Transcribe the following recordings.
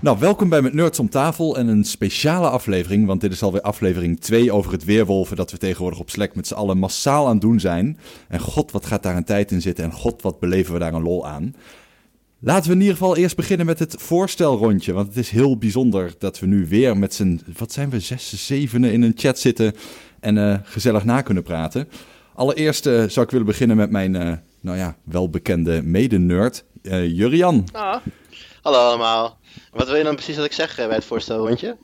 Nou, welkom bij Met Nerds om tafel en een speciale aflevering, want dit is alweer aflevering 2 over het weerwolven dat we tegenwoordig op Slack met z'n allen massaal aan het doen zijn. En god, wat gaat daar een tijd in zitten en god, wat beleven we daar een lol aan. Laten we in ieder geval eerst beginnen met het voorstelrondje, want het is heel bijzonder dat we nu weer met z'n, wat zijn we, zes, zevenen in een chat zitten en eh, gezellig na kunnen praten. Allereerst eh, zou ik willen beginnen met mijn, eh, nou ja, welbekende mede-nerd, Jurian. Ah. Hallo allemaal. Wat wil je dan precies dat ik zeg eh, bij het voorstelrondje?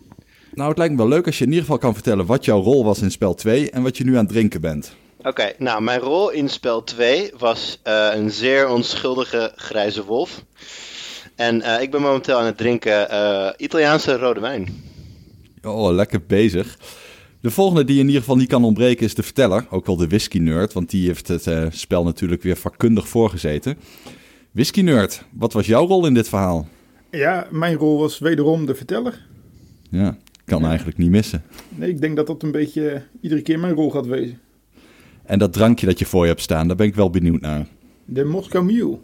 Nou, het lijkt me wel leuk als je in ieder geval kan vertellen wat jouw rol was in spel 2 en wat je nu aan het drinken bent. Oké, nou mijn rol in spel 2 was eh, een zeer onschuldige grijze wolf. En eh, ik ben momenteel aan het drinken Italiaanse rode wijn. Oh, lekker bezig. De volgende die in ieder geval niet kan ontbreken is de verteller, ook wel de whisky nerd, want die heeft het spel natuurlijk weer vakkundig voorgezeten. Whisky nerd, wat was jouw rol in dit verhaal? Ja, mijn rol was wederom de verteller. Ja, kan eigenlijk niet missen. Nee, ik denk dat dat een beetje iedere keer mijn rol gaat wezen. En dat drankje dat je voor je hebt staan, daar ben ik wel benieuwd naar. De Moscow Mule.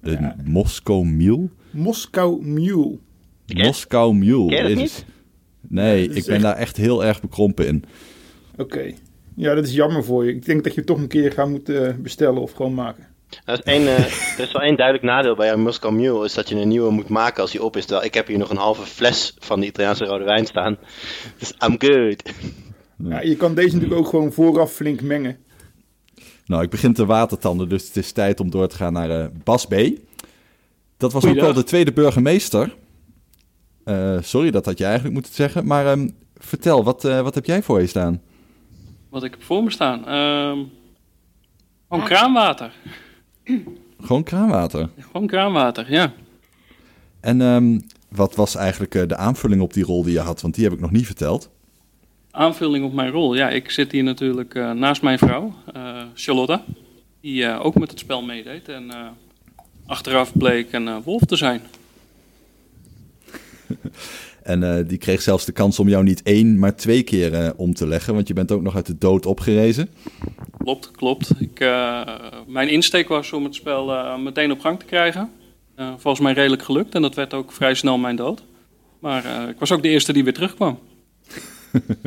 Een Ja. Moscow Mule? Moscow Mule. Ken- Moscow Mule. Ken je dat Jezus. niet? Nee, Ja, is ik ben echt- daar echt heel erg bekrompen in. Oké. Ja, dat is jammer voor je. Ik denk dat je het toch een keer gaat moeten eh, bestellen of gewoon maken. Er is, één, eh, er is wel één duidelijk nadeel bij jouw Moscow Mule, is dat je een nieuwe moet maken als die op is. Terwijl ik heb hier nog een halve fles van de Italiaanse rode wijn staan. Dus I'm good. Ja, je kan deze natuurlijk ook gewoon vooraf flink mengen. Nou, ik begin te watertanden, dus het is tijd om door te gaan naar eh, Bas B. Dat was ook wel de tweede burgemeester. Eh, sorry, dat had je eigenlijk moeten zeggen. Maar ehm, vertel, wat, eh, wat heb jij voor je staan? Wat ik heb voor me staan. Ehm gewoon kraanwater. Gewoon kraanwater. Gewoon kraanwater, ja. En ehm, wat was eigenlijk eh, de aanvulling op die rol die je had? Want die heb ik nog niet verteld. Aanvulling op mijn rol. Ja, ik zit hier natuurlijk eh, naast mijn vrouw, eh, Charlotte. Die ook met het spel meedeed. En achteraf bleek een wolf te zijn. En eh, die kreeg zelfs de kans om jou niet één, maar twee keer eh, om te leggen. Want je bent ook nog uit de dood opgerezen. Klopt, klopt. Ik, eh, mijn insteek was om het spel eh, meteen op gang te krijgen. Eh volgens mij redelijk gelukt. En dat werd ook vrij snel mijn dood. Maar eh, ik was ook de eerste die weer terugkwam.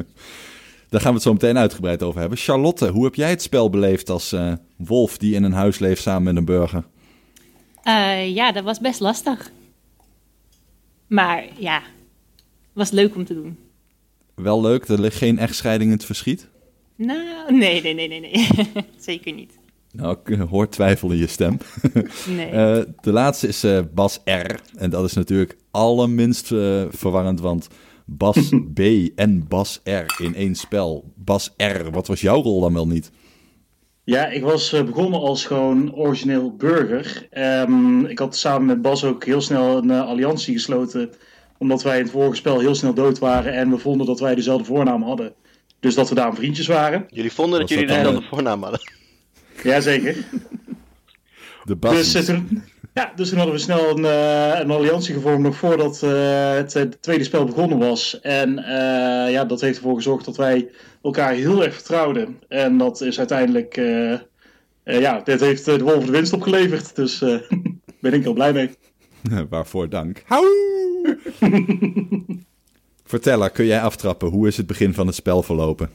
Daar gaan we het zo meteen uitgebreid over hebben. Charlotte, hoe heb jij het spel beleefd als eh, wolf die in een huis leeft samen met een burger? Eh, ja, dat was best lastig. Maar ja, was leuk om te doen. Wel leuk, er ligt geen echtscheiding in het verschiet. Nou, nee, nee, nee, nee, nee. Zeker niet. Nou, ik eh, hoor twijfel in je stem. Nee. Eh, de laatste is eh, Bas R. En dat is natuurlijk allerminst eh, verwarrend, want Bas B en Bas R in één spel. Bas R, wat was jouw rol dan wel niet? Ja, ik was eh, begonnen als gewoon origineel burger. Ehm, ik had samen met Bas ook heel snel een alliantie gesloten. Omdat wij in het vorige spel heel snel dood waren en we vonden dat wij dezelfde voornaam hadden. Dus dat we daarom vriendjes waren. Jullie vonden dat Was jullie dat dan, dezelfde voornaam hadden. Jazeker. De Bas. Dus, eh, toen, ja, dus toen hadden we snel een, eh, een alliantie gevormd nog voordat eh, het eh, tweede spel begonnen was. En eh, ja, dat heeft ervoor gezorgd dat wij elkaar heel erg vertrouwden. En dat is uiteindelijk, eh, eh, ja, dit heeft de Wolven de winst opgeleverd. Dus eh ben ik heel blij mee. Waarvoor dank. Hou! Verteller, kun jij aftrappen? Hoe is het begin van het spel verlopen?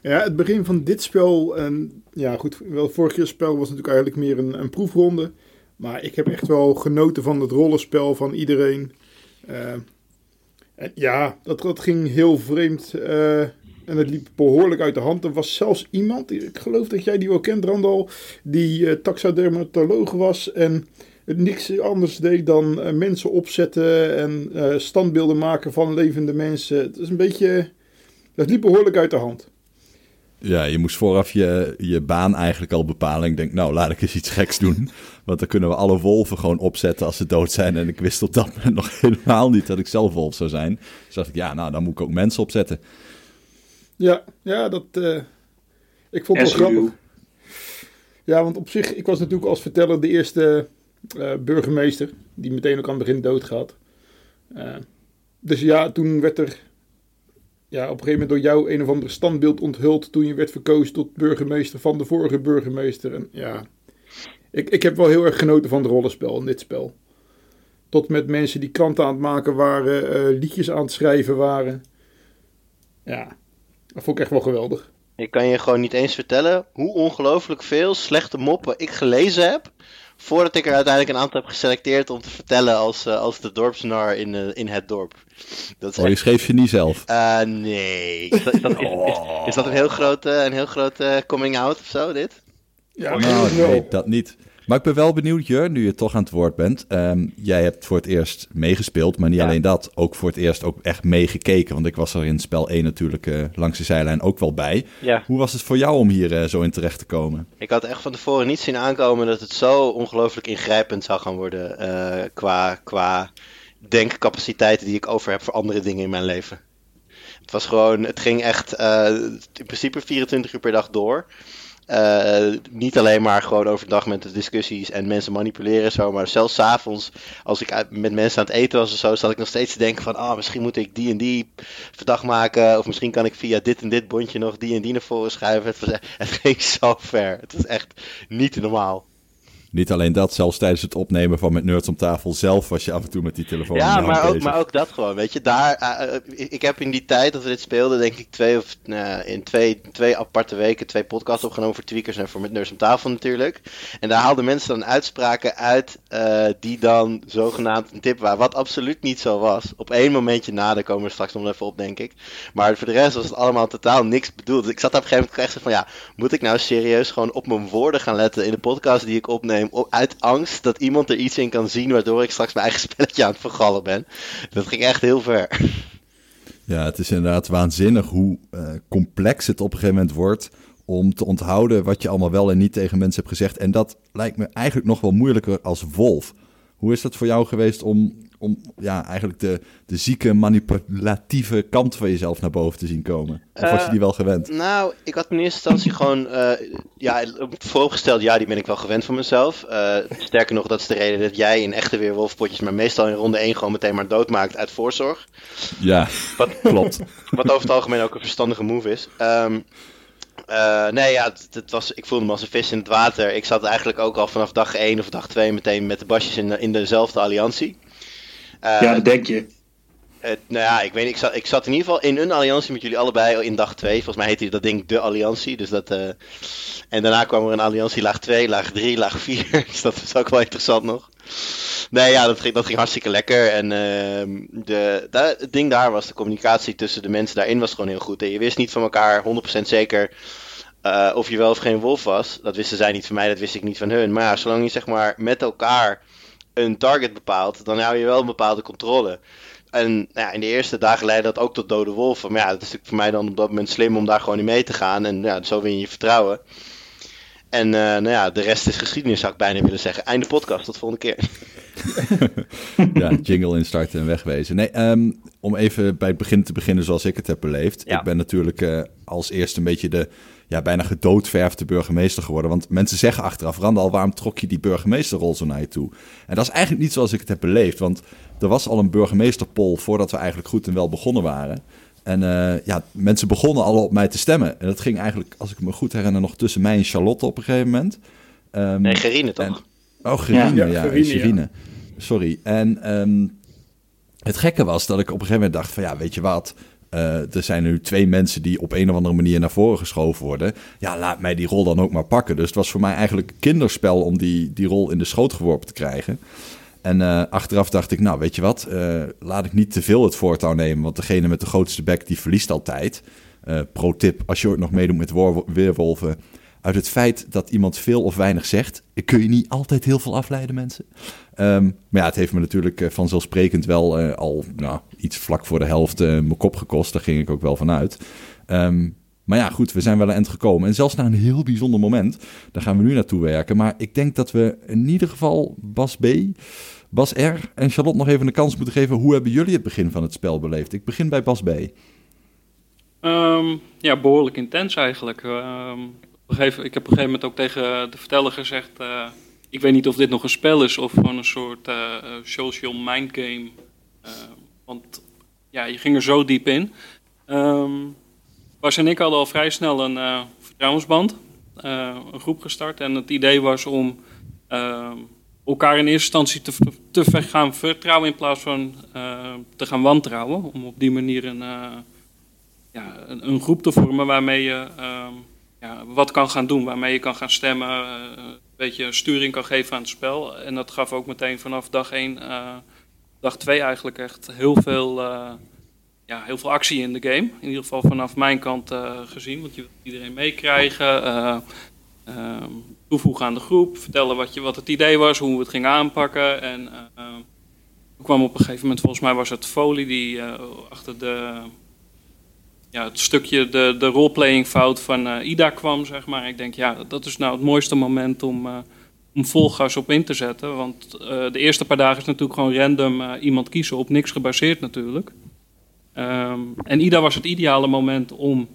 Ja, het begin van dit spel, en ja goed, wel vorig jaar spel was natuurlijk eigenlijk meer een, een proefronde. Maar ik heb echt wel genoten van het rollenspel van iedereen. Eh, en ja, dat, dat ging heel vreemd eh, en het liep behoorlijk uit de hand. Er was zelfs iemand, ik geloof dat jij die wel kent Randal, die eh, taxadermatoloog was en niks anders deed dan eh, mensen opzetten en eh, standbeelden maken van levende mensen. Het is een beetje, dat liep behoorlijk uit de hand. Ja, je moest vooraf je, je baan eigenlijk al bepalen. Ik denk, nou, laat ik eens iets geks doen. Want dan kunnen we alle wolven gewoon opzetten als ze dood zijn. En ik wist op dat moment nog helemaal niet dat ik zelf wolf zou zijn. Dus dacht ik, ja, nou, dan moet ik ook mensen opzetten. Ja, ja, dat. eh, ik vond het wel grappig. Ja, want op zich, ik was natuurlijk als verteller de eerste eh, burgemeester. Die meteen ook aan het begin doodgaat. Eh, dus ja, toen werd er. Ja, op een gegeven moment door jou een of andere standbeeld onthuld. toen je werd verkozen tot burgemeester van de vorige burgemeester. En ja, ik, ik heb wel heel erg genoten van het rollenspel in dit spel. Tot met mensen die kranten aan het maken waren, eh, liedjes aan het schrijven waren. Ja, dat vond ik echt wel geweldig. Ik kan je gewoon niet eens vertellen hoe ongelooflijk veel slechte moppen ik gelezen heb. Voordat ik er uiteindelijk een aantal heb geselecteerd om te vertellen als, uh, als de dorpsnar in, uh, in het dorp. Dat is oh, je schreef je niet zelf? Uh, nee. Is dat, is, dat, is, is, is dat, een heel grote, een heel grote coming out of zo, dit? Ja, nou, nee, dat niet. Maar ik ben wel benieuwd, Jur, nu je toch aan het woord bent. Um, jij hebt voor het eerst meegespeeld, maar niet alleen dat. Ook voor het eerst ook echt meegekeken. Want ik was er in spel 1 natuurlijk uh, langs de zijlijn ook wel bij. Ja. Hoe was het voor jou om hier uh, zo in terecht te komen? Ik had echt van tevoren niet zien aankomen dat het zo ongelooflijk ingrijpend zou gaan worden. Uh, qua, qua denkcapaciteiten die ik over heb voor andere dingen in mijn leven. Het was gewoon, het ging echt in principe 24 uur per dag door. Uh, niet alleen maar gewoon overdag met de discussies en mensen manipuleren zo, maar zelfs s avonds als ik met mensen aan het eten was of zo, zat ik nog steeds te denken van, ah, oh, misschien moet ik die en die verdacht maken, of misschien kan ik via dit en dit bondje nog die en die naar voren schuiven. Het, was, het ging zo ver. Het was echt niet normaal. Niet alleen dat, zelfs tijdens het opnemen van met Nerds om tafel zelf was je af en toe met die telefoon. Ja, maar ook, maar ook dat gewoon, weet je. Daar, uh, ik heb in die tijd dat we dit speelden, denk ik, twee of uh, in twee, twee aparte weken twee podcasts opgenomen voor Tweakers en voor met Nerds om tafel natuurlijk. En daar haalden mensen dan uitspraken uit uh, die dan zogenaamd een tip waren. Wat absoluut niet zo was. Op één momentje na, daar komen we straks nog even op, denk ik. Maar voor de rest was het allemaal totaal niks bedoeld. Dus ik zat op een gegeven moment echt van ja, moet ik nou serieus gewoon op mijn woorden gaan letten in de podcast die ik opneem? Uit angst dat iemand er iets in kan zien waardoor ik straks mijn eigen spelletje aan het vergallen ben. Dat ging echt heel ver. Ja, het is inderdaad waanzinnig hoe uh, complex het op een gegeven moment wordt om te onthouden wat je allemaal wel en niet tegen mensen hebt gezegd. En dat lijkt me eigenlijk nog wel moeilijker als wolf. Hoe is dat voor jou geweest om om ja, eigenlijk de, de zieke, manipulatieve kant van jezelf naar boven te zien komen? Of was je die wel gewend? Nou, ik had in eerste instantie gewoon, uh, ja, vooropgesteld, ja, die ben ik wel gewend van mezelf. Uh, sterker nog, dat is de reden dat jij in echte weerwolfpotjes, maar meestal in ronde 1 gewoon meteen maar doodmaakt uit voorzorg. Ja, wat, klopt. Wat over het algemeen ook een verstandige move is. Um, uh, nee, ja, het, het, was, ik voelde me als een vis in het water. Ik zat eigenlijk ook al vanaf dag 1 of dag 2 meteen met de basjes in, in dezelfde alliantie. Uh, ja, dat denk je. Het, nou ja, ik weet ik zat, ik zat in ieder geval in een alliantie met jullie allebei in dag 2. Volgens mij heette dat ding de alliantie. Dus dat, uh, en daarna kwam er een alliantie laag 2, laag 3, laag 4. dus dat is ook wel interessant nog. Nee, ja, dat ging, dat ging hartstikke lekker. En uh, de, het ding daar was, de communicatie tussen de mensen daarin was gewoon heel goed. En je wist niet van elkaar 100% zeker uh, of je wel of geen wolf was. Dat wisten zij niet van mij, dat wist ik niet van hun. Maar ja, zolang je zeg maar met elkaar een target bepaalt, dan hou je wel een bepaalde controle. En nou ja, in de eerste dagen leidde dat ook tot dode wolven. Maar ja, dat is natuurlijk voor mij dan op dat moment slim om daar gewoon in mee te gaan. En ja, zo win je je vertrouwen. En uh, nou ja, de rest is geschiedenis, zou ik bijna willen zeggen. Einde podcast, tot de volgende keer. ja, jingle instarten en wegwezen. Nee, um, om even bij het begin te beginnen zoals ik het heb beleefd. Ja. Ik ben natuurlijk uh, als eerste een beetje de ja, bijna gedoodverfde burgemeester geworden. Want mensen zeggen achteraf, Randal, waarom trok je die burgemeesterrol zo naar je toe? En dat is eigenlijk niet zoals ik het heb beleefd. Want er was al een burgemeesterpol voordat we eigenlijk goed en wel begonnen waren. En uh, ja, mensen begonnen al op mij te stemmen. En dat ging eigenlijk, als ik me goed herinner, nog tussen mij en Charlotte op een gegeven moment. Um, nee, Gerine toch? En, oh, Gerine, ja. ja, Gerine, Gerine. Ja. Sorry. En um, het gekke was dat ik op een gegeven moment dacht van, ja, weet je wat... Uh, er zijn nu twee mensen die op een of andere manier naar voren geschoven worden. Ja, laat mij die rol dan ook maar pakken. Dus het was voor mij eigenlijk kinderspel om die, die rol in de schoot geworpen te krijgen. En uh, achteraf dacht ik, nou weet je wat, uh, laat ik niet te veel het voortouw nemen. Want degene met de grootste bek, die verliest altijd. pro tip, als je ooit nog meedoet met weerwolven... Uit het feit dat iemand veel of weinig zegt, kun je niet altijd heel veel afleiden, mensen. Um, maar ja, het heeft me natuurlijk vanzelfsprekend wel uh, al nou, iets vlak voor de helft uh, mijn kop gekost. Daar ging ik ook wel van uit. Um, maar ja, goed, we zijn wel een eind gekomen. En zelfs naar een heel bijzonder moment, daar gaan we nu naartoe werken. Maar ik denk dat we in ieder geval Bas B, Bas R en Charlotte nog even de kans moeten geven. Hoe hebben jullie het begin van het spel beleefd? Ik begin bij Bas B. Um, ja, behoorlijk intens eigenlijk. Ik heb op een gegeven moment ook tegen de verteller gezegd... Uh, ik weet niet of dit nog een spel is of gewoon een soort uh, social mind game. Want ja, je ging er zo diep in. Um, en ik hadden al vrij snel een vertrouwensband, een groep gestart. En het idee was om elkaar in eerste instantie te, te gaan vertrouwen in plaats van eh, te gaan wantrouwen. Om op die manier een, eh, ja, een, een groep te vormen waarmee je ehm, ja, wat kan gaan doen. Waarmee je kan gaan stemmen, eh, een beetje sturing kan geven aan het spel. En dat gaf ook meteen vanaf dag 1, dag 2 eigenlijk echt heel veel, ja, heel veel actie in de game. In ieder geval vanaf mijn kant gezien, want je wilt iedereen meekrijgen. Ehm, toevoegen aan de groep, vertellen wat, je, wat het idee was, hoe we het gingen aanpakken. En uh, kwam op een gegeven moment, volgens mij was het Folie die achter de, ja, het stukje de, de roleplaying fout van uh, Ida kwam, zeg maar. Ik denk, ja, dat is nou het mooiste moment om, om vol gas op in te zetten. Want de eerste paar dagen is natuurlijk gewoon random iemand kiezen, op niks gebaseerd natuurlijk. Um, en Ida was het ideale moment om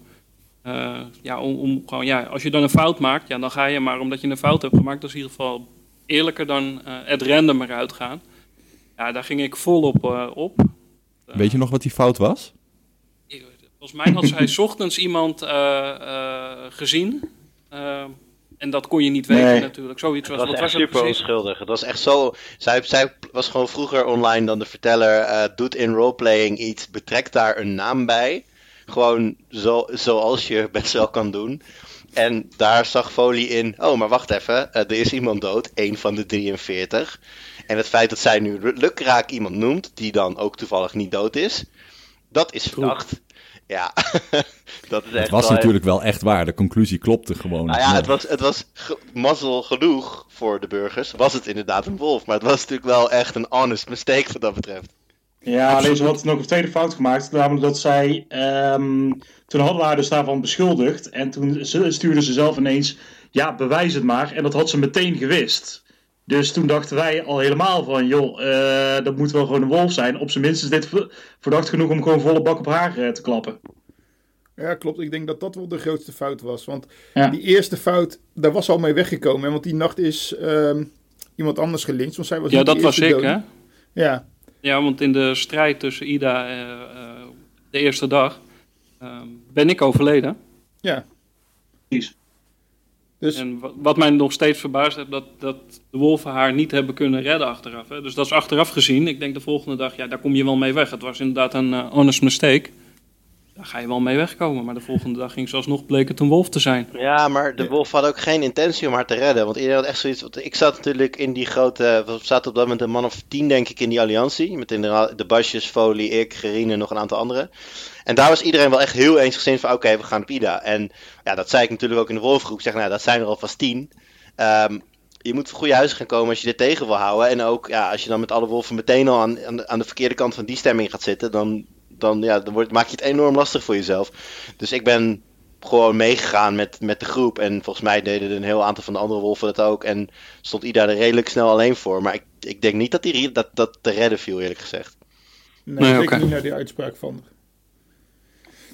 uh, ja, om, om, gewoon, ja, als je dan een fout maakt, ja, dan ga je maar omdat je een fout hebt gemaakt, dat is in ieder geval eerlijker dan uh, het random eruit gaan. Ja, daar ging ik volop uh, op. Weet je nog wat die fout was? Volgens mij had zij ochtends iemand gezien. en dat kon je niet weten nee. natuurlijk. Zoiets was, het was wat echt super onschuldig. Het was echt zo... Zij, zij was gewoon vroeger online dan de verteller. doet in roleplaying iets, betrekt daar een naam bij. Gewoon zo, zoals je best wel kan doen. En daar zag Folie in, oh, maar wacht even, uh, er is iemand dood, één van de 43. En het feit dat zij nu lukraak iemand noemt, die dan ook toevallig niet dood is, dat is verdacht. Ja, dat is echt Het was wel natuurlijk wel echt waar, de conclusie klopte gewoon. Nou ja, het was, het was ge- mazzel genoeg voor de burgers. Was het inderdaad een wolf, maar het was natuurlijk wel echt een honest mistake wat dat betreft. Ja, alleen ze had nog een tweede fout gemaakt. Namelijk dat zij. Um, toen hadden we haar dus daarvan beschuldigd. En toen stuurde ze zelf ineens. Ja, bewijs het maar. En dat had ze meteen gewist. Dus toen dachten wij al helemaal van. joh, uh, dat moet wel gewoon een wolf zijn. Op zijn minst is dit verdacht genoeg om gewoon volle bak op haar uh, te klappen. Ja, klopt. Ik denk dat dat wel de grootste fout was. Want ja. die eerste fout, daar was al mee weggekomen. Want die nacht is um, iemand anders gelinkt. Want zij was ja, dat was ik, hè? Ja. Ja, want in de strijd tussen Ida uh, de eerste dag uh, ben ik overleden. Ja. Precies. Dus... En wat mij nog steeds verbaast heeft, dat, dat de wolven haar niet hebben kunnen redden achteraf. Hè? Dus dat is achteraf gezien. Ik denk de volgende dag, ja, daar kom je wel mee weg. Het was inderdaad een uh, honest mistake. Daar ga je wel mee wegkomen. Maar de volgende dag ging ze alsnog bleek het een wolf te zijn. Ja, maar de wolf had ook geen intentie om haar te redden. Want iedereen had echt zoiets. Want ik zat natuurlijk in die grote. We zaten op dat moment een man of tien, denk ik, in die alliantie. Met inderdaad de Basjes, Folie, ik, Gerine en nog een aantal anderen. En daar was iedereen wel echt heel eensgezind van: oké, okay, we gaan op Ida. En ja, dat zei ik natuurlijk ook in de wolfgroep. Ik zeg, nou, dat zijn er alvast tien. Um, je moet voor goede huizen gaan komen als je dit tegen wil houden. En ook ja, als je dan met alle wolven meteen al aan, aan, de, aan de verkeerde kant van die stemming gaat zitten, dan, dan, ja, dan wordt, maak je het enorm lastig voor jezelf. Dus ik ben gewoon meegegaan met, met de groep. En volgens mij deden een heel aantal van de andere wolven dat ook. En stond Ida er redelijk snel alleen voor. Maar ik, ik denk niet dat die, dat, dat te redden viel, eerlijk gezegd. Nee, okay. niet naar die uitspraak van.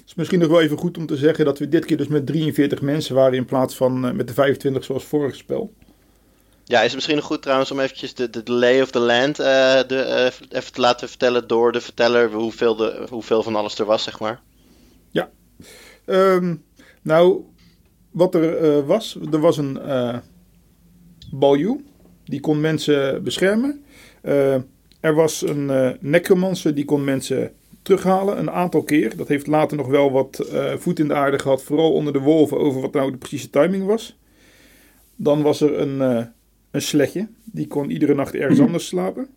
Het is misschien nog wel even goed om te zeggen dat we dit keer dus met 43 mensen waren in plaats van uh, met de 25 zoals vorig spel. Ja, is het misschien nog goed trouwens om eventjes de, de, de lay of the land uh, de, uh, even te laten vertellen door de verteller hoeveel, de, hoeveel van alles er was, zeg maar. Ja, um, nou, wat er uh, was, er was een baljoe, die kon mensen beschermen. er was een necromancer, die kon mensen terughalen, een aantal keer. Dat heeft later nog wel wat voet in de aarde gehad, vooral onder de wolven, over wat nou de precieze timing was. Dan was er een een sletje. Die kon iedere nacht ergens anders slapen.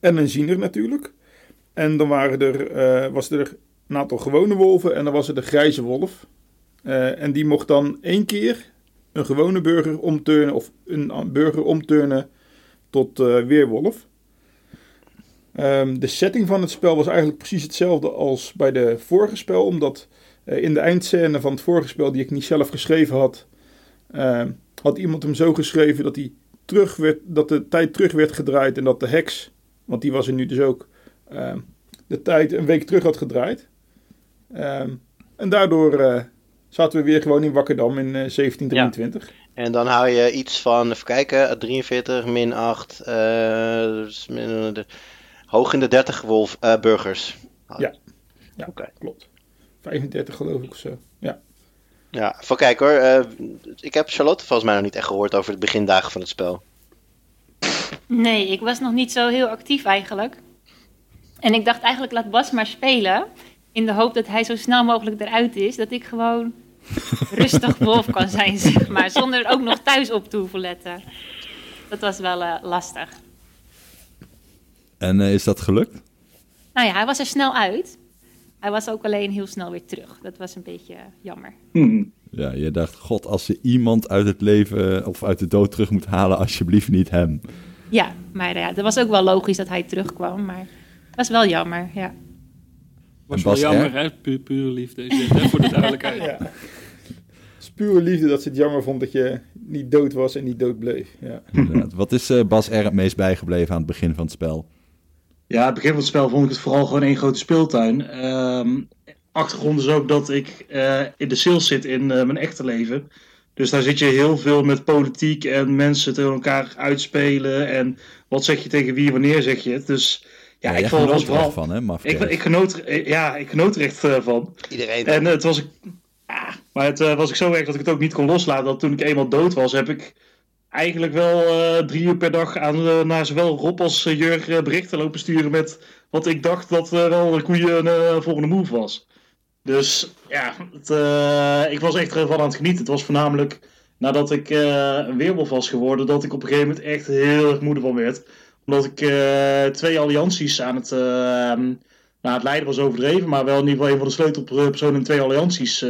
En een ziener natuurlijk. En dan waren er, uh, was er een aantal gewone wolven en dan was er de grijze wolf. Uh, en die mocht dan één keer een gewone burger omturnen of een burger omturnen tot uh, weerwolf. Um, de setting van het spel was eigenlijk precies hetzelfde als bij de vorige spel, omdat in de eindscène van het vorige spel, die ik niet zelf geschreven had, uh, had iemand hem zo geschreven dat, hij terug werd, dat de tijd terug werd gedraaid en dat de heks, want die was er nu dus ook, uh, de tijd een week terug had gedraaid. En daardoor uh, zaten we weer gewoon in Wakkerdam in 1723. Ja. En dan hou je iets van, even kijken, 43 min 8, dus min, hoog in de 30 wolf, burgers. Ja, ja okay. klopt. 35 geloof ik of zo, ja. Ja, van kijk hoor. Uh, ik heb Charlotte volgens mij nog niet echt gehoord over de begindagen van het spel. Nee, ik was nog niet zo heel actief eigenlijk. En ik dacht eigenlijk, laat Bas maar spelen. In de hoop dat hij zo snel mogelijk eruit is. Dat ik gewoon rustig wolf kan zijn, zeg maar. Zonder ook nog thuis op te hoeven letten. Dat was wel eh, lastig. En eh, is dat gelukt? Nou ja, hij was er snel uit. Hij was ook alleen heel snel weer terug. Dat was een beetje eh, jammer. Hm. Ja, je dacht, god, als ze iemand uit het leven of uit de dood terug moet halen, alsjeblieft niet hem. Ja, maar ja, dat was ook wel logisch dat hij terugkwam. Maar het was wel jammer, ja. Was wel jammer, hè? Pu pure liefde hè? Voor de duidelijkheid. Ja. Het is pure liefde dat ze het jammer vond dat je niet dood was en niet dood bleef. Ja. Inderdaad. Wat is eh, Bas R het meest bijgebleven aan het begin van het spel? Ja, het begin van het spel vond ik het vooral gewoon één grote speeltuin. Ehm, achtergrond is ook dat ik eh, in de sales zit in eh, mijn echte leven. Dus daar zit je heel veel met politiek en mensen tegen elkaar uitspelen. En wat zeg je tegen wie, wanneer zeg je het. Dus ja, jij ik vond het was genoot er echt vooral... van, hè, mafkees? Ik, ik, genoot, eh, ja, ik genoot er echt van. Iedereen. En het was, ja, maar het was ik zo erg dat ik het ook niet kon loslaten. Dat toen ik eenmaal dood was, heb ik eigenlijk wel eh, drie uur per dag aan, eh, naar zowel Rob als Jurg eh, berichten lopen sturen met wat ik dacht dat wel een goede volgende move was. Dus ja, het, ik was echt ervan aan het genieten. Het was voornamelijk nadat ik een weerwolf was geworden, dat ik op een gegeven moment echt heel erg moe van werd. Omdat ik twee allianties aan het, eh, nou, het leiden was overdreven, maar wel in ieder geval een van de sleutelpersonen in twee allianties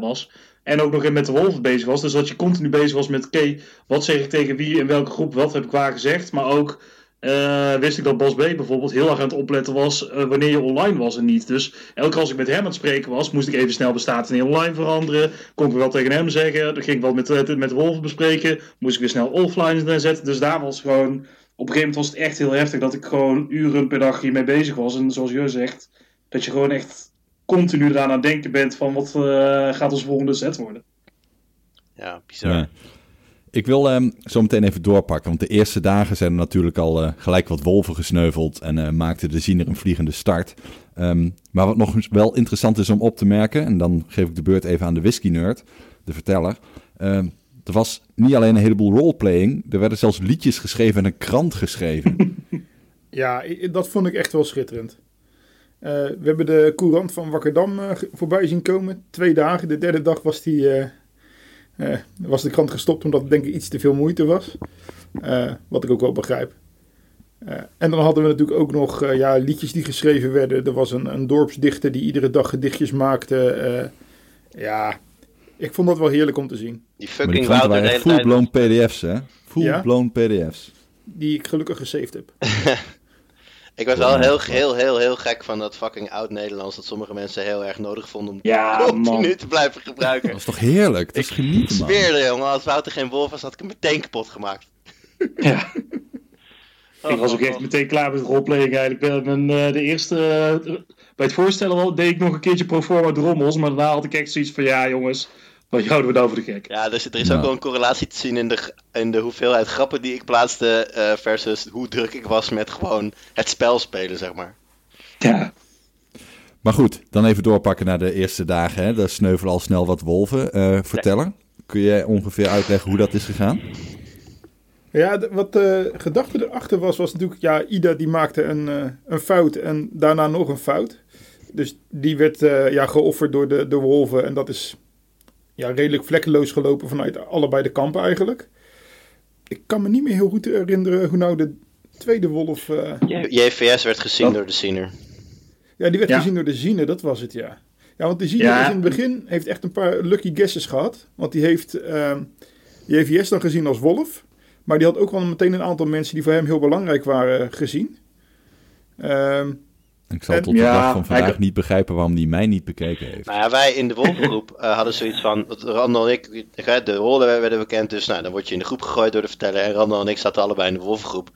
was. En ook nog met de wolven bezig was. Dus dat je continu bezig was met, oké, wat zeg ik tegen wie, in welke groep, wat heb ik waar gezegd. Maar ook eh, wist ik dat Bas B bijvoorbeeld heel erg aan het opletten was eh, wanneer je online was en niet. Dus elke keer als ik met hem aan het spreken was, moest ik even snel de status in online veranderen. Kon ik wat tegen hem zeggen. Dan ging ik wat met, eh, met wolven bespreken. Moest ik weer snel offline zetten. Dus daar was gewoon, op een gegeven moment was het echt heel heftig dat ik gewoon uren per dag hiermee bezig was. En zoals je zegt, dat je gewoon echt continu eraan aan het denken bent van wat eh, gaat ons volgende set worden. Ja, bizar. Ja. Ik wil ehm, zo meteen even doorpakken, want de eerste dagen zijn er natuurlijk al eh, gelijk wat wolven gesneuveld en eh, maakte de ziener een vliegende start. Ehm, maar wat nog eens wel interessant is om op te merken, en dan geef ik de beurt even aan de whisky nerd, de verteller. Ehm, er was niet alleen een heleboel roleplaying, er werden zelfs liedjes geschreven en een krant geschreven. Ja, dat vond ik echt wel schitterend. Eh, we hebben de courant van Wakkerdam eh, voorbij zien komen. Twee dagen. De derde dag was, die, eh, eh, was de krant gestopt omdat het denk ik iets te veel moeite was. Eh, wat ik ook wel begrijp. Eh, en dan hadden we natuurlijk ook nog ja, liedjes die geschreven werden. Er was een, een dorpsdichter die iedere dag gedichtjes maakte. Eh, ja, ik vond dat wel heerlijk om te zien. Die maar die fucking waren full-blown pdf's, hè? Full-blown pdf's. Die ik gelukkig gesaved heb. Ik was wel heel, heel, heel, heel gek van dat fucking oud-Nederlands. Dat sommige mensen heel erg nodig vonden om Ja, continu man. te blijven gebruiken. Dat is toch heerlijk? Dat is Ik genieten, man. Zweerde, jongen. Als Wouter geen wolf was, had ik hem meteen kapot gemaakt. Ja. Oh, ik was ook echt meteen klaar met roleplaying eigenlijk. Bij, mijn, eh, de eerste, eh, bij het voorstellen wel, deed ik nog een keertje pro forma drommels. Maar daarna had ik echt zoiets van, ja jongens, wat houden we nou voor de gek? Ja, dus er is Ja. ook wel een correlatie te zien in de, in de hoeveelheid grappen die ik plaatste. eh, versus hoe druk ik was met gewoon het spel spelen, zeg maar. Ja. Maar goed, dan even doorpakken naar de eerste dagen. Hè. Daar sneuvelen al snel wat wolven. Eh verteller, kun jij ongeveer uitleggen hoe dat is gegaan? Ja, wat de gedachte erachter was, was natuurlijk, ja, Ida die maakte een, eh, een fout en daarna nog een fout. Dus die werd eh, ja, geofferd door de, de wolven en dat is ja, redelijk vlekkeloos gelopen vanuit allebei de kampen eigenlijk. Ik kan me niet meer heel goed herinneren hoe nou de tweede wolf... eh, JVS werd gezien door de Siener. ja, die werd Ja. gezien door de Zine, dat was het, ja. Ja, want de Zine Ja. is in het begin heeft echt een paar lucky guesses gehad. Want die heeft ehm JVS dan gezien als wolf. Maar die had ook wel meteen een aantal mensen die voor hem heel belangrijk waren gezien. Ehm, Ik zal En- tot de Ja, dag van vandaag niet begrijpen waarom die mij niet bekeken heeft. Nou ja, wij in de wolvengroep eh, hadden zoiets van, dat Randall en ik, de rollen werden bekend, dus nou, dan word je in de groep gegooid door de verteller. En Randall en ik zaten allebei in de wolvengroep.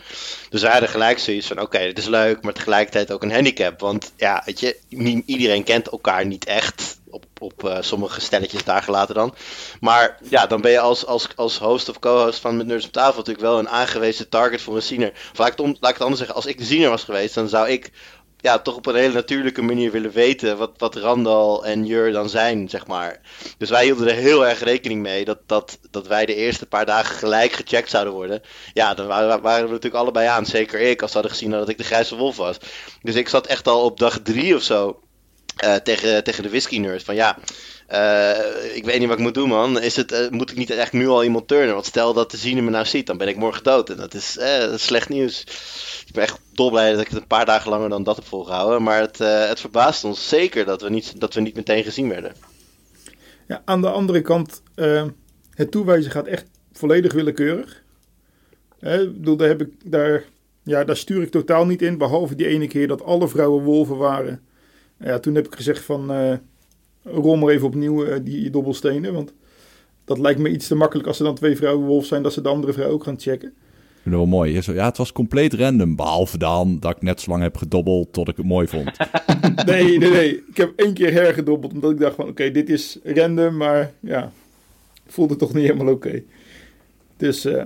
Dus wij hadden gelijk zoiets van, oké, dit is leuk, maar tegelijkertijd ook een handicap. Want ja, weet je, niet iedereen kent elkaar niet echt. Op, op eh, sommige stelletjes daar gelaten dan. Maar ja, dan ben je als, als, als host of co-host van Met Nerds op tafel natuurlijk wel een aangewezen target voor een ziener. Of laat ik, het om, laat ik het anders zeggen, als ik de ziener was geweest, dan zou ik ja, toch op een hele natuurlijke manier willen weten wat, wat Randal en Jur dan zijn, zeg maar. Dus wij hielden er heel erg rekening mee dat, dat, dat wij de eerste paar dagen gelijk gecheckt zouden worden. Ja, dan waren, waren we natuurlijk allebei aan. Zeker ik, als ze hadden gezien dat ik de grijze wolf was. Dus ik zat echt al op dag drie of zo uh, tegen, tegen de whisky nurse van ja... Uh, ik weet niet wat ik moet doen, man. Is het, uh, moet ik niet echt nu al iemand turnen? Want stel dat de zine me nou ziet, dan ben ik morgen dood. En dat is, slecht nieuws. Ik ben echt dolblij dat ik het een paar dagen langer dan dat heb volgehouden. Maar het, het verbaast ons zeker dat we, niet, dat we niet meteen gezien werden. Ja, aan de andere kant, het toewijzen gaat echt volledig willekeurig. Ik bedoel, daar, heb ik, daar, ja, daar stuur ik totaal niet in. Behalve die ene keer dat alle vrouwen wolven waren. Ja, toen heb ik gezegd van rol maar even opnieuw uh, die dobbelstenen. Want dat lijkt me iets te makkelijk als er dan twee vrouwen wolf zijn, dat ze de andere vrouw ook gaan checken. Wel mooi. Ja, het was compleet random. Behalve dan dat ik net zo lang heb gedobbeld tot ik het mooi vond. nee, nee, nee. Ik heb één keer hergedobbeld omdat ik dacht van oké, dit is random, maar ja, voelde toch niet helemaal oké. Dus, uh,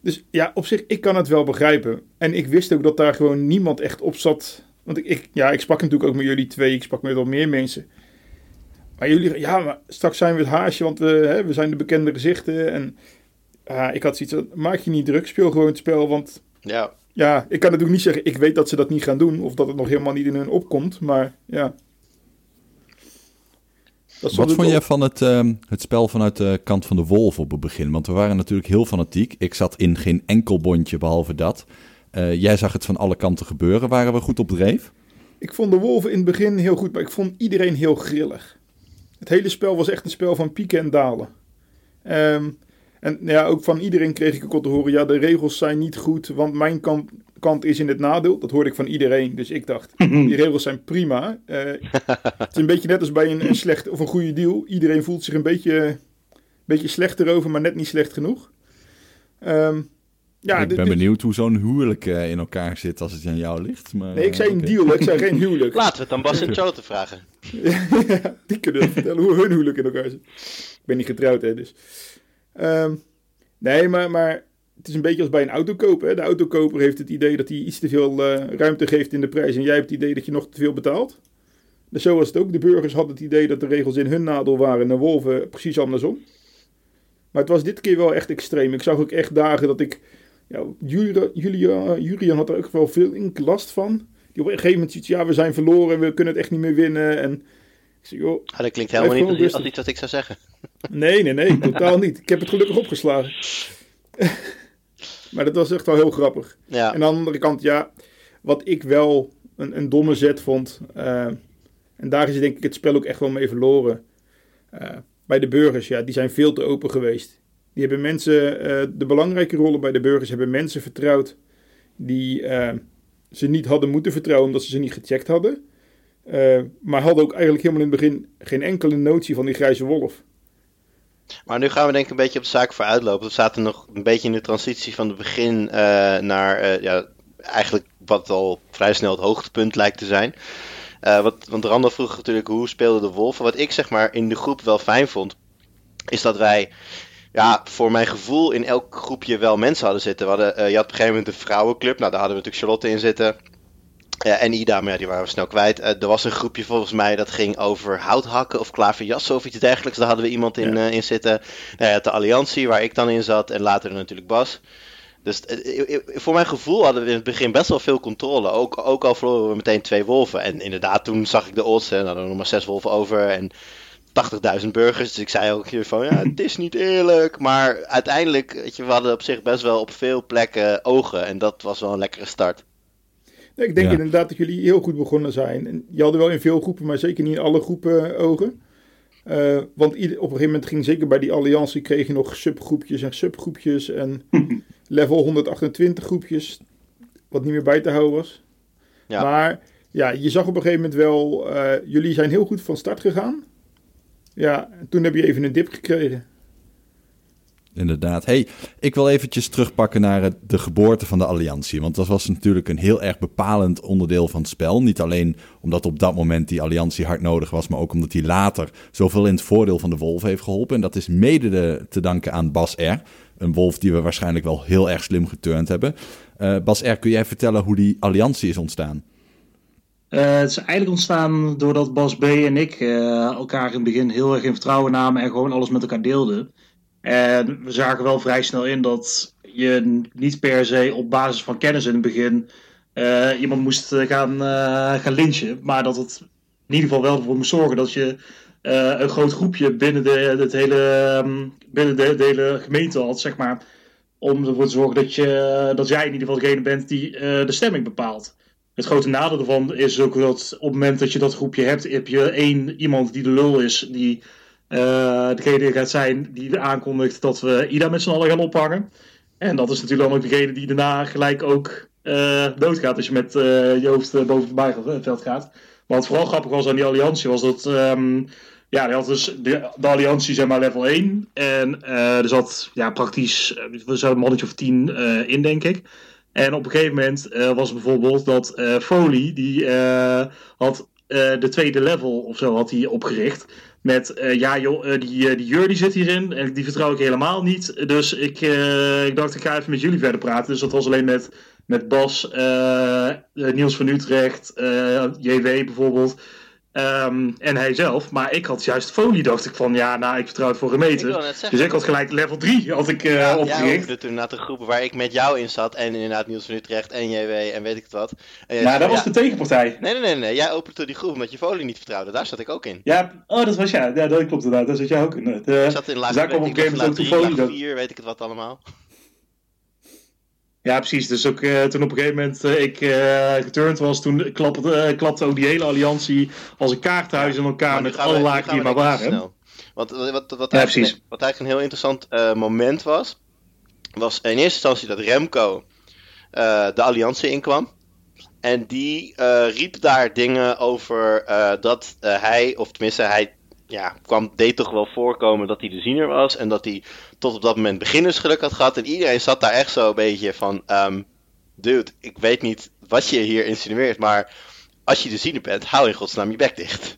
dus ja, op zich, ik kan het wel begrijpen. En ik wist ook dat daar gewoon niemand echt op zat. Want ik, ik ja, ik sprak natuurlijk ook met jullie twee, ik sprak met wel meer mensen. Maar jullie, ja, maar straks zijn we het haasje, want we, hè, we zijn de bekende gezichten. En uh, ik had zoiets maak je niet druk, speel gewoon het spel. Want ja. ja, ik kan natuurlijk niet zeggen, ik weet dat ze dat niet gaan doen. Of dat het nog helemaal niet in hun opkomt. Maar ja. Wat vond jij van het, uh, het spel vanuit de kant van de wolf op het begin? Want we waren natuurlijk heel fanatiek. Ik zat in geen enkel bondje behalve dat. Uh, jij zag het van alle kanten gebeuren. Waren we goed op dreef? Ik vond de wolven in het begin heel goed, maar ik vond iedereen heel grillig. Het hele spel was echt een spel van pieken en dalen. Um, en ja, ook van iedereen kreeg ik ook al te horen: ja, de regels zijn niet goed, want mijn kant, kant is in het nadeel. Dat hoorde ik van iedereen. Dus ik dacht: die regels zijn prima. Uh, het is een beetje net als bij een, een slecht of een goede deal. Iedereen voelt zich een beetje, beetje slechter over, maar net niet slecht genoeg. Um, ja, ik ben benieuwd hoe zo'n huwelijk uh, in elkaar zit als het aan jou ligt. Maar, nee, ik zei een okay. deal, ik zei geen huwelijk. Laten we het dan Bas en Joe te vragen. ja, die kunnen vertellen hoe hun huwelijk in elkaar zit. Ik ben niet getrouwd, hè, dus. Um, nee, maar, maar het is een beetje als bij een autokoper. Hè. De autokoper heeft het idee dat hij iets te veel uh, ruimte geeft in de prijs. En jij hebt het idee dat je nog te veel betaalt. Dus zo was het ook. De burgers hadden het idee dat de regels in hun nadeel waren. En de wolven precies andersom. Maar het was dit keer wel echt extreem. Ik zag ook echt dagen dat ik ja, Julia, Julia, Julian had er ook wel veel in last van. Die op een gegeven moment ziet, ja, we zijn verloren, we kunnen het echt niet meer winnen. En ik zeg, joh, ah, dat klinkt helemaal niet als, als iets wat ik zou zeggen. Nee, nee, nee, totaal niet. Ik heb het gelukkig opgeslagen. maar dat was echt wel heel grappig. Ja. En aan de andere kant, ja, wat ik wel een, een domme zet vond. Uh, en daar is denk ik het spel ook echt wel mee verloren. Uh, bij de burgers, ja, die zijn veel te open geweest. Die hebben mensen, uh, de belangrijke rollen bij de burgers hebben mensen vertrouwd die uh, ze niet hadden moeten vertrouwen omdat ze ze niet gecheckt hadden. Uh, maar hadden ook eigenlijk helemaal in het begin geen enkele notie van die grijze wolf. Maar nu gaan we denk ik een beetje op de zaak vooruitlopen. We zaten nog een beetje in de transitie van het begin naar ja, eigenlijk wat al vrij snel het hoogtepunt lijkt te zijn. wat, want Randall vroeg natuurlijk hoe speelden de wolven. Wat ik zeg maar in de groep wel fijn vond, is dat wij ja, voor mijn gevoel in elk groepje wel mensen hadden zitten. We hadden, uh, je had op een gegeven moment de vrouwenclub. Nou, daar hadden we natuurlijk Charlotte in zitten. Ja, en Ida, maar ja, die waren we snel kwijt. Uh, er was een groepje volgens mij dat ging over houthakken of klaverjassen of iets dergelijks. Daar hadden we iemand in, ja. uh, in zitten. Nou, ja, de Alliantie, waar ik dan in zat. En later natuurlijk Bas. Dus voor mijn gevoel hadden we in het begin best wel veel controle. Ook, ook al verloren we meteen twee wolven. En inderdaad, toen zag ik de odds. En hadden we nog maar zes wolven over. En 80.000 burgers. Dus ik zei ook hier van, ja, het is niet eerlijk. Maar uiteindelijk, weet je, we hadden op zich best wel op veel plekken ogen. En dat was wel een lekkere start. Nee, ik denk ja. inderdaad dat jullie heel goed begonnen zijn. En je hadden wel in veel groepen, maar zeker niet in alle groepen ogen. Uh, want ieder, op een gegeven moment ging zeker bij die alliantie kreeg je nog subgroepjes en subgroepjes en level 128 groepjes, wat niet meer bij te houden was. Ja. Maar ja, je zag op een gegeven moment wel, uh, jullie zijn heel goed van start gegaan. Ja, toen heb je even een dip gekregen. Inderdaad. Hey, ik wil eventjes terugpakken naar de geboorte van de Alliantie. Want dat was natuurlijk een heel erg bepalend onderdeel van het spel. Niet alleen omdat op dat moment die Alliantie hard nodig was, maar ook omdat hij later zoveel in het voordeel van de wolf heeft geholpen. En dat is mede de, te danken aan Bas R. Een wolf die we waarschijnlijk wel heel erg slim geturnd hebben. Uh, Bas R, kun jij vertellen hoe die Alliantie is ontstaan? Uh, het is eigenlijk ontstaan doordat Bas B. en ik uh, elkaar in het begin heel erg in vertrouwen namen en gewoon alles met elkaar deelden. En we zagen wel vrij snel in dat je niet per se op basis van kennis in het begin uh, iemand moest gaan, gaan lynchen. Maar dat het in ieder geval wel ervoor moest zorgen dat je een groot groepje binnen, de, het hele, um, binnen de, de, hele gemeente had, zeg maar. Om ervoor te zorgen dat, je, dat jij in ieder geval degene bent die de stemming bepaalt. Het grote nadeel ervan is ook dat op het moment dat je dat groepje hebt, heb je één iemand die de lul is, die uh, degene gaat zijn die aankondigt dat we Ida met z'n allen gaan ophangen. En dat is natuurlijk dan ook degene die daarna gelijk ook uh, doodgaat als je met uh, je hoofd boven het bijveld gaat. Maar wat vooral grappig was aan die alliantie was dat, um, ja, die dus de, alliantie zeg maar level 1. En er zat ja, praktisch, een mannetje of 10 in denk ik. En op een gegeven moment uh, was bijvoorbeeld dat uh, Foley, die uh, had de tweede level of zo had hij opgericht. Met, ja joh, die, die Jur die zit hierin en die vertrouw ik helemaal niet. Dus ik, ik dacht, ik ga even met jullie verder praten. Dus dat was alleen met, met Bas, Niels van Utrecht, JW bijvoorbeeld. Um, en hij zelf. Maar ik had juist folie, dacht ik van ja, nou, ik vertrouw het voor een meter. dus ik had gelijk level 3 had ik uh, ja, opgericht. Ja, toen de groepen waar ik met jou in zat. En inderdaad Niels van Utrecht en JW en weet ik het wat. En ja, dat was de tegenpartij. Nee, nee, nee, nee. Jij opende die groep omdat je folie niet vertrouwde. Daar zat ik ook in. Ja, oh, dat was ja. Ja, dat klopt inderdaad. Daar zat jij ook in. De, ik zat in laag, dus daar kwam op een gegeven moment ook de folie. 4, weet ik het wat allemaal. Ja, precies. Dus ook uh, toen op een gegeven moment uh, ik uh, geturnd was, toen klapte, klapte ook die hele alliantie als een kaarthuis in elkaar met alle lagen die maar waren. Want wat, wat, wat, ja, eigenlijk, wat eigenlijk een heel interessant moment was, was in eerste instantie dat Remco de alliantie inkwam. En die riep daar dingen over dat hij, of tenminste hij ja, kwam, deed toch wel voorkomen dat hij de ziener was. En dat hij tot op dat moment beginnersgeluk had gehad. En iedereen zat daar echt zo een beetje van... Um, dude, ik weet niet wat je hier insinueert, maar als je de ziener bent, hou in godsnaam je bek dicht.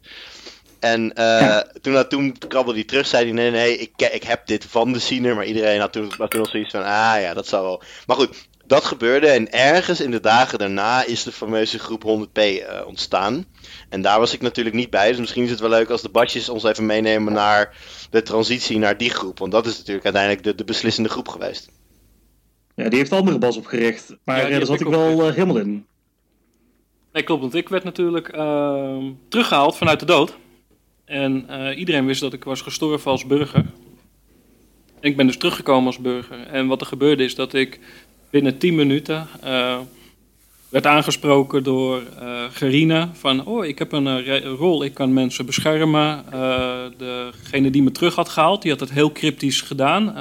En uh, toen, toen krabbelde hij terug, zei hij: Nee, nee, ik, ik heb dit van de ziener. Maar iedereen had toen, had toen nog zoiets van: Ah ja, dat zal wel. Maar goed, dat gebeurde. En ergens in de dagen daarna is de fameuze groep 100p uh, eh, ontstaan. En daar was ik natuurlijk niet bij. Dus misschien is het wel leuk als de badjes ons even meenemen naar de transitie naar die groep. Want dat is natuurlijk uiteindelijk de, de beslissende groep geweest. Ja, die heeft andere bas opgericht. Maar ja, daar zat ik wel uh, helemaal in. Nee, klopt. Want ik werd natuurlijk uh, teruggehaald vanuit de dood. En uh, iedereen wist dat ik was gestorven als burger. En ik ben dus teruggekomen als burger. En wat er gebeurde is dat ik binnen 10 minuten uh, werd aangesproken door uh, Gerina van, oh, ik heb een uh, rol, ik kan mensen beschermen. Degene die me terug had gehaald, die had het heel cryptisch gedaan,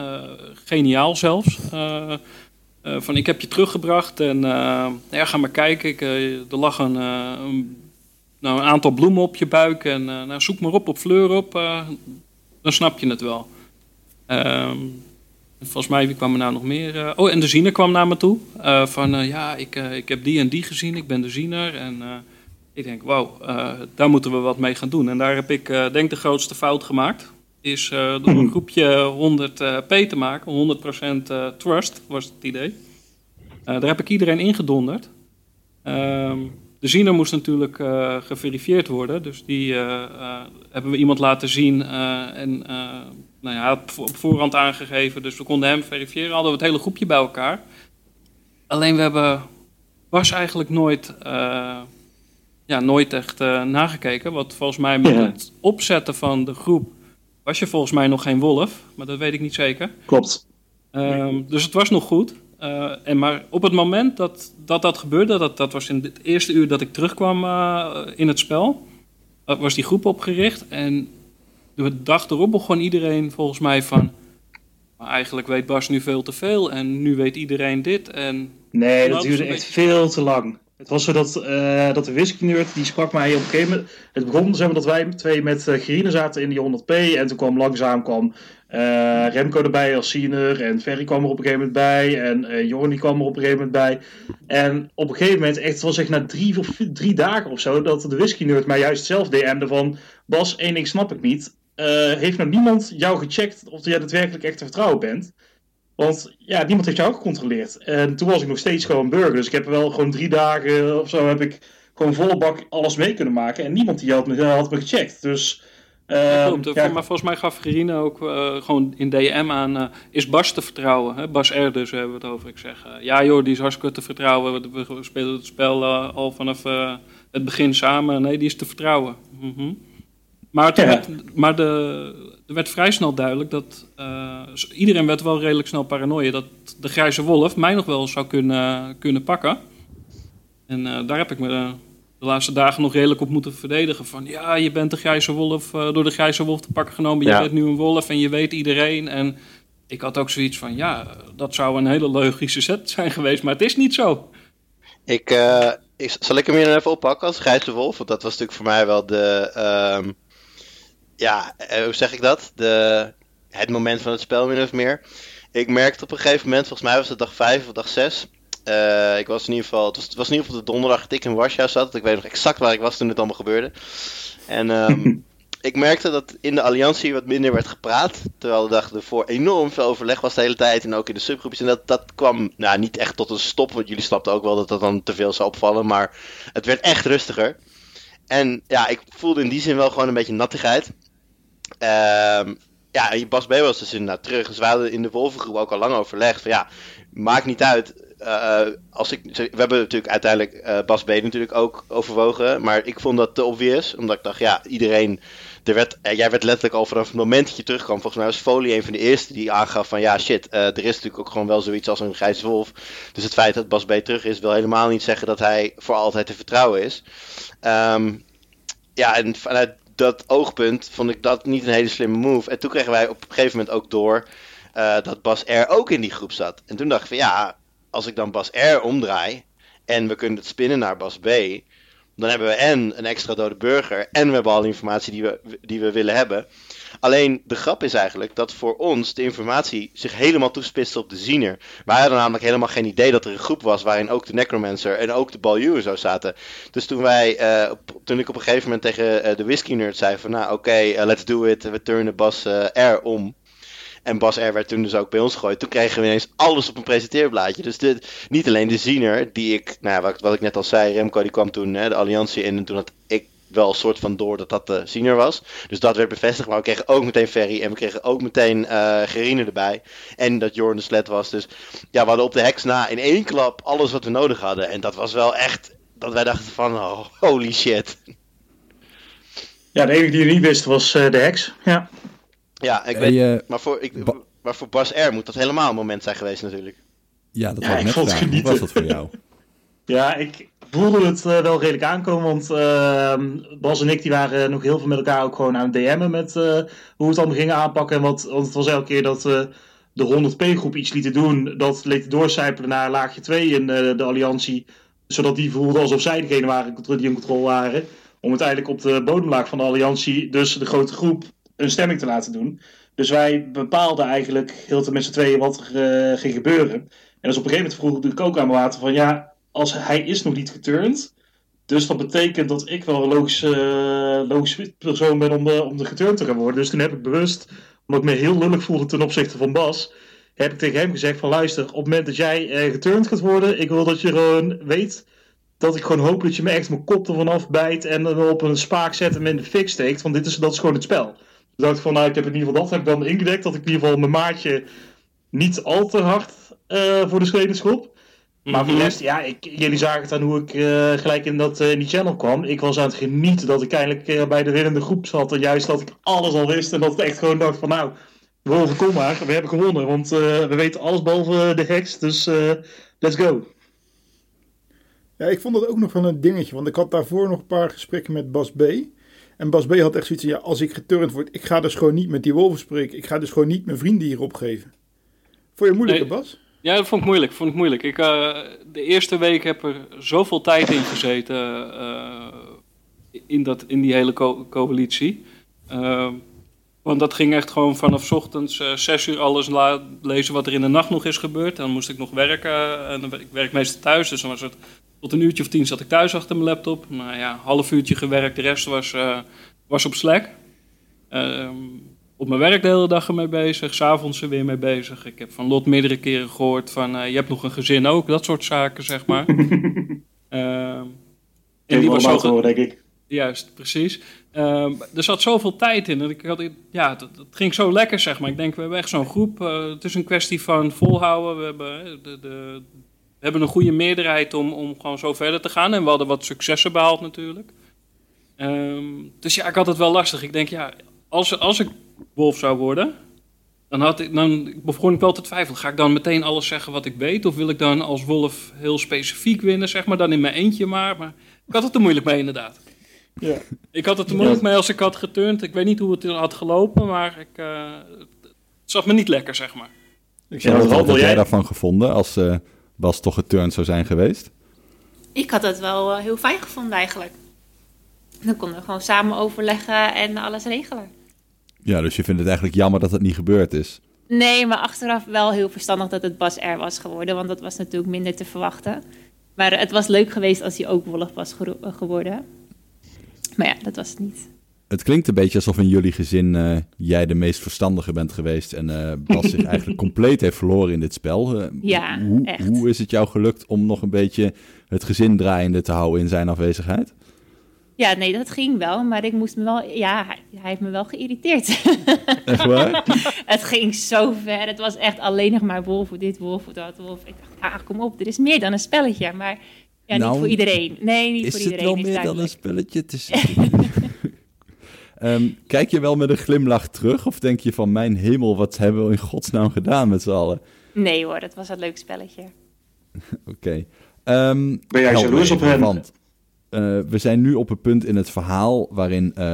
geniaal zelfs. van, ik heb je teruggebracht en ja, ga maar kijken, ik, er lag een, een, nou, een aantal bloemen op je buik en nou, zoek maar op op Fleur op, dan snap je het wel. Ehm, Volgens mij, wie kwam er nou nog meer? Uh, oh, en de ziener kwam naar me toe. Uh, van, uh, ja, ik, ik heb die en die gezien, ik ben de ziener. En ik denk, wauw, daar moeten we wat mee gaan doen. En daar heb ik, denk de grootste fout gemaakt. Is door een groepje 100p te maken, 100% trust was het idee. daar heb ik iedereen ingedonderd. Ehm, de ziener moest natuurlijk geverifieerd worden. Dus die hebben we iemand laten zien en nou ja, op voorhand aangegeven, dus we konden hem verifiëren. Hadden we het hele groepje bij elkaar. Alleen we hebben was eigenlijk nooit, uh, ja, nooit echt uh, nagekeken. Wat volgens mij met het opzetten van de groep was je volgens mij nog geen wolf, maar dat weet ik niet zeker. Klopt. Um, dus het was nog goed. Uh, en maar op het moment dat dat, dat gebeurde, dat, dat was in het eerste uur dat ik terugkwam in het spel, was die groep opgericht. En de dag erop begon iedereen volgens mij van... Maar eigenlijk weet Bas nu veel te veel en nu weet iedereen dit. En nee, dat duurde echt veel te lang. Het was zo dat, uh, dat de whisky die sprak mij op een gegeven moment... Het begon zeg maar, dat wij twee met uh, Gerine zaten in die 100p. En toen kwam langzaam kwam, uh, Remco erbij als senior. En Ferry kwam er op een gegeven moment bij. En uh, Jorni kwam er op een gegeven moment bij. En op een gegeven moment, echt, het was echt na drie, of drie dagen of zo... dat de whisky nerd mij juist zelf DM'de van... Bas, één ding snap ik niet. Uh, heeft nog niemand jou gecheckt of jij daadwerkelijk echt te vertrouwen bent? Want ja, niemand heeft jou gecontroleerd. En toen was ik nog steeds gewoon burger. Dus ik heb wel gewoon drie dagen of zo heb ik gewoon volle bak alles mee kunnen maken. En niemand die had me, had me gecheckt. Dus... Uh, klopt, ja. maar volgens mij gaf Gerine ook uh, gewoon in DM aan, uh, is Bas te vertrouwen? Hè? Bas R dus hebben we het over. Ik zeg, ja joh, die is hartstikke te vertrouwen. We, we spelen het spel al vanaf het begin samen. Nee, die is te vertrouwen. Mm -hmm. Maar, ja. werd, maar de, er werd vrij snel duidelijk dat iedereen werd wel redelijk snel paranoia dat de grijze wolf mij nog wel zou kunnen, kunnen pakken. En daar heb ik me de laatste dagen nog redelijk op moeten verdedigen. Van ja, je bent de grijze wolf, uh, door de grijze wolf te pakken genomen. Je bent nu een wolf en je weet iedereen. En ik had ook zoiets van ja, dat zou een hele logische set zijn geweest. Maar het is niet zo. Ik, ik zal ik hem hier even oppakken als grijze wolf? Want dat was natuurlijk voor mij wel de... Um, ja, hoe zeg ik dat? De, het moment van het spel min of meer. Ik merkte op een gegeven moment, volgens mij was het dag 5 of dag 6 uh, ik was in ieder geval, het was, het was, in ieder geval de donderdag dat ik in Warschau zat. Ik weet nog exact waar ik was toen het allemaal gebeurde. En um, ik merkte dat in de alliantie wat minder werd gepraat. Terwijl de dag ervoor enorm veel overleg was de hele tijd. En ook in de subgroepjes. En dat, dat kwam nou, niet echt tot een stop. Want jullie snapten ook wel dat dat dan te veel zou opvallen. Maar het werd echt rustiger. En ja, ik voelde in die zin wel gewoon een beetje nattigheid. Um, ja, Bas B was dus inderdaad terug. Dus we hadden in de Wolvengroep ook al lang overlegd. Van ja, maakt niet uit uh, als ik, we hebben natuurlijk uiteindelijk uh, Bas B natuurlijk ook overwogen. Maar ik vond dat te obvious. Omdat ik dacht, ja, iedereen. Er werd, uh, jij werd letterlijk al vanaf het moment dat je terugkwam. Volgens mij was Folie een van de eerste die aangaf van ja, shit. er is natuurlijk ook gewoon wel zoiets als een grijze wolf. Dus het feit dat Bas B terug is, wil helemaal niet zeggen dat hij voor altijd te vertrouwen is. Um, ja, en vanuit dat oogpunt vond ik dat niet een hele slimme move. En toen kregen wij op een gegeven moment ook door. dat Bas R ook in die groep zat. En toen dacht ik van ja, als ik dan Bas R omdraai en we kunnen het spinnen naar Bas B, dan hebben we en een extra dode burger en we hebben alle informatie die we, die we willen hebben. Alleen de grap is eigenlijk dat voor ons de informatie zich helemaal toespitste op de ziener. Wij hadden namelijk helemaal geen idee dat er een groep was waarin ook de Necromancer en ook de Baljuwe zo zaten. Dus toen wij, uh, toen ik op een gegeven moment tegen uh, de Whisky Nerd zei van nou oké, uh, let's do it, we turnen Bas R om. En Bas R werd toen dus ook bij ons gegooid. Toen kregen we ineens alles op een presenteerblaadje. Dus niet alleen de ziener, die ik, nou, wat, wat ik net al zei, Remco die kwam toen hè, de alliantie in. En toen had ik wel een soort van door dat dat de ziener was. Dus dat werd bevestigd. Maar we kregen ook meteen Ferry. En we kregen ook meteen uh, Gerine erbij. En dat Jorn de Sled was. Dus ja, we hadden op de heks na in één klap alles wat we nodig hadden. En dat was wel echt, dat wij dachten van, oh, holy shit. Ja, de enige die je niet wist was uh, de heks. Ja. Ja, ik weet, uh, maar, voor, ik, maar voor Bas R moet dat helemaal een moment zijn geweest natuurlijk. Ja, dat ja, ik net. Hoe was dat voor jou? ja, ik voelde het uh, wel redelijk aankomen, want uh, Bas en ik die waren nog heel veel met elkaar ook gewoon aan het DM'en met uh, hoe we het allemaal gingen aanpakken. Want, het was elke keer dat we de 100p-groep iets lieten doen, dat liet doorcijpelen naar laagje 2 in de alliantie. Zodat die voelden alsof zij degene waren die in controle waren. Om uiteindelijk op de bodemlaag van de alliantie, dus de grote groep, een stemming te laten doen. Dus wij bepaalden eigenlijk heel te met z'n tweeën wat er ging gebeuren. En dus op een gegeven moment vroeg ik ook aan mijn water van ja, als hij is nog niet geturnd. Dus dat betekent dat ik wel een logische, uh, logische persoon ben om de, om de geturnd te gaan worden. Dus toen heb ik bewust, omdat ik me heel lullig voelde ten opzichte van Bas, heb ik tegen hem gezegd van luister, op het moment dat jij uh, geturnd gaat worden, ik wil dat je gewoon weet dat ik gewoon hoop dat je me echt mijn kop ervan afbijt en dan op een spaak zet en me in de fik steekt. Want dit is, dat is gewoon het spel. Dus dacht ik van, nou, ik heb in ieder geval dat heb ik dan ingedekt. Dat ik in ieder geval mijn maatje niet al te hard uh, voor de schenen schop. Maar voor de mhm. rest, ja, ik, jullie zagen het aan hoe ik uh, gelijk in, dat, uh, in die channel kwam. Ik was aan het genieten dat ik eindelijk bij de winnende groep zat. En juist dat ik alles al wist. En dat ik echt gewoon dacht van, nou, we kom maar. We hebben gewonnen. Want we weten alles behalve de heks. Dus let's go. Ja, ik vond dat ook nog wel een dingetje. Want ik had daarvoor nog een paar gesprekken met Bas B. En Bas B had echt zoiets ja, als ik geturnd word, ik ga dus gewoon niet met die wolven spreken. Ik ga dus gewoon niet mijn vrienden hier opgeven. Vond je moeilijk, Bas? Ja, dat vond ik moeilijk. Vond ik moeilijk. Ik, uh, de eerste week heb er zoveel tijd in gezeten uh, in, dat, in die hele co coalitie. Uh, want dat ging echt gewoon vanaf ochtends zes uur alles lezen wat er in de nacht nog is gebeurd. Dan moest ik nog werken. En ik werk meestal thuis, dus dan was het tot een uurtje of tien zat ik thuis achter mijn laptop. Nou ja, half uurtje gewerkt, de rest was, was op Slack. Uh, op mijn werk de hele dag ermee bezig, s'avonds er weer mee bezig. Ik heb van Lot meerdere keren gehoord van, uh, je hebt nog een gezin ook, dat soort zaken, zeg maar. Ehm, En die was zo, denk ik. Juist, precies. Ehm, er zat zoveel tijd in. En ik had, ja, het, het ging zo lekker, zeg maar. Ik denk, we hebben echt zo'n groep. eh, het is een kwestie van volhouden. We hebben, eh, de, de, we hebben een goede meerderheid om, om gewoon zo verder te gaan. En we hadden wat successen behaald natuurlijk. Ehm, dus ja, ik had het wel lastig. Ik denk, ja, als, als ik wolf zou worden... Dan, had ik, dan begon ik wel te twijfelen. Ga ik dan meteen alles zeggen wat ik weet? Of wil ik dan als wolf heel specifiek winnen, zeg maar? Dan in mijn eentje maar. Maar ik had het er moeilijk mee, inderdaad. Ja. Ik had het er moeilijk mee als ik had geturnd. Ik weet niet hoe het had gelopen, maar ik, eh, het zat me niet lekker, zeg maar. Ik Ja, wat heb jij jij? daarvan gevonden als eh, Bas toch geturnd zou zijn geweest? Ik had het wel eh, heel fijn gevonden eigenlijk. Dan konden we gewoon samen overleggen en alles regelen. Ja, dus je vindt het eigenlijk jammer dat het niet gebeurd is. Nee, maar achteraf wel heel verstandig dat het Bas R was geworden. Want dat was natuurlijk minder te verwachten. Maar het was leuk geweest als hij ook Wolf was eh, geworden. Maar ja, dat was het niet. Het klinkt een beetje alsof in jullie gezin eh, jij de meest verstandige bent geweest en eh, Bas zich eigenlijk compleet heeft verloren in dit spel. Ja, hoe, echt. hoe is het jou gelukt om nog een beetje het gezin draaiende te houden in zijn afwezigheid? Ja, nee, dat ging wel. Maar ik moest me wel... Ja, hij, hij heeft me wel geïrriteerd. Echt waar? het ging zo ver. Het was echt alleen nog maar Wolf, dit, Wolf, dat, Wolf. Ik dacht, ja, kom op. Er is meer dan een spelletje. Maar ja, Nou, niet voor iedereen. Nee, niet is voor het iedereen. wel is meer dan een spelletje? Het is... Ehm, kijk je wel met een glimlach terug of denk je van mijn hemel, wat hebben we in godsnaam gedaan met z'n allen? Nee hoor, dat was een leuk spelletje. Oké. Ehm, Ben jij jaloers op even, eh, we zijn nu op een punt in het verhaal waarin eh,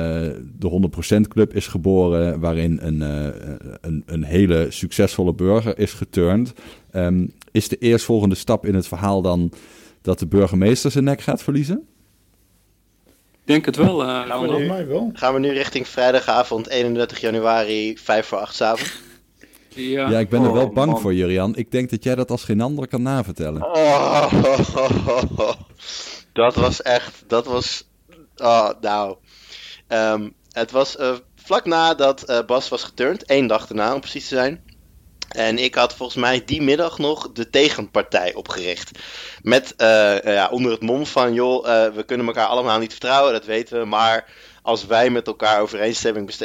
de 100% Club is geboren, waarin een, eh, een, een hele succesvolle burger is geturnd. Ehm, is de eerstvolgende stap in het verhaal dan dat de burgemeester zijn nek gaat verliezen? Ik denk het wel, eh Gaan we wel. Gaan we nu richting vrijdagavond 31 januari, 5 voor 8 avond? Ja. Ja, ik ben er Oh, wel bang man. voor, Jurian. Ik denk dat jij dat als geen ander kan navertellen. Oh, dat was echt, dat was, oh, nou. Ehm, het was eh, vlak nadat eh Bas was geturnd, één dag daarna om precies te zijn. En ik had volgens mij die middag nog de tegenpartij opgericht. Met eh, ja, onder het mom van, joh, we kunnen elkaar allemaal niet vertrouwen, dat weten we. Maar als wij met elkaar overeenstemming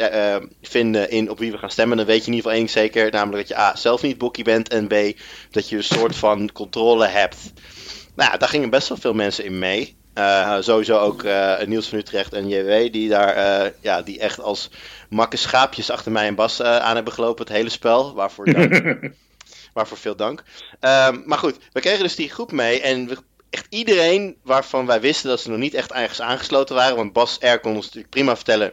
vinden in op wie we gaan stemmen, dan weet je in ieder geval één zeker. Namelijk dat je A, zelf niet bokkie bent en B, dat je een soort van controle hebt. Nou ja, daar gingen best wel veel mensen in mee. Eh, sowieso ook eh, Niels van Utrecht en JW, die daar eh, ja, die echt als makke schaapjes achter mij en Bas aan hebben gelopen het hele spel. Waarvoor dank. waarvoor veel dank. Ehm, maar goed, we kregen dus die groep mee en we, echt iedereen waarvan wij wisten dat ze nog niet echt ergens aangesloten waren. Want Bas R kon ons natuurlijk prima vertellen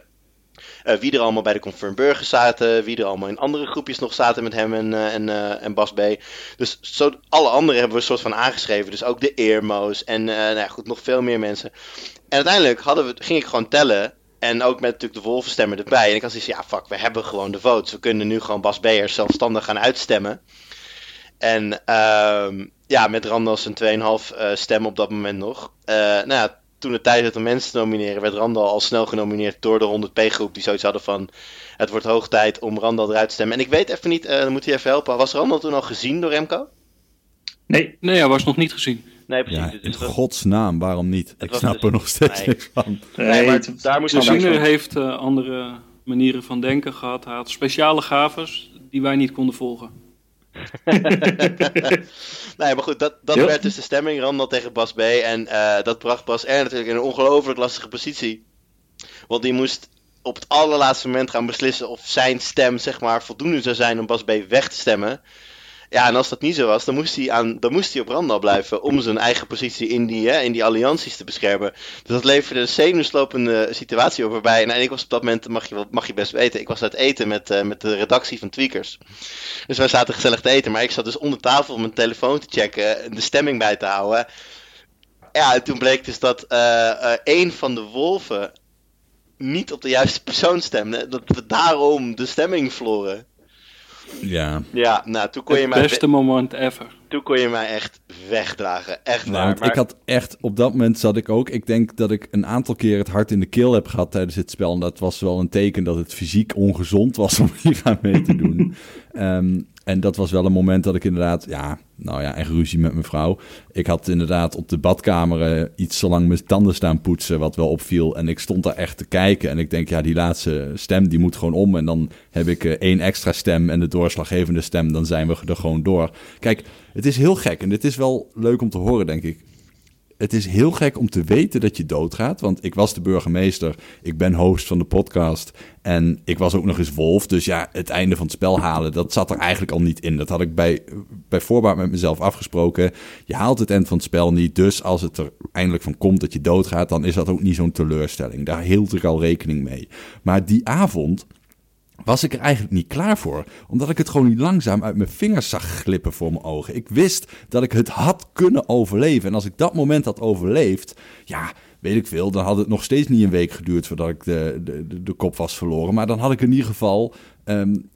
eh, wie er allemaal bij de Confirm Burgers zaten, wie er allemaal in andere groepjes nog zaten met hem en, eh, en, eh, en Bas B. Dus zo, alle anderen hebben we een soort van aangeschreven. Dus ook de Eermo's en nou ja, goed, nog veel meer mensen. En uiteindelijk hadden we, ging ik gewoon tellen. En ook met natuurlijk de wolvenstemmen erbij. En ik had zoiets ja fuck, we hebben gewoon de votes. We kunnen nu gewoon Bas B'ers zelfstandig gaan uitstemmen. En ehm, ja, met Randall zijn 2,5 eh stem op dat moment nog. Nou ja, toen het tijd werd om mensen te nomineren, werd Randall al snel genomineerd door de 100p groep. Die zoiets hadden van, het wordt hoog tijd om Randall eruit te stemmen. En ik weet even niet, eh, dan moet hij even helpen. Was Randall toen al gezien door Remco? Nee, Nee, hij was nog niet gezien. Nee, precies. Ja, Dus in godsnaam, waarom niet? Ik snap dus- er nog steeds nee. niks van. Nee, maar het- daar moest De je heeft eh, andere manieren van denken gehad. Hij had speciale gaves die wij niet konden volgen. nee, maar goed, dat, dat werd dus de stemming, Randall tegen Bas B. En eh, dat bracht Bas R natuurlijk in een ongelooflijk lastige positie. Want die moest op het allerlaatste moment gaan beslissen of zijn stem, zeg maar, voldoende zou zijn om Bas B weg te stemmen. Ja, en als dat niet zo was, dan moest hij, aan, dan moest hij op blijven om zijn eigen positie in die, hè, in die allianties te beschermen. Dus dat leverde een zenuwslopende situatie op waarbij, nou, en ik was op dat moment, mag je, mag je best weten, ik was uit eten met, eh, met de redactie van Tweakers. Dus wij zaten gezellig te eten, maar ik zat dus onder tafel mijn telefoon te checken en de stemming bij te houden. Ja, en toen bleek dus dat eh eh, een van de wolven niet op de juiste persoon stemde. Dat we daarom de stemming verloren. Ja, Ja, nou, toen kon je Het mij, beste moment ever. toen kon je mij echt wegdragen. Echt nou, waar. maar- ik had echt, op dat moment zat ik ook, ik denk dat ik een aantal keer het hart in de keel heb gehad tijdens dit spel. En dat was wel een teken dat het fysiek ongezond was om hier aan mee te doen. Ehm, En dat was wel een moment dat ik inderdaad, ja, nou ja, echt ruzie met mijn vrouw. Ik had inderdaad op de badkamer uh, iets zo lang mijn tanden staan poetsen, wat wel opviel. En ik stond daar echt te kijken. En ik denk, ja, die laatste stem, die moet gewoon om. En dan heb ik uh, één extra stem en de doorslaggevende stem. Dan zijn we er gewoon door. Kijk, het is heel gek. En het is wel leuk om te horen, denk ik het is heel gek om te weten dat je doodgaat. Want ik was de burgemeester, ik ben host van de podcast. En ik was ook nog eens wolf. Dus ja, het einde van het spel halen, dat zat er eigenlijk al niet in. Dat had ik bij, bij voorbaat met mezelf afgesproken. Je haalt het eind van het spel niet. Dus als het er eindelijk van komt dat je doodgaat, dan is dat ook niet zo'n teleurstelling. Daar hield ik al rekening mee. Maar die avond was ik er eigenlijk niet klaar voor. Omdat ik het gewoon niet langzaam uit mijn vingers zag glippen voor mijn ogen. Ik wist dat ik het had kunnen overleven. En als ik dat moment had overleefd, ja, weet ik veel, dan had het nog steeds niet een week geduurd voordat ik de, de, de, kop was verloren. Maar dan had ik in ieder geval um,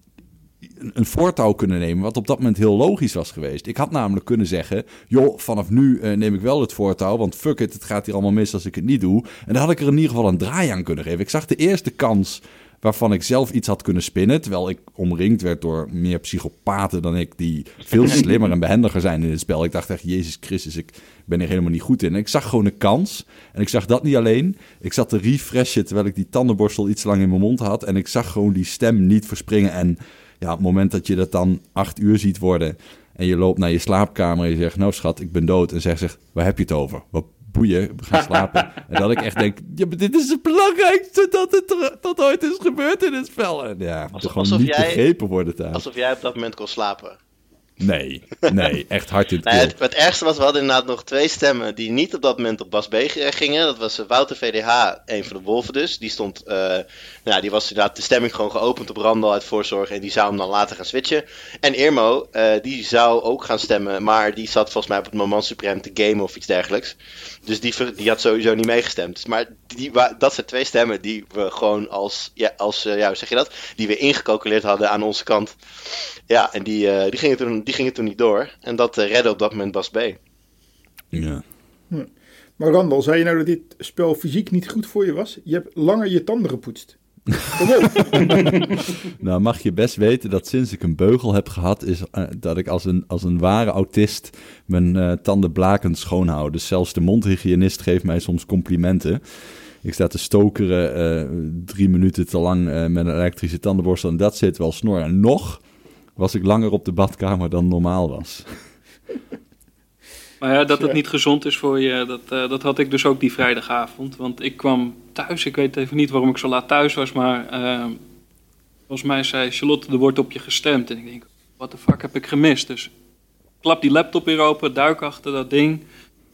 een voortouw kunnen nemen, wat op dat moment heel logisch was geweest. Ik had namelijk kunnen zeggen, joh, vanaf nu uh, neem ik wel het voortouw, want fuck it, het gaat hier allemaal mis als ik het niet doe. En dan had ik er in ieder geval een draai aan kunnen geven. Ik zag de eerste kans waarvan ik zelf iets had kunnen spinnen. Terwijl ik omringd werd door meer psychopaten dan ik, die veel slimmer en behendiger zijn in het spel. Ik dacht echt, Jezus Christus, ik ben er helemaal niet goed in. En ik zag gewoon een kans. En ik zag dat niet alleen. Ik zat te refreshen terwijl ik die tandenborstel iets lang in mijn mond had. En ik zag gewoon die stem niet verspringen. En ja, op het moment dat je dat dan acht uur ziet worden. En je loopt naar je slaapkamer en je zegt, nou schat, ik ben dood. En zij zegt, waar heb je het over? Wat boeien, we gaan slapen. en dat ik echt denk, ja, maar dit is het belangrijkste dat, het dat ooit is gebeurd in het spel. En ja, alsof, gewoon niet begrepen worden thuis. Alsof jij op dat moment kon slapen. Nee, nee, echt hard in het, nee, het, het, ergste was, we hadden inderdaad nog twee stemmen die niet op dat moment op Bas B gingen. Dat was Wouter VDH, een van de wolven dus. Die stond, uh, nou, die was inderdaad de stemming gewoon geopend op Randall uit voorzorg. En die zou hem dan later gaan switchen. En Irmo, uh, die zou ook gaan stemmen, maar die zat volgens mij op het moment supreme te game of iets dergelijks. Dus die, die had sowieso niet meegestemd. Maar die, dat zijn twee stemmen die we gewoon als, ja, als uh, ja, hoe zeg je dat? Die we ingecalculeerd hadden aan onze kant. Ja, en die, uh, die, gingen toen, die gingen toen niet door. En dat uh, redde op dat moment Bas B. Ja. Hm. Maar Randall, zei je nou dat dit spel fysiek niet goed voor je was? Je hebt langer je tanden gepoetst. Nou, mag je best weten dat sinds ik een beugel heb gehad, is uh, dat ik als een, als een ware autist mijn uh, tanden blakend schoonhoud. Dus zelfs de mondhygiënist geeft mij soms complimenten. Ik sta te stokeren uh, drie minuten te lang met een elektrische tandenborstel en dat zit wel snor. En nog was ik langer op de badkamer dan normaal was. Maar ja, dat het niet gezond is voor je, dat, uh, dat had ik dus ook die vrijdagavond. Want ik kwam thuis, ik weet even niet waarom ik zo laat thuis was, maar uh, volgens mij zei Charlotte, er wordt op je gestemd. En ik denk, wat de fuck heb ik gemist? Dus klap die laptop weer open, duik achter dat ding.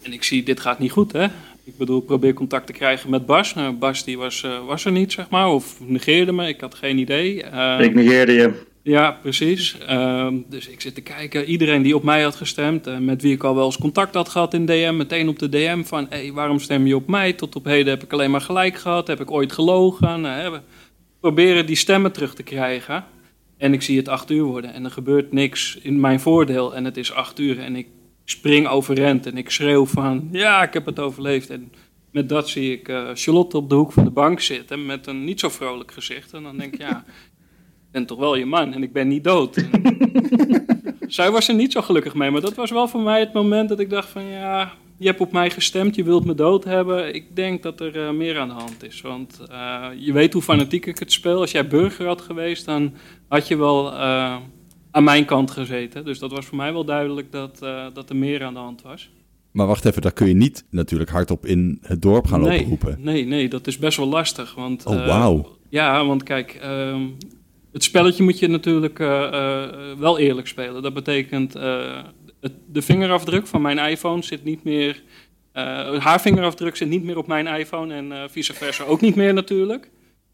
En ik zie, dit gaat niet goed, hè? Ik bedoel, probeer contact te krijgen met Bas. Nou, Bas die was, uh, was er niet, zeg maar, of negeerde me, ik had geen idee. ik negeerde je. Ja, precies. Uh, dus ik zit te kijken. Iedereen die op mij had gestemd, uh, met wie ik al wel eens contact had gehad in DM, meteen op de DM van: hé, hey, waarom stem je op mij? Tot op heden heb ik alleen maar gelijk gehad. Heb ik ooit gelogen? Uh, we proberen die stemmen terug te krijgen. En ik zie het acht uur worden en er gebeurt niks in mijn voordeel. En het is acht uur en ik spring overend en ik schreeuw van: ja, ik heb het overleefd. En met dat zie ik uh, Charlotte op de hoek van de bank zitten met een niet zo vrolijk gezicht. En dan denk ik: ja ben toch wel je man en ik ben niet dood. Zij was er niet zo gelukkig mee, maar dat was wel voor mij het moment dat ik dacht van ja, je hebt op mij gestemd, je wilt me dood hebben. Ik denk dat er uh, meer aan de hand is, want uh, je weet hoe fanatiek ik het speel. Als jij burger had geweest, dan had je wel uh, aan mijn kant gezeten. Dus dat was voor mij wel duidelijk dat, dat er meer aan de hand was. Maar wacht even, daar kun je niet natuurlijk hardop in het dorp gaan nee, lopen roepen. Nee, nee, dat is best wel lastig. Want, oh, wauw. Ja, want kijk, uh, het spelletje moet je natuurlijk uh, uh, wel eerlijk spelen. Dat betekent, uh, het, de vingerafdruk van mijn iPhone zit niet meer... haar vingerafdruk zit niet meer op mijn iPhone en vice versa ook niet meer natuurlijk.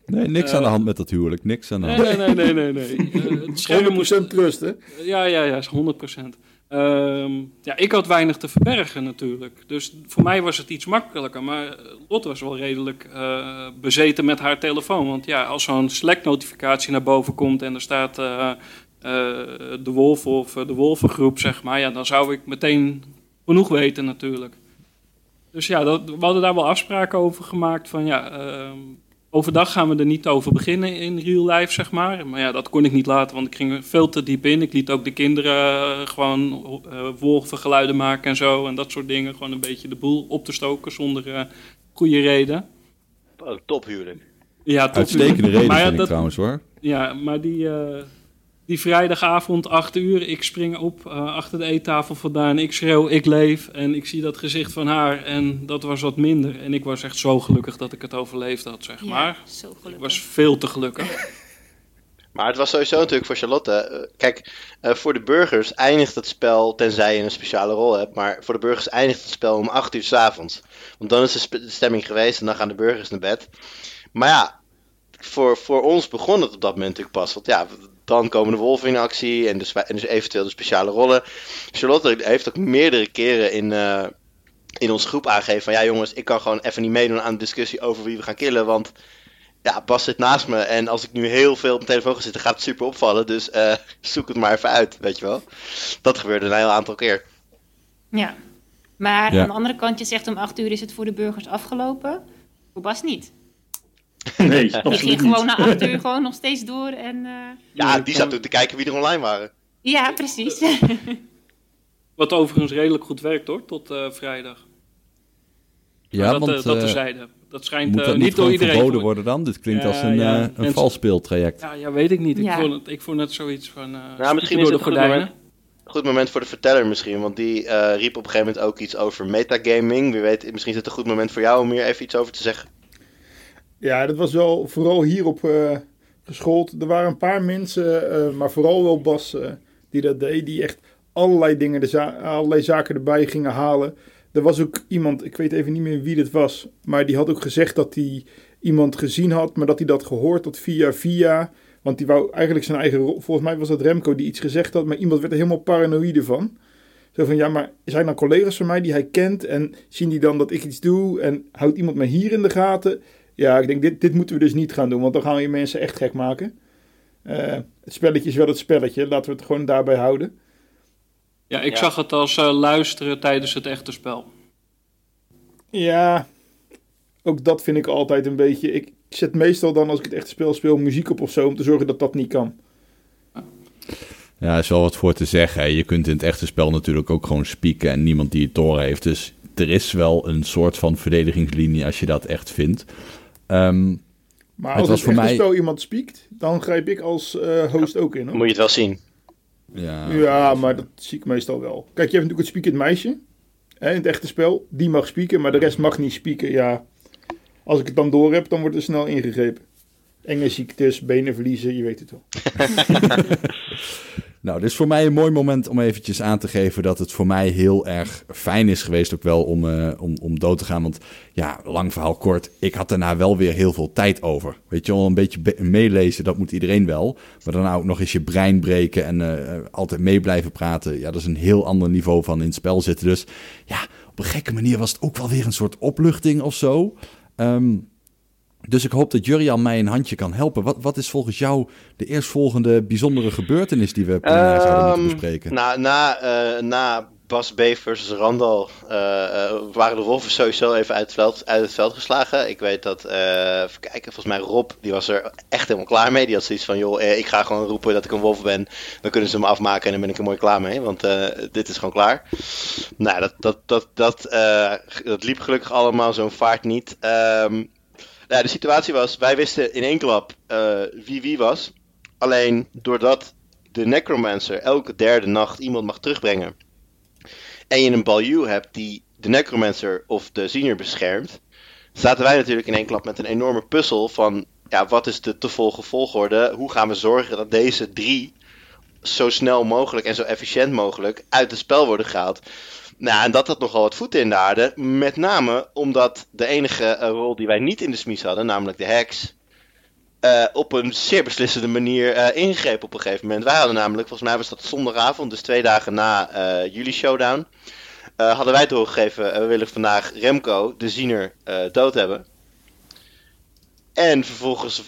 Nee, niks aan de hand met dat huwelijk. Niks aan de hand. Nee, nee, nee, nee. nee, nee. het scherm moest... trust, hè? Ja, ja, ja, 100%. Um, ja, ik had weinig te verbergen natuurlijk. Dus voor mij was het iets makkelijker. Maar Lot was wel redelijk uh, bezeten met haar telefoon. Want ja, als zo'n Slack-notificatie naar boven komt en er staat uh, uh, de wolf of de wolvengroep, zeg maar. Ja, dan zou ik meteen genoeg weten natuurlijk. Dus ja, dat, we hadden daar wel afspraken over gemaakt van ja... overdag gaan we er niet over beginnen in real life, zeg maar. Maar ja, dat kon ik niet laten, want ik ging veel te diep in. Ik liet ook de kinderen uh, gewoon uh, wolvengeluiden maken en zo. En dat soort dingen. Gewoon een beetje de boel op te stoken zonder uh, goede reden. Oh, tophuwelijk. Ja, top Uitstekende reden maar ja, vind dat, ik trouwens hoor. Ja, maar die, die vrijdagavond, 8 uur, ik spring op uh, achter de eettafel vandaan. Ik schreeuw, ik leef. En ik zie dat gezicht van haar. En dat was wat minder. En ik was echt zo gelukkig dat ik het overleefd had, zeg ja, maar. Zo gelukkig. Ik was veel te gelukkig. Maar het was sowieso natuurlijk voor Charlotte. Uh, kijk, uh, voor de burgers eindigt het spel, tenzij je een speciale rol hebt. Maar voor de burgers eindigt het spel om 8 uur s avonds. Want dan is de stemming geweest en dan gaan de burgers naar bed. Maar ja, voor, voor ons begon het op dat moment natuurlijk pas. Want ja, dan komen de wolven in actie en dus, en dus eventueel de speciale rollen. Charlotte heeft ook meerdere keren in, uh, in onze groep aangegeven van... Ja jongens, ik kan gewoon even niet meedoen aan de discussie over wie we gaan killen. Want ja, Bas zit naast me en als ik nu heel veel op mijn telefoon ga zitten gaat het super opvallen. Dus uh, zoek het maar even uit, weet je wel. Dat gebeurde een heel aantal keer. Ja, maar ja. aan de andere kant, je zegt om acht uur is het voor de burgers afgelopen. Voor Bas niet. Nee, Die ging gewoon na acht uur gewoon nog steeds door. En, uh... Ja, die zat toen te kijken wie er online waren. Ja, precies. Wat overigens redelijk goed werkt hoor, tot uh, vrijdag. Ja, dat, want uh, dat terzijde. Dat schijnt moet dat niet, niet door iedereen verboden worden dan? Dit klinkt Ja, als een, ja, uh, een mensen- valspeeltraject. Ja, ja, weet ik niet. Ik, Ja. vond, het, ik vond het zoiets van. uh, Nou, misschien door is de het een goed gordijnen. moment, goed moment voor de verteller misschien. Want die eh, riep op een gegeven moment ook iets over metagaming. Wie weet, misschien is het een goed moment voor jou om hier even iets over te zeggen. Ja, dat was wel vooral hierop eh geschoold. Er waren een paar mensen, eh, maar vooral wel Bas, eh, die dat deed. Die echt allerlei dingen, de allerlei zaken erbij gingen halen. Er was ook iemand, ik weet even niet meer wie dit was. Maar die had ook gezegd dat hij iemand gezien had. Maar dat hij dat gehoord had via via. Want die wou eigenlijk zijn eigen. Volgens mij was dat Remco die iets gezegd had. Maar iemand werd er helemaal paranoïde van. Zo van, ja, maar zijn dan collega's van mij die hij kent? En zien die dan dat ik iets doe? En houdt iemand me hier in de gaten? Ja, ik denk, dit, dit moeten we dus niet gaan doen, want dan gaan we je mensen echt gek maken. Eh, het spelletje is wel het spelletje, laten we het gewoon daarbij houden. Ja, ik Ja. zag het als eh, luisteren tijdens het echte spel. Ja, ook dat vind ik altijd een beetje. Ik zet meestal dan, als ik het echte spel speel, muziek op of zo, om te zorgen dat dat niet kan. Ja, er is wel wat voor te zeggen. hè. Je kunt in het echte spel natuurlijk ook gewoon spieken en niemand die het door heeft. Dus er is wel een soort van verdedigingslinie als je dat echt vindt. Ehm, Maar Het als was het voor echte mij- spel iemand spiekt, dan grijp ik als eh, host ook in. Hoor. Moet je het wel zien. ja, Ja, maar dat zie ik meestal wel. Kijk, je hebt natuurlijk het spiekend meisje. Hè, in het echte spel. Die mag spieken, maar de rest mag niet spieken. Ja, als ik het dan door heb, dan wordt er snel ingegrepen. Enge ziektes, benen verliezen, je weet het wel. Nou, dit is voor mij een mooi moment om eventjes aan te geven dat het voor mij heel erg fijn is geweest ook wel om, eh, om, om dood te gaan. Want ja, lang verhaal kort, ik had daarna wel weer heel veel tijd over. Weet je wel, een beetje be- meelezen, dat moet iedereen wel. Maar daarna ook nog eens je brein breken en eh, altijd mee blijven praten. Ja, dat is een heel ander niveau van in het spel zitten. Dus ja, op een gekke manier was het ook wel weer een soort opluchting of zo. Ehm, dus ik hoop dat Jurian mij een handje kan helpen. Wat, wat is volgens jou de eerstvolgende bijzondere gebeurtenis die we plenair zouden moeten Ehm, bespreken? Na, na, eh, na Bas B versus Randal eh, eh, waren de Wolven sowieso even uit het veld, uit het veld geslagen. Ik weet dat, even kijken, volgens mij Rob, die was er echt helemaal klaar mee. Die had zoiets van, joh, ik ga gewoon roepen dat ik een wolf ben. Dan kunnen ze me afmaken en dan ben ik er mooi klaar mee, want dit is gewoon klaar. Nou, dat, dat, dat, dat, dat liep gelukkig allemaal zo'n vaart niet. Ehm, nou, de situatie was, wij wisten in één klap eh, wie wie was. Alleen doordat de Necromancer elke derde nacht iemand mag terugbrengen. En je een baljuw hebt die de Necromancer of de Senior beschermt. Zaten wij natuurlijk in één klap met een enorme puzzel van. Ja, wat is de te volgen volgorde? Hoe gaan we zorgen dat deze drie zo snel mogelijk en zo efficiënt mogelijk uit het spel worden gehaald? Nou, en dat had nogal wat voeten in de aarde. Met name omdat de enige eh, rol die wij niet in de smies hadden, namelijk de heks, eh, op een zeer beslissende manier eh, ingreep op een gegeven moment. Wij hadden namelijk, volgens mij was dat zondagavond, dus twee dagen na jullie showdown, hadden wij doorgegeven, we willen vandaag Remco, de ziener, dood hebben. En vervolgens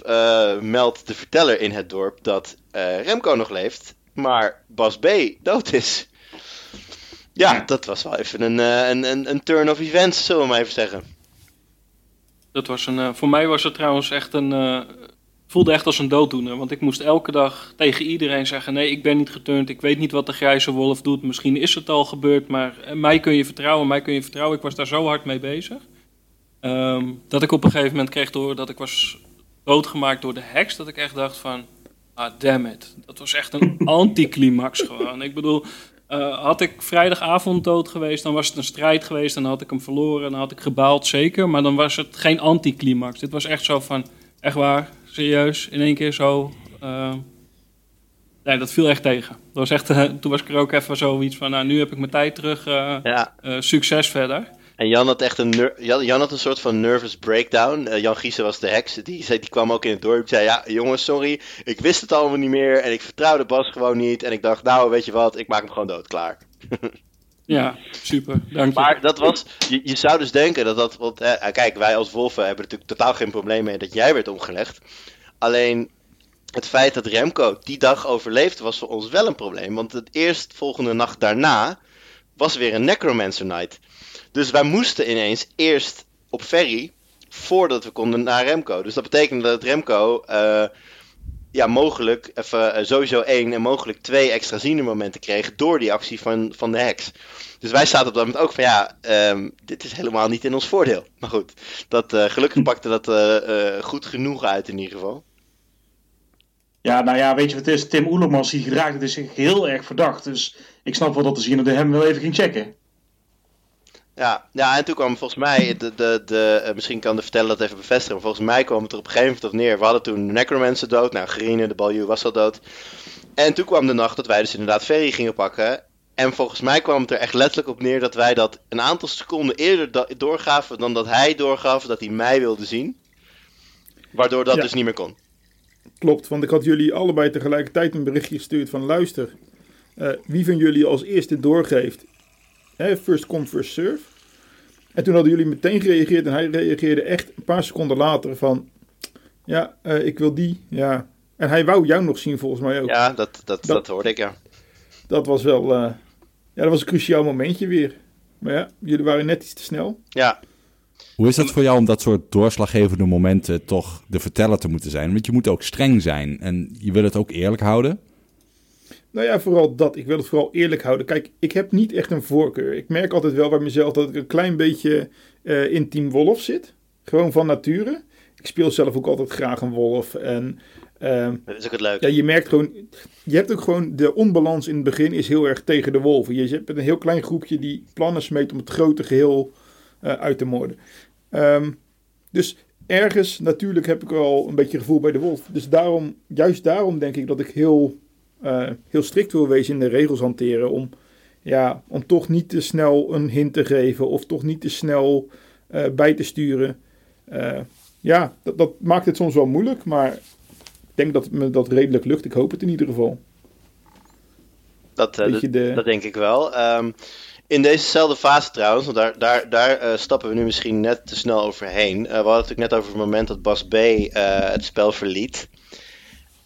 meldt de verteller in het dorp dat Remco nog leeft, maar Bas B. dood is. Ja, dat was wel even een, eh, een, een, een turn of events, zullen we maar even zeggen. Dat was een, eh, voor mij was het trouwens echt een. eh, voelde echt als een dooddoener. Want ik moest elke dag tegen iedereen zeggen: nee, ik ben niet geturnd. Ik weet niet wat de grijze wolf doet. Misschien is het al gebeurd, maar mij kun je vertrouwen. Mij kun je vertrouwen. Ik was daar zo hard mee bezig. Ehm, dat ik op een gegeven moment kreeg door dat ik was doodgemaakt door de heks. Dat ik echt dacht van. Ah, damn it. Dat was echt een anticlimax gewoon. Ik bedoel, eh, had ik vrijdagavond dood geweest, dan was het een strijd geweest. Dan had ik hem verloren, dan had ik gebaald, zeker. Maar dan was het geen anticlimax. Dit was echt zo van, echt waar, serieus, in één keer zo. eh, nee, dat viel echt tegen. Dat was echt, eh, toen was ik er ook even zoiets van, nou, nu heb ik mijn tijd terug. Ja, succes verder. En Jan had echt een, Jan, had een soort van nervous breakdown. Eh, Jan Giesen was de heks, die, zei, die kwam ook in het dorp. Zei, ja jongens, sorry, ik wist het allemaal niet meer en ik vertrouwde Bas gewoon niet. En ik dacht, nou, weet je wat, ik maak hem gewoon dood, klaar. Ja, super, dank je. Maar dat was, je, je zou dus denken dat dat, want eh, kijk, wij als wolven hebben natuurlijk totaal geen probleem mee dat jij werd omgelegd. Alleen het feit dat Remco die dag overleefde was voor ons wel een probleem. Want de eerstvolgende nacht daarna was weer een Necromancer Night. Dus wij moesten ineens eerst op ferry voordat we konden naar Remco. Dus dat betekende dat Remco eh, ja, mogelijk even eh, sowieso één en mogelijk twee extra zienermomenten kreeg door die actie van, van de heks. Dus wij zaten op dat moment ook van ja, ehm, dit is helemaal niet in ons voordeel. Maar goed, dat, eh, gelukkig pakte dat goed genoeg uit in ieder geval. Ja, nou ja, weet je wat het is? Tim Oelemans die geraakte zich heel erg verdacht. Dus ik snap wel dat de ziener hem wel even ging checken. Ja, ja, en toen kwam volgens mij, de, de, de, eh, misschien kan de verteller dat even bevestigen, maar volgens mij kwam het er op een gegeven moment op neer. We hadden toen Necromancer dood, nou Gerine, de Baljuw was al dood. En toen kwam de nacht dat wij dus inderdaad ferry gingen pakken. En volgens mij kwam het er echt letterlijk op neer dat wij dat een aantal seconden eerder doorgaven dan dat hij doorgaf dat hij mij wilde zien. Waardoor dat Ja. dus niet meer kon. Klopt, want ik had jullie allebei tegelijkertijd een berichtje gestuurd van luister, eh, wie van jullie als eerste doorgeeft, hè, first come, first serve. En toen hadden jullie meteen gereageerd en hij reageerde echt een paar seconden later van, ja, eh, ik wil die, ja. En hij wou jou nog zien volgens mij ook. Ja, dat, dat, dat, Dat- hoorde ik, ja. Dat was wel, eh, ja, dat was een cruciaal momentje weer. Maar ja, jullie waren net iets te snel. Ja, Hoe is dat voor jou om dat soort doorslaggevende momenten toch de verteller te moeten zijn? Want je moet ook streng zijn en je wil het ook eerlijk houden. Nou ja, vooral dat. Ik wil het vooral eerlijk houden. Kijk, ik heb niet echt een voorkeur. Ik merk altijd wel bij mezelf dat ik een klein beetje eh, in Team Wolf zit. Gewoon van nature. Ik speel zelf ook altijd graag een wolf. En ehm, dat is ook het leuke. ja, je merkt gewoon... Je hebt ook gewoon... De onbalans in het begin is heel erg tegen de wolven. Je hebt een heel klein groepje die plannen smeet om het grote geheel eh, uit te moorden. Ehm, dus ergens, natuurlijk heb ik wel een beetje gevoel bij de wolf. Dus daarom, juist daarom denk ik dat ik heel, eh, heel strikt wil wezen in de regels hanteren. Om, ja, om toch niet te snel een hint te geven of toch niet te snel eh, bij te sturen. Eh, ja, dat, dat maakt het soms wel moeilijk, maar ik denk dat me dat redelijk lukt. Ik hoop het in ieder geval. Dat, dat, je, de- dat denk ik wel. Ehm, in dezezelfde fase trouwens, want daar, daar, daar stappen we nu misschien net te snel overheen. Eh, we hadden het natuurlijk net over het moment dat Bas B het spel verliet.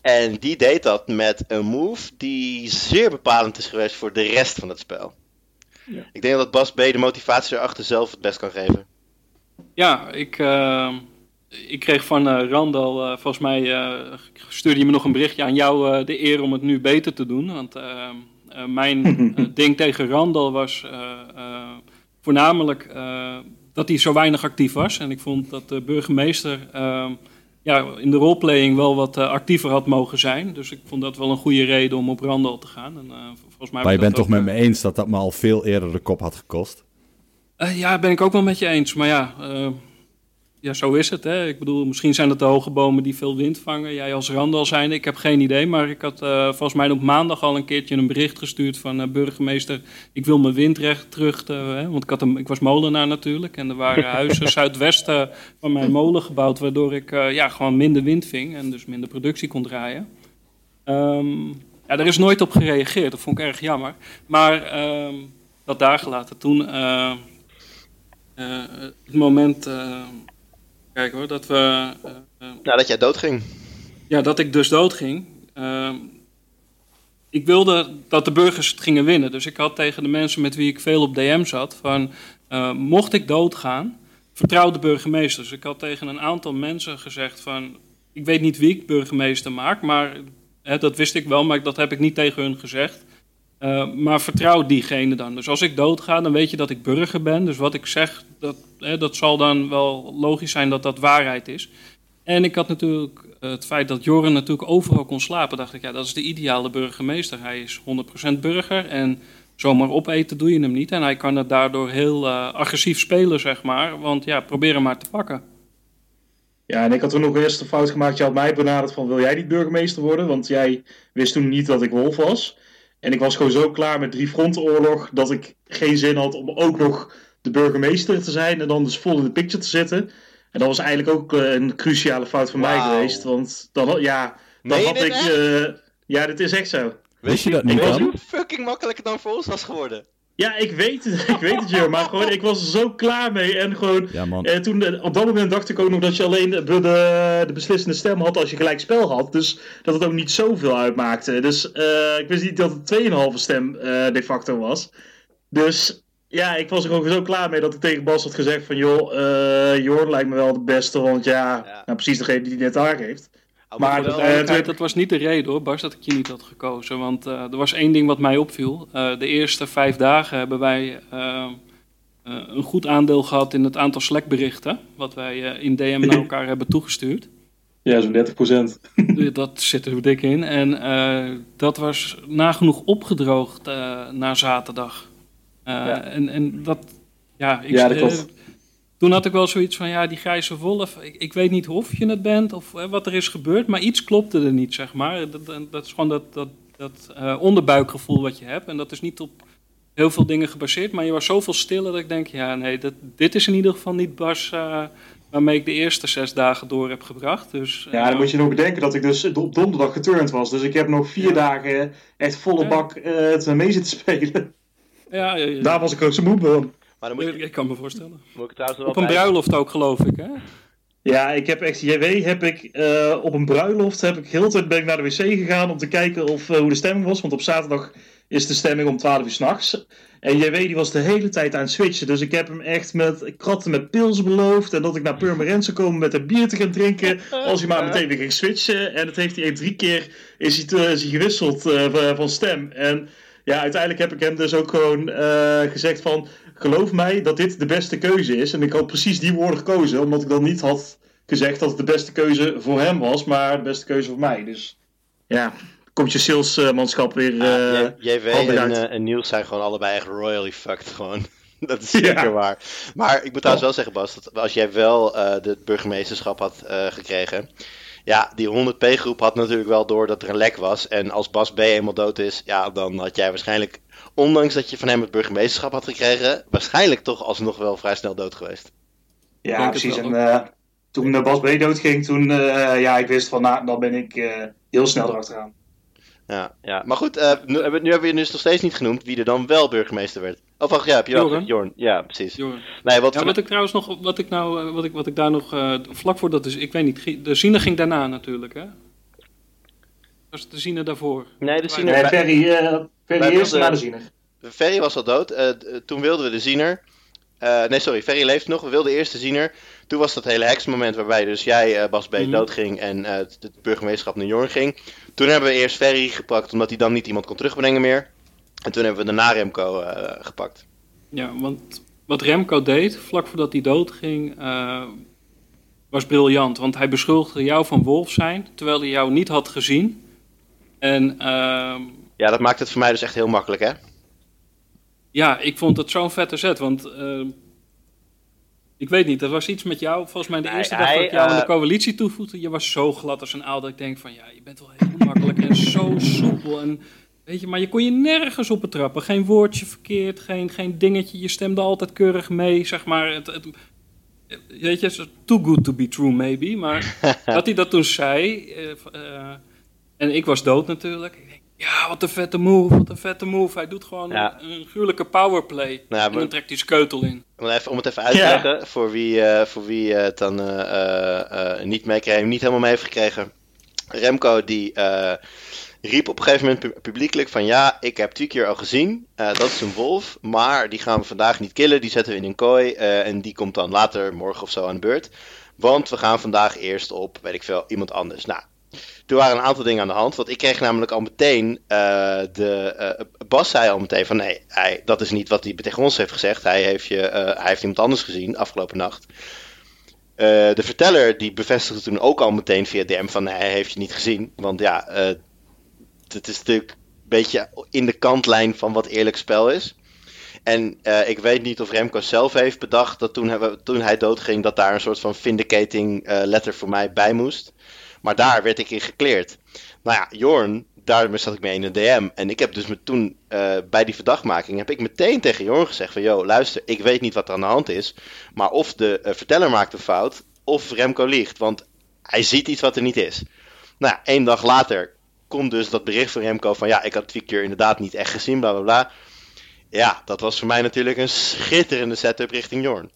En die deed dat met een move die zeer bepalend is geweest voor de rest van het spel. Ja. Ik denk dat Bas B de motivatie erachter zelf het best kan geven. Ja, ik, eh, ik kreeg van eh, Randal, eh, volgens mij eh, stuurde je me nog een berichtje aan jou, eh, de eer om het nu beter te doen. Want eh, eh, mijn ding tegen Randal was eh, eh, voornamelijk eh, dat hij zo weinig actief was. En ik vond dat de burgemeester eh, ja, in de roleplaying wel wat eh, actiever had mogen zijn. Dus ik vond dat wel een goede reden om op Randal te gaan. En, eh, volgens mij Maar je bent toch met ook, me eens dat dat me al veel eerder de kop had gekost? eh, ja, ben ik ook wel met je eens. Maar ja, eh, ja, zo is het. Hè. Ik bedoel, misschien zijn het de hoge bomen die veel wind vangen. Jij als Randal zijn, ik heb geen idee. Maar ik had eh, volgens mij op maandag al een keertje een bericht gestuurd van eh, burgemeester. Ik wil mijn windrecht terug. te- hè, want ik, had een, ik was molenaar natuurlijk. En er waren huizen zuidwesten van mijn molen gebouwd. Waardoor ik eh, ja, gewoon minder wind ving. En dus minder productie kon draaien. Ehm, ja, daar is nooit op gereageerd. Dat vond ik erg jammer. Maar ehm, dat daar gelaten. Toen, eh, het moment, kijk hoor, dat we, eh, eh, Nou, dat jij doodging. ja, dat ik dus doodging. Ehm, ik wilde dat de burgers het gingen winnen. Dus ik had tegen de mensen met wie ik veel op DM zat, van eh, mocht ik doodgaan, vertrouw de burgemeester. Dus ik had tegen een aantal mensen gezegd van, ik weet niet wie ik burgemeester maak, maar hè, dat wist ik wel, maar dat heb ik niet tegen hun gezegd. Uh, maar vertrouw diegene dan. Dus als ik doodga, dan weet je dat ik burger ben. Dus wat ik zeg, dat, hè, dat zal dan wel logisch zijn dat dat waarheid is. En ik had natuurlijk uh, het feit dat Joren natuurlijk overal kon slapen. Dacht ik, ja, dat is de ideale burgemeester. Hij is 100% burger en zomaar opeten doe je hem niet. En hij kan het daardoor heel uh, agressief spelen, zeg maar. Want ja, probeer hem maar te pakken. Ja, en ik had toen nog eerst een fout gemaakt. Je had mij benaderd van, wil jij niet burgemeester worden? Want jij wist toen niet dat ik wolf was. En ik was gewoon zo klaar met drie frontenoorlog dat ik geen zin had om ook nog de burgemeester te zijn en dan dus vol in de picture te zitten. En dat was eigenlijk ook uh, een cruciale fout van wow. mij geweest. Want dan, ja, dan had ik. Uh, ja, dit is echt zo. Weet je dat niet dan? Hoe fucking makkelijk het dan voor ons was geworden. Ja, ik weet het, ik weet het, joh. Maar gewoon, ik was er zo klaar mee. En gewoon, ja, man. Eh, toen, op dat moment dacht ik ook nog dat je alleen de, de, de, beslissende stem had als je gelijk spel had. Dus dat het ook niet zoveel uitmaakte. Dus uh, ik wist niet dat het 2,5 stem uh, de facto was. Dus ja, ik was er gewoon zo klaar mee dat ik tegen Bas had gezegd van... joh, uh, Jorn lijkt me wel de beste, want ja, ja. Nou, precies degene die net aangeeft. Oh, maar dat, uh, dat was niet de reden hoor, Bas, dat ik je niet had gekozen. Want uh, er was één ding wat mij opviel. Uh, de eerste vijf dagen hebben wij een goed aandeel gehad in het aantal Slack-berichten. Wat wij in DM naar elkaar hebben toegestuurd. Ja, zo'n 30 procent. dat zit er dik in. En dat was nagenoeg opgedroogd na zaterdag. Ja. En, en dat, ja, ik, ja, dat klopt. Toen had ik wel zoiets van, ja, die grijze wolf, ik, ik weet niet of je het bent of hè, wat er is gebeurd, maar iets klopte er niet, zeg maar. Dat, dat is gewoon dat, dat, dat uh, onderbuikgevoel wat je hebt. En dat is niet op heel veel dingen gebaseerd, maar je was zoveel stiller dat ik denk, ja, nee, dat, dit is in ieder geval niet Bas uh, waarmee ik de eerste zes dagen door heb gebracht. Dus, ja, dan moet je nog bedenken dat ik dus op donderdag geturnd was. Dus ik heb nog vier ja. dagen echt volle ja. bak het mee zitten spelen. Ja, ja, Daar was ik ook zo moe van. Maar dan moet je... Ik kan me voorstellen. Moet ik trouwens wel op een bruiloft ook, geloof ik, hè? Ja, ik heb echt, JW heb ik uh, op een bruiloft, heb ik heel de tijd ben ik naar de wc gegaan om te kijken of, uh, hoe de stemming was. Want op zaterdag is de stemming om 12 uur s'nachts. En JW die was de hele tijd aan het switchen. Dus ik heb hem echt met kratten met pils beloofd. En dat ik naar Purmerend zou komen met een bier te gaan drinken. Als hij maar meteen weer ging switchen. En dat heeft hij drie keer is hij, te, is hij gewisseld uh, van stem. En ja, uiteindelijk heb ik hem dus ook gewoon gezegd van geloof mij dat dit de beste keuze is. En ik had precies die woorden gekozen, omdat ik dan niet had gezegd dat het de beste keuze voor hem was, maar de beste keuze voor mij. Dus ja, komt je salesmanschap weer. Uh, ja, JW en, uh, en Niels zijn gewoon allebei echt royally fucked gewoon. dat is zeker ja. waar. Maar ik moet trouwens wel zeggen, Bas, dat als jij wel uh, de burgemeesterschap had gekregen. Ja, die 100p-groep had natuurlijk wel door dat er een lek was. En als Bas B eenmaal dood is, ja, dan had jij waarschijnlijk ondanks dat je van hem het burgemeesterschap had gekregen, waarschijnlijk toch alsnog wel vrij snel dood geweest. Ja, precies. En uh, toen uh, Bas B doodging, toen, uh, ja, ik wist van, nou, dan ben ik heel snel erachteraan. Ja, ja, maar goed, nu, nu, hebben we je dus nog steeds niet genoemd wie er dan wel burgemeester werd. Of wacht, ja, heb je wel Jorn. Ja, precies. Jorn. Nee, wat, ja, wat ik trouwens nog, wat ik nou, wat ik, wat ik daar nog, vlak voor dat is, ik weet niet, de Zine ging daarna natuurlijk, hè? Was de Zine daarvoor? Nee, de Zine... Nee, Ferry, Ferry eerst naar de Ziener. Ferry was al dood. Uh, toen wilden we de Ziener. Uh, nee, sorry, Ferry leeft nog. We wilden eerst de Ziener. Toen was dat hele heksmoment waarbij dus jij, uh, Bas B, mm. doodging en het burgemeesterschap naar Jorn ging. Toen hebben we eerst Ferry gepakt, omdat hij dan niet iemand kon terugbrengen meer. En toen hebben we daarna Remco gepakt. Ja, want wat Remco deed, vlak voordat hij doodging, was briljant. Want hij beschuldigde jou van wolf zijn, terwijl hij jou niet had gezien. En... ehm ja, dat maakt het voor mij dus echt heel makkelijk, hè? Ja, ik vond het zo'n vette set, want uh, ik weet niet, er was iets met jou, volgens mij de eerste hij, dag dat ik jou uh, aan de coalitie toevoegde, je was zo glad als een aal dat ik denk van ja, je bent wel heel makkelijk en zo soepel en weet je, maar je kon je nergens op betrappen, geen woordje verkeerd, geen, geen dingetje, je stemde altijd keurig mee, zeg maar, het, het, weet je, too good to be true maybe, maar dat hij dat toen zei, uh, en ik was dood natuurlijk, ja, wat een vette move, wat een vette move. Hij doet gewoon ja. een, een gruwelijke powerplay. Nou en dan trekt hij zijn keutel in. Om, even, om het even uit te leggen, ja. voor wie, uh, voor wie uh, het dan uh, niet meekreeg, niet helemaal mee heeft gekregen. Remco die, riep op een gegeven moment pu- publiekelijk van ja, ik heb twee keer al gezien. eh, dat is een wolf, maar die gaan we vandaag niet killen. Die zetten we in een kooi eh, en die komt dan later, morgen of zo aan de beurt. Want we gaan vandaag eerst op, weet ik veel, iemand anders. Nou, toen waren een aantal dingen aan de hand. Want ik kreeg namelijk al meteen, eh, de, eh, Bas zei al meteen van nee, dat is niet wat hij tegen ons heeft gezegd. Hij heeft, je, eh, hij heeft iemand anders gezien afgelopen nacht. De verteller die bevestigde toen ook al meteen via DM van nee, hij heeft je niet gezien. Want ja, het is natuurlijk een beetje in de kantlijn van wat eerlijk spel is. En ik weet niet of Remco zelf heeft bedacht dat toen, hij- toen hij doodging, dat daar een soort van vindicating letter voor mij bij moest. Maar daar werd ik in gekleerd. Nou ja, Jorn, daarmee zat ik mee in de DM. En ik heb dus me toen eh, bij die verdachtmaking, heb ik meteen tegen Jorn gezegd van... Yo, luister, ik weet niet wat er aan de hand is. Maar of de eh, verteller maakt een fout, of Remco liegt. Want hij ziet iets wat er niet is. Nou ja, één dag later komt dus dat bericht van Remco van... Ja, ik had Tweaker inderdaad niet echt gezien, bla bla bla. Ja, dat was voor mij natuurlijk een schitterende setup richting Jorn.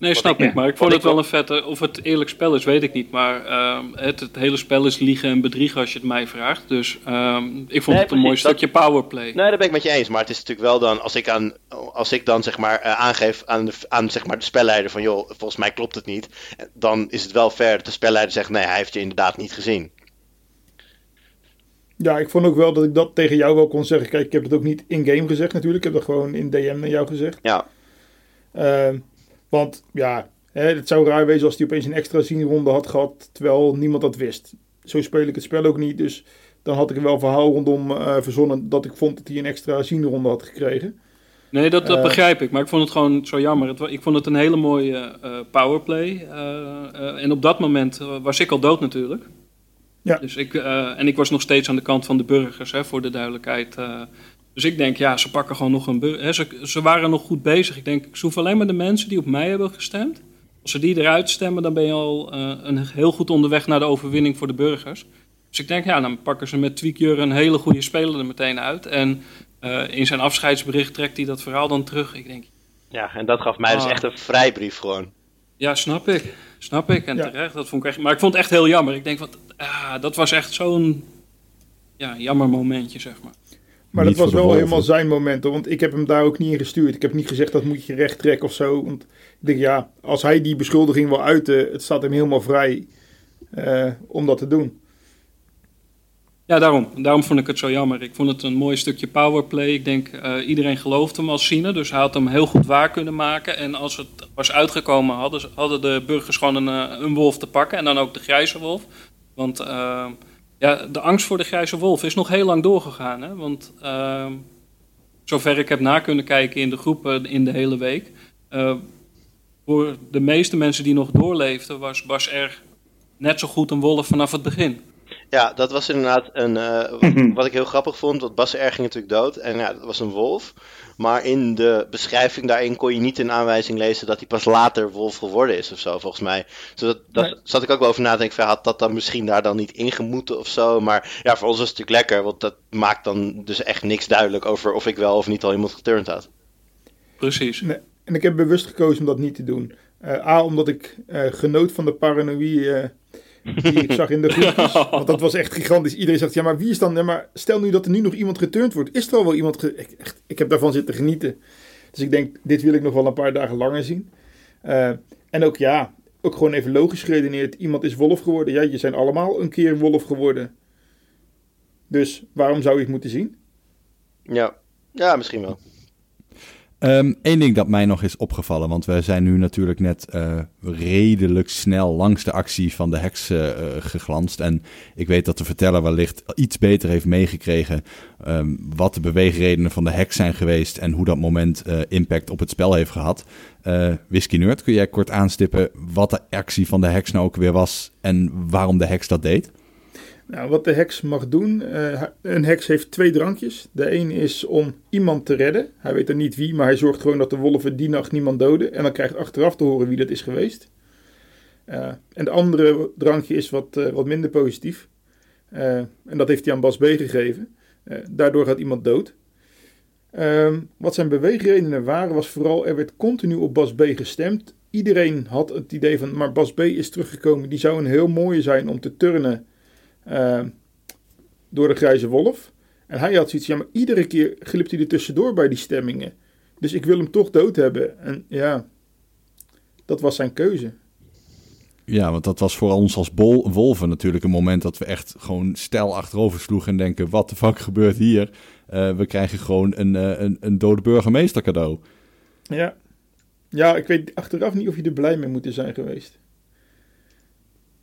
Nee, snap ik- ik. Maar ik vond het wel een vette... Of het eerlijk spel is, weet ik niet. Maar ehm, het, het hele spel is liegen en bedriegen als je het mij vraagt. Dus ehm, ik vond Nee, het een mooi dat- stukje powerplay. Nee, daar ben ik met je eens. Maar het is natuurlijk wel dan, als ik, aan, als ik dan zeg maar eh, aangeef aan, de, aan zeg maar de spelleider van joh, volgens mij klopt het niet. Dan is het wel fair dat de spelleider zegt nee, hij heeft je inderdaad niet gezien. Ja, ik vond ook wel dat ik dat tegen jou wel kon zeggen. Kijk, ik heb het ook niet in-game gezegd natuurlijk. Ik heb dat gewoon in DM naar jou gezegd. Ja, Ehm, want ja, hè, het zou raar wezen als hij opeens een extra zienronde had gehad, terwijl niemand dat wist. Zo speel ik het spel ook niet, dus dan had ik er wel een verhaal rondom eh, verzonnen dat ik vond dat hij een extra zienronde had gekregen. Nee, dat, dat Eh. begrijp ik. Maar ik vond het gewoon zo jammer. Het, ik vond het een hele mooie eh, powerplay. en op dat moment was ik al dood natuurlijk. Ja. Dus ik, en ik was nog steeds aan de kant van de burgers, hè, voor de duidelijkheid. Dus ik denk, ja, ze pakken gewoon nog een burger. Hè, ze, ze waren nog goed bezig. Ik denk, ik zoef alleen maar de mensen die op mij hebben gestemd. Als ze die eruit stemmen, dan ben je al eh, een, heel goed onderweg naar de overwinning voor de burgers. Dus ik denk, ja, dan pakken ze met Tweakjur een hele goede speler er meteen uit. En eh, in zijn afscheidsbericht trekt hij dat verhaal dan terug. Ik denk, ja en dat gaf mij dus Ah. echt een vrijbrief gewoon. ja, snap ik. Snap ik. En Ja. terecht, dat vond ik echt... Maar ik vond het echt heel jammer. Ik denk, wat, ah, dat was echt zo'n ja, jammer momentje, zeg maar. Maar Niet dat was wel helemaal zijn moment, hoor, want ik heb hem daar ook niet in gestuurd. Ik heb niet gezegd dat moet je recht trekken of zo. Want ik denk, ja, als hij die beschuldiging wil uiten, het staat hem helemaal vrij eh, om dat te doen. Ja, daarom. Daarom vond ik het zo jammer. Ik vond het een mooi stukje powerplay. Ik denk, eh, iedereen gelooft hem als Sine, dus hij had hem heel goed waar kunnen maken. En als het was uitgekomen, hadden, hadden de burgers gewoon een, eh, een wolf te pakken. En dan ook de grijze wolf. Want ja, de angst voor de grijze wolf is nog heel lang doorgegaan. Hè? Want eh, zover ik heb na kunnen kijken in de groepen in de hele week... eh, voor de meeste mensen die nog doorleefden, was Bas er net zo goed een wolf vanaf het begin. Ja, dat was inderdaad een, eh, wat, wat ik heel grappig vond. Want Bas R ging natuurlijk dood. En ja, dat was een wolf. Maar in de beschrijving daarin kon je niet een aanwijzing lezen dat hij pas later wolf geworden is of zo, volgens mij. Dus dat, dat Nee. zat ik ook wel over na te denken. van, Had dat dan misschien daar dan niet ingemoeten of zo? Maar ja, voor ons was het natuurlijk lekker. Want dat maakt dan dus echt niks duidelijk over of ik wel of niet al iemand geturnd had. Precies. Nee, en ik heb bewust gekozen om dat niet te doen. Eh, A, omdat ik eh, genoot van de paranoïe eh, die ik zag in de groepjes. Want dat was echt gigantisch. Iedereen zegt, ja, maar wie is dan... Ja, maar stel nu dat er nu nog iemand geturnd wordt. Is er al wel iemand... Ge ik, echt, ik heb daarvan zitten genieten. Dus ik denk, dit wil ik nog wel een paar dagen langer zien. Eh, en ook, ja, ook gewoon even logisch geredeneerd. Iemand is wolf geworden. Ja, je zijn allemaal een keer wolf geworden. Dus waarom zou je het moeten zien? Ja, ja misschien wel. Eén ding dat mij nog is opgevallen, want we zijn nu natuurlijk net eh, redelijk snel langs de actie van de heks eh, eh, geglanst. En ik weet dat de verteller wellicht iets beter heeft meegekregen ehm, wat de beweegredenen van de heks zijn geweest en hoe dat moment impact op het spel heeft gehad. Eh Whisky Nerd, kun jij kort aanstippen wat de actie van de heks nou ook weer was en waarom de heks dat deed? Nou, wat de heks mag doen. eh, een heks heeft twee drankjes. De een is om iemand te redden. Hij weet er niet wie, maar hij zorgt gewoon dat de wolven die nacht niemand doden. En dan krijgt achteraf te horen wie dat is geweest. Eh, en de andere drankje is wat, eh, wat minder positief. En dat heeft hij aan Bas B gegeven. Daardoor gaat iemand dood. Ehm, wat zijn beweegredenen waren, was vooral er werd continu op Bas B gestemd. Iedereen had het idee van, maar Bas B is teruggekomen. Die zou een heel mooie zijn om te turnen. Uh, door de grijze wolf. En hij had zoiets, ja, maar iedere keer glipt hij er tussendoor bij die stemmingen. Dus ik wil hem toch dood hebben. En ja, dat was zijn keuze. Ja, want dat was voor ons als bol wolven natuurlijk een moment dat we echt gewoon stijl achterover sloegen en denken, wat de fuck gebeurt hier? Uh, we krijgen gewoon een, uh, een, een dode burgemeester cadeau. Ja. ja, ik weet achteraf niet of je er blij mee moet zijn geweest.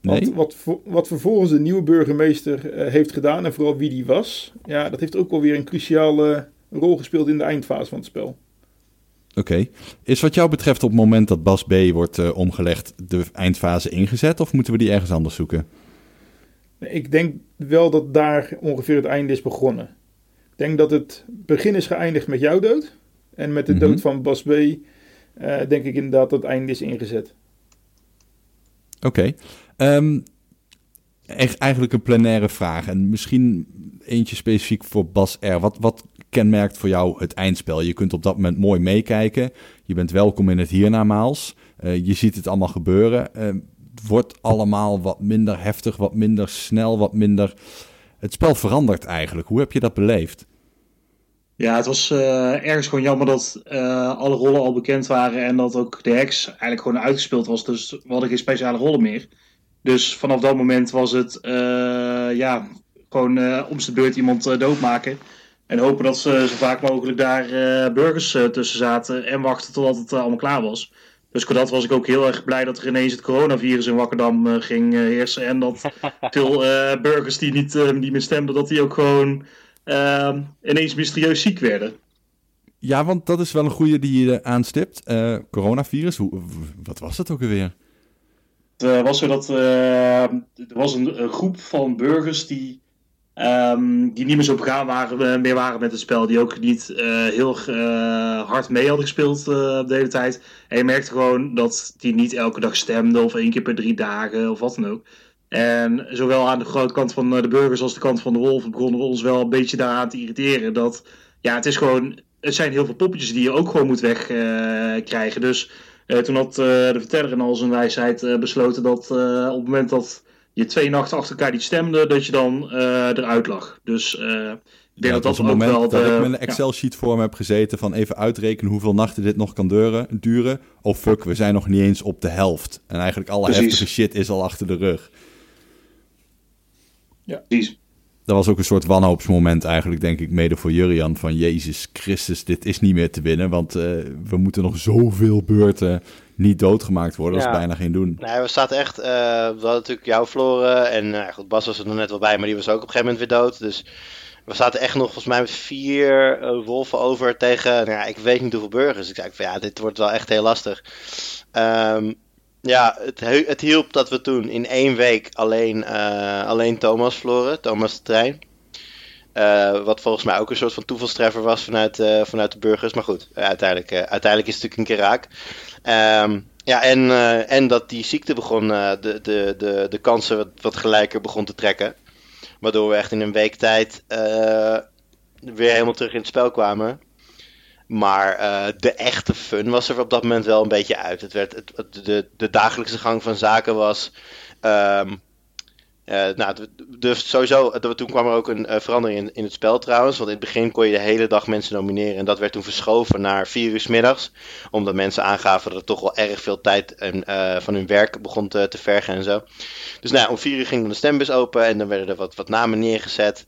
Nee? Wat, wat, wat vervolgens de nieuwe burgemeester uh, heeft gedaan en vooral wie die was, ja, dat heeft ook alweer een cruciale rol gespeeld in de eindfase van het spel. Oké. Is wat jou betreft op het moment dat Bas B wordt uh, omgelegd de eindfase ingezet of moeten we die ergens anders zoeken? Ik denk wel dat daar ongeveer het einde is begonnen. Ik denk dat het begin is geëindigd met jouw dood. En met de mm -hmm. dood van Bas B. Uh, denk ik inderdaad dat het einde is ingezet. Oké. Okay. Um, echt eigenlijk een plenaire vraag. En misschien eentje specifiek voor Bas R. Wat, wat kenmerkt voor jou het eindspel? Je kunt op dat moment mooi meekijken. Je bent welkom in het hiernamaals. Uh, je ziet het allemaal gebeuren. Uh, het wordt allemaal wat minder heftig, wat minder snel, wat minder... Het spel verandert eigenlijk. Hoe heb je dat beleefd? Ja, het was uh, ergens gewoon jammer dat alle rollen al bekend waren en dat ook de heks eigenlijk gewoon uitgespeeld was. Dus we hadden geen speciale rollen meer. Dus vanaf dat moment was het ja, gewoon om zijn beurt iemand doodmaken. En hopen dat ze zo vaak mogelijk daar uh, burgers uh, tussen zaten en wachten totdat het uh, allemaal klaar was. Dus voor dat was ik ook heel erg blij dat er ineens het coronavirus in Wakkerdam ging heersen. En dat veel burgers die niet, niet meer stemden, dat die ook gewoon ineens mysterieus ziek werden. Ja, want dat is wel een goede die je aanstipt. coronavirus, hoe, wat was dat ook alweer? Het was zo dat er was een, groep van burgers die Um, die niet meer zo begaan waren, meer waren met het spel. Die ook niet uh, heel uh, hard mee hadden gespeeld uh, de hele tijd. En je merkte gewoon dat die niet elke dag stemden. Of één keer per drie dagen of wat dan ook. En zowel aan de grote kant van de burgers als de kant van de wolven begonnen we ons wel een beetje daaraan te irriteren. Dat ja, het is gewoon. Het zijn heel veel poppetjes die je ook gewoon moet wegkrijgen. dus toen had de verteller in al zijn wijsheid besloten dat op het moment dat je twee nachten achter elkaar niet stemde, dat je dan uh, eruit lag. Dus uh, ik denk ja, dat dat een ook moment wel dat de, ik met een Excel-sheet voor me heb gezeten van even uitrekenen hoeveel nachten dit nog kan duren. duren. Oh fuck, we zijn nog niet eens op de helft. En eigenlijk alle Precies. heftige shit is al achter de rug. Ja, precies. Dat was ook een soort wanhoopsmoment eigenlijk, denk ik, mede voor Jurian. Van Jezus Christus, dit is niet meer te winnen. Want uh, we moeten nog zoveel beurten niet doodgemaakt worden. Dat Ja. is bijna geen doen. Nee, we zaten echt. eh, we hadden natuurlijk jou verloren. En nou goed, Bas was er nog net wel bij, maar die was ook op een gegeven moment weer dood. Dus we zaten echt nog volgens mij met vier eh, wolven over tegen. Nou ja, ik weet niet hoeveel burgers. Ik zei van ja, dit wordt wel echt heel lastig. Ehm, ja, het, het hielp dat we toen in één week alleen, eh, alleen Thomas verloren. Thomas de trein. Eh, wat volgens mij ook een soort van toevalstreffer was vanuit, eh, vanuit de burgers. Maar goed, uiteindelijk, uiteindelijk is het natuurlijk een keer raak. Ehm, ja, en, en dat die ziekte begon, de, de, de, de kansen wat, wat gelijker begon te trekken. Waardoor we echt in een week tijd weer helemaal terug in het spel kwamen. Maar eh, de echte fun was er op dat moment wel een beetje uit. Het werd, het, de, de dagelijkse gang van zaken was. ehm, eh, nou, de- sowieso, er- toen kwam er ook een eh, verandering in, in het spel trouwens. Want in het begin kon je de hele dag mensen nomineren. En dat werd toen verschoven naar 4 uur 's middags. Omdat mensen aangaven dat het toch wel erg veel tijd en, eh, van hun werk begon te, te vergen en zo. Dus nou, om 4 uur ging dan de stembus open. En dan werden er wat, wat namen neergezet.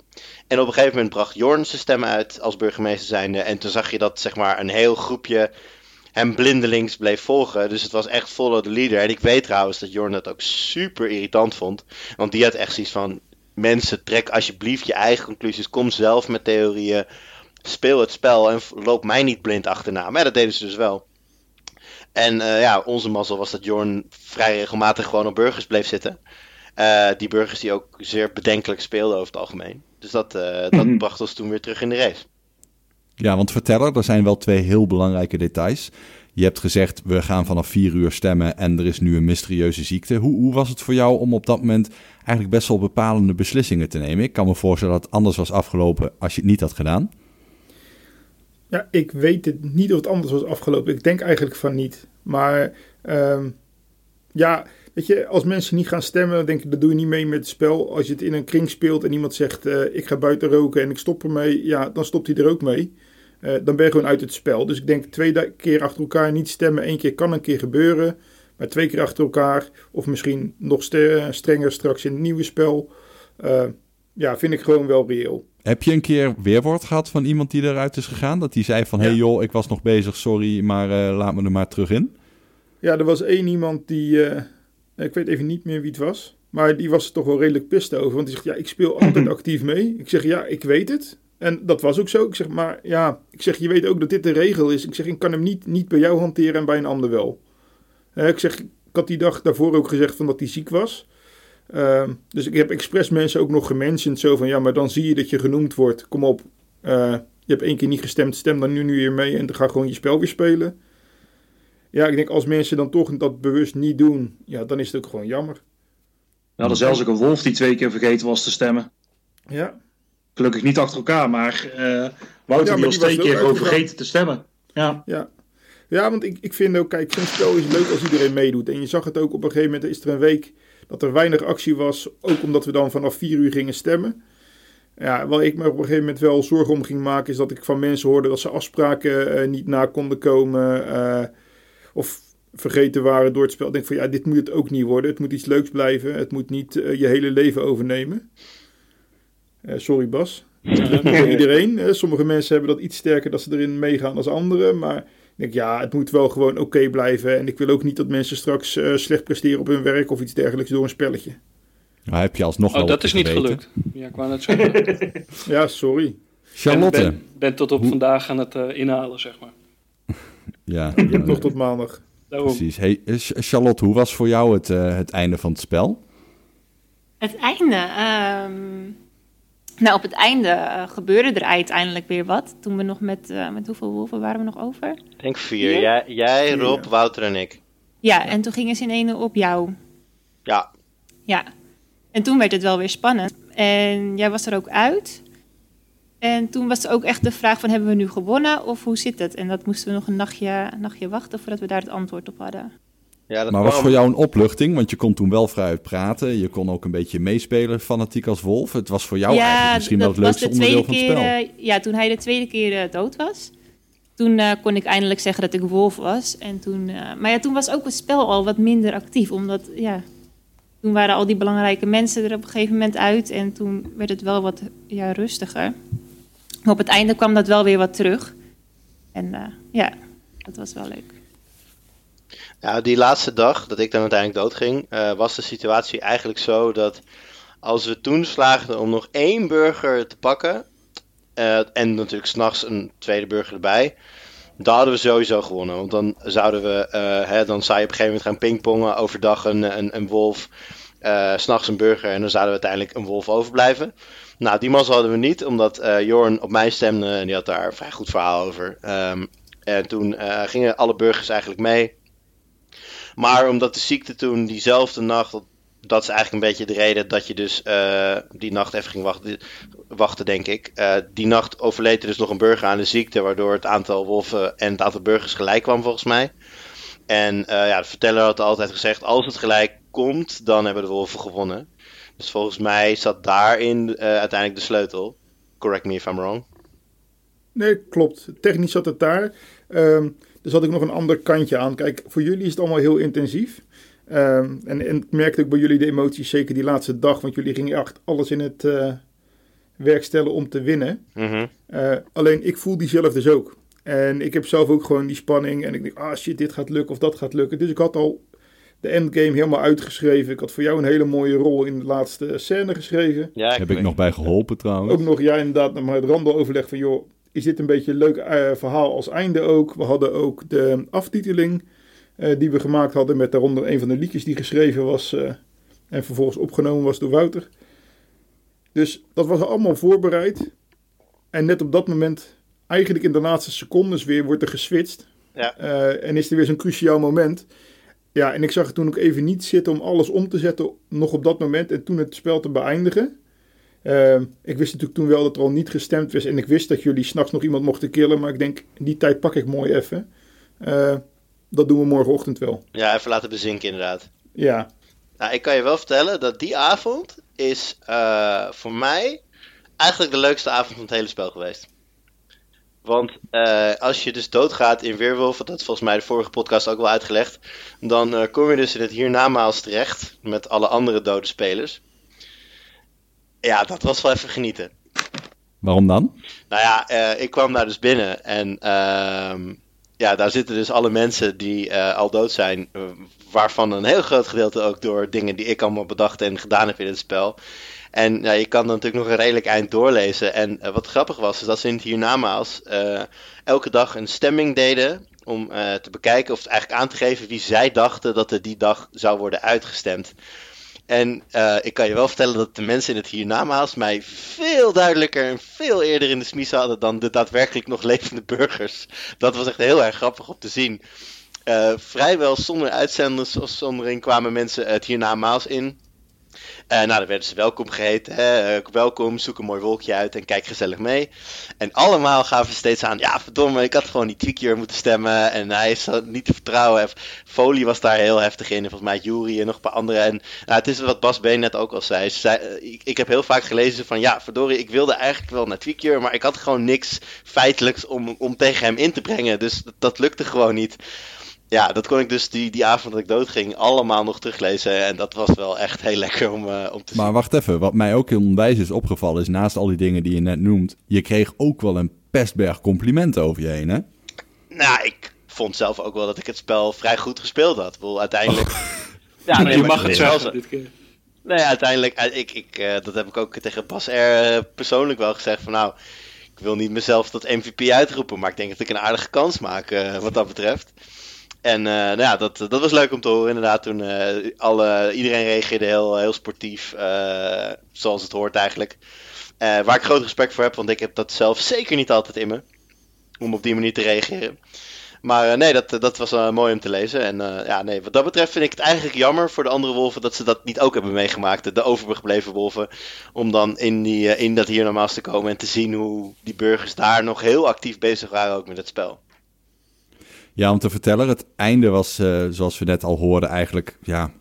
En op een gegeven moment bracht Jorn zijn stem uit als burgemeester zijnde. En toen zag je dat zeg maar een heel groepje hem blindelings bleef volgen. Dus het was echt follow the leader. En ik weet trouwens dat Jorn dat ook super irritant vond. Want die had echt zoiets van... Mensen, trek alsjeblieft je eigen conclusies. Kom zelf met theorieën. Speel het spel en loop mij niet blind achterna. Maar dat deden ze dus wel. En eh, ja, onze mazzel was dat Jorn vrij regelmatig gewoon op burgers bleef zitten. Eh, die burgers die ook zeer bedenkelijk speelden over het algemeen. Dus dat, eh, dat Mhm. bracht ons toen weer terug in de race. Ja, want verteller, er zijn wel twee heel belangrijke details. Je hebt gezegd, we gaan vanaf vier uur stemmen en er is nu een mysterieuze ziekte. Hoe, hoe was het voor jou om op dat moment eigenlijk best wel bepalende beslissingen te nemen? Ik kan me voorstellen dat het anders was afgelopen als je het niet had gedaan. Ja, ik weet het niet of het anders was afgelopen. Ik denk eigenlijk van niet. Maar ehm, ja, weet je, als mensen niet gaan stemmen, dan denk ik, dat doe je niet mee met het spel. Als je het in een kring speelt en iemand zegt, eh, ik ga buiten roken en ik stop ermee, ja, dan stopt hij er ook mee. Eh, dan ben je gewoon uit het spel. Dus ik denk twee keer achter elkaar niet stemmen. Eén keer kan een keer gebeuren. Maar twee keer achter elkaar, of misschien nog strenger straks in het nieuwe spel. Uh, ja, vind ik gewoon wel reëel. Heb je een keer weerwoord gehad van iemand die eruit is gegaan? Dat die zei van, hé hey joh, ik was nog bezig, sorry, maar uh, laat me er maar terug in. Ja, er was één iemand die, ik weet even niet meer wie het was. Maar die was er toch wel redelijk pist over. Want die zegt, ja, ik speel altijd actief mee. Ik zeg, ja, ik weet het. En dat was ook zo. Ik zeg, maar ja, ik zeg, je weet ook dat dit de regel is. Ik zeg, ik kan hem niet, niet bij jou hanteren en bij een ander wel. Uh, ik zeg, ik had die dag daarvoor ook gezegd van dat hij ziek was. Uh, dus ik heb expres mensen ook nog gementiond. Zo van, ja, maar dan zie je dat je genoemd wordt. Kom op, uh, je hebt één keer niet gestemd. Stem dan nu, nu weer mee en dan ga gewoon je spel weer spelen. Ja, ik denk als mensen dan toch dat bewust niet doen, ja, dan is het ook gewoon jammer. We hadden zelfs ook een wolf die twee keer vergeten was te stemmen. Ja. Gelukkig niet achter elkaar, maar uh, Wouter ja, was twee keer gewoon vergeten te stemmen. Ja. Ja, ja want ik, ik vind ook, kijk, zo'n spel is leuk als iedereen meedoet. En je zag het ook op een gegeven moment, is er een week dat er weinig actie was. Ook omdat we dan vanaf vier uur gingen stemmen. Ja, waar ik me op een gegeven moment wel zorgen om ging maken, is dat ik van mensen hoorde dat ze afspraken uh, niet na konden komen. Uh, of vergeten waren door het spel. Ik denk van ja, dit moet het ook niet worden. Het moet iets leuks blijven. Het moet niet uh, je hele leven overnemen. sorry Bas. Uh, iedereen. sommige mensen hebben dat iets sterker dat ze erin meegaan als anderen. Maar ik denk ja, het moet wel gewoon oké okay blijven. En ik wil ook niet dat mensen straks uh, slecht presteren op hun werk of iets dergelijks door een spelletje. Maar heb je alsnog oh, dat is niet gelukt. Ja, ik wou net zeggen. ja, sorry. Charlotte. Ben, ben, tot op vandaag aan het uh, inhalen, zeg maar. Ja, ja, nog tot maandag. Daarom. Precies. Hey, Charlotte, hoe was voor jou het, uh, het einde van het spel? Het einde? Um... Nou, op het einde uh, gebeurde er uiteindelijk weer wat. Toen we nog met, uh, met hoeveel wolven waren we nog over? Ik denk vier. vier? Jij, jij, Rob, Wouter en ik. Ja, en toen gingen ze in ene op jou. Ja. Ja. En toen werd het wel weer spannend. En jij was er ook uit. En toen was ook echt de vraag van hebben we nu gewonnen of hoe zit het? En dat moesten we nog een nachtje, nachtje wachten voordat we daar het antwoord op hadden. Ja, dat maar was voor jou een opluchting? Want je kon toen wel vrij praten. Je kon ook een beetje meespelen, fanatiek als wolf. Het was voor jou ja, eigenlijk misschien wel het leukste onderdeel van het spel. Uh, ja, toen hij de tweede keer uh, dood was. Toen uh, kon ik eindelijk zeggen dat ik wolf was. En toen, maar ja, toen was ook het spel al wat minder actief. Omdat, ja, toen waren al die belangrijke mensen er op een gegeven moment uit. En toen werd het wel wat ja, rustiger. Op het einde kwam dat wel weer wat terug. En ja, dat was wel leuk. Die laatste dag dat ik dan uiteindelijk doodging, uh, was de situatie eigenlijk zo dat als we toen slaagden om nog één burger te pakken, uh, en natuurlijk s'nachts een tweede burger erbij, dan hadden we sowieso gewonnen. Want dan zouden we, hè, dan zou je op een gegeven moment gaan pingpongen, overdag een, een, een wolf, uh, s'nachts een burger en dan zouden we uiteindelijk een wolf overblijven. Nou, die mazzel hadden we niet, omdat Jorn op mij stemde en die had daar een vrij goed verhaal over. Um, en toen gingen alle burgers eigenlijk mee. Maar omdat de ziekte toen diezelfde nacht, dat is eigenlijk een beetje de reden dat je dus uh, die nacht even ging wachten, wachten denk ik. Die nacht overleed er dus nog een burger aan de ziekte, waardoor het aantal wolven en het aantal burgers gelijk kwam volgens mij. En ja, de verteller had altijd gezegd, als het gelijk komt, dan hebben de wolven gewonnen. Dus volgens mij zat daarin uiteindelijk de sleutel. Correct me if I'm wrong. Nee, klopt. Technisch zat het daar. Um, er zat ik nog een ander kantje aan. Kijk, voor jullie is het allemaal heel intensief. Um, en, en ik merkte ook bij jullie de emoties, zeker die laatste dag. Want jullie gingen echt alles in het uh, werk stellen om te winnen. Mm -hmm. uh, alleen ik voel die zelf dus ook. En ik heb zelf ook gewoon die spanning. En ik denk, ah shit, dit gaat lukken of dat gaat lukken. Dus ik had al de endgame helemaal uitgeschreven. Ik had voor jou een hele mooie rol in de laatste scène geschreven. Ja, heb ik nog bij geholpen trouwens. Ook nog, ja inderdaad, maar het randeloverleg van, joh, is dit een beetje een leuk uh, verhaal als einde ook. We hadden ook de aftiteling uh, die we gemaakt hadden met daaronder een van de liedjes die geschreven was uh, en vervolgens opgenomen was door Wouter. Dus dat was allemaal voorbereid. En net op dat moment, eigenlijk in de laatste secondes weer, wordt er geswitcht. Ja. en is er weer zo'n cruciaal moment. Ja, en ik zag het toen ook even niet zitten om alles om te zetten nog op dat moment en toen het spel te beëindigen. Uh, ik wist natuurlijk toen wel dat er al niet gestemd was. En ik wist dat jullie s'nachts nog iemand mochten killen. Maar ik denk, die tijd pak ik mooi even. Uh, dat doen we morgenochtend wel. Ja, even laten bezinken inderdaad. Ja. Nou, ik kan je wel vertellen dat die avond is uh, voor mij eigenlijk de leukste avond van het hele spel geweest. Want uh, als je dus doodgaat in Weerwolf, dat is volgens mij de vorige podcast ook wel uitgelegd, dan uh, kom je dus in het hiernamaals terecht met alle andere dode spelers. Ja, dat was wel even genieten. Waarom dan? Nou ja, uh, ik kwam daar dus binnen en uh, ja, daar zitten dus alle mensen die al dood zijn, waarvan een heel groot gedeelte ook door dingen die ik allemaal bedacht en gedaan heb in het spel. En je kan dan natuurlijk nog een redelijk eind doorlezen. En wat grappig was, is dat ze in het hiernamaals elke dag een stemming deden om te bekijken of eigenlijk aan te geven wie zij dachten dat er die dag zou worden uitgestemd. En ik kan je wel vertellen dat de mensen in het hiernamaals mij veel duidelijker en veel eerder in de smies hadden dan de daadwerkelijk nog levende burgers. Dat was echt heel erg grappig om te zien. Vrijwel zonder uitzondering kwamen mensen het hiernamaals in. Uh, nou, dan werden ze welkom geheten. Hè? Uh, welkom, zoek een mooi wolkje uit en kijk gezellig mee. En allemaal gaven steeds aan, ja verdomme, ik had gewoon die Twiekier moeten stemmen. En hij is niet te vertrouwen. Folie was daar heel heftig in. En volgens mij Jury en nog een paar anderen. En nou, het is wat Bas B net ook al zei. zei ik, heb heel vaak gelezen van, ja verdorie, ik wilde eigenlijk wel naar Twiekier. Maar ik had gewoon niks feitelijks om, om tegen hem in te brengen. Dus dat lukte gewoon niet ja, dat kon ik dus die, die avond dat ik doodging allemaal nog teruglezen. En dat was wel echt heel lekker om, uh, om te zien. Maar wacht even, wat mij ook heel onwijs is opgevallen is, naast al die dingen die je net noemt, je kreeg ook wel een pestberg complimenten over je heen, hè? Nou, ik vond zelf ook wel dat ik het spel vrij goed gespeeld had. Ik bedoel, uiteindelijk... Oh. Ja, nee, je mag het zeggen dit keer. Nee, uiteindelijk, ik, ik, uh, dat heb ik ook tegen Bas R. Uh, persoonlijk wel gezegd van nou, ik wil niet mezelf tot MVP uitroepen, maar ik denk dat ik een aardige kans maak uh, wat dat betreft. En uh, nou ja, dat, dat was leuk om te horen. Inderdaad, toen uh, alle, iedereen reageerde heel, heel sportief, uh, zoals het hoort eigenlijk. waar ik groot respect voor heb, want ik heb dat zelf zeker niet altijd in me. Om op die manier te reageren. Maar nee, dat, dat was mooi om te lezen. En ja, nee, wat dat betreft vind ik het eigenlijk jammer voor de andere wolven dat ze dat niet ook hebben meegemaakt. De overgebleven wolven. Om dan in, die, in dat hier normaal te komen en te zien hoe die burgers daar nog heel actief bezig waren ook met het spel. Ja, om te vertellen, het einde was, uh, zoals we net al hoorden, eigenlijk ja,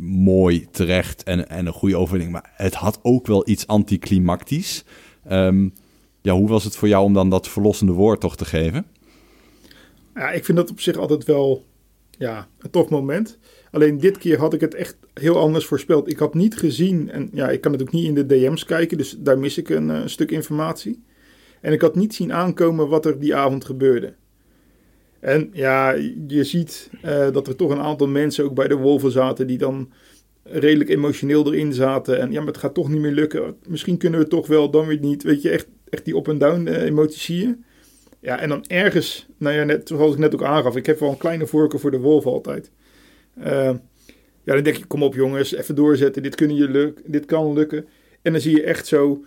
mooi, terecht en, en een goede overwinning. Maar het had ook wel iets anticlimactisch. Um, ja, hoe was het voor jou om dan dat verlossende woord toch te geven? Ja, ik vind dat op zich altijd wel ja, een tof moment. Alleen dit keer had ik het echt heel anders voorspeld. Ik had niet gezien, en ja, ik kan ook niet in de DM's kijken, dus daar mis ik een uh, stuk informatie. En ik had niet zien aankomen wat er die avond gebeurde. En ja, je ziet uh, dat er toch een aantal mensen ook bij de Wolven zaten die dan redelijk emotioneel erin zaten. En ja, maar het gaat toch niet meer lukken. Misschien kunnen we toch wel, dan weer niet. Weet je, echt, echt die up-en-down uh, emoties zie je. Ja, en dan ergens, nou ja, net, zoals ik net ook aangaf, ik heb wel een kleine voorkeur voor de Wolven altijd. Uh, ja, dan denk je, kom op jongens, even doorzetten, dit, kunnen je luk dit kan lukken. En dan zie je echt zo,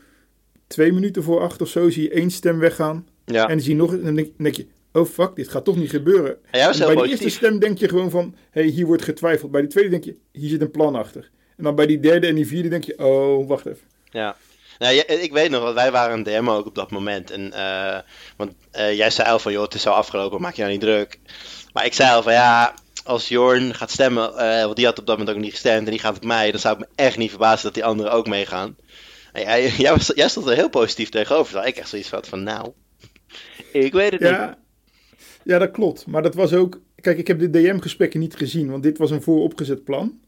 twee minuten voor acht of zo, zie je één stem weggaan. Ja. En dan zie je nog, en dan denk, denk je, oh fuck, dit gaat toch niet gebeuren. Ja, bij de eerste stem denk je gewoon van, hé, hey, hier wordt getwijfeld. Bij de tweede denk je, hier zit een plan achter. En dan bij die derde en die vierde denk je, oh, wacht even. Ja. Nou, ik weet nog, want wij waren een demo ook op dat moment. En, uh, want uh, jij zei al van, joh, het is al afgelopen, maak je nou niet druk. Maar ik zei al van, ja, als Jorn gaat stemmen, uh, want die had op dat moment ook niet gestemd en die gaat op mij, dan zou ik me echt niet verbazen dat die anderen ook meegaan. En jij, jij, was, jij stond er heel positief tegenover. Dat ik echt zoiets had van, nou, ik weet het ja. niet. Ja, dat klopt. Maar dat was ook. Kijk, ik heb de DM-gesprekken niet gezien, want dit was een vooropgezet plan.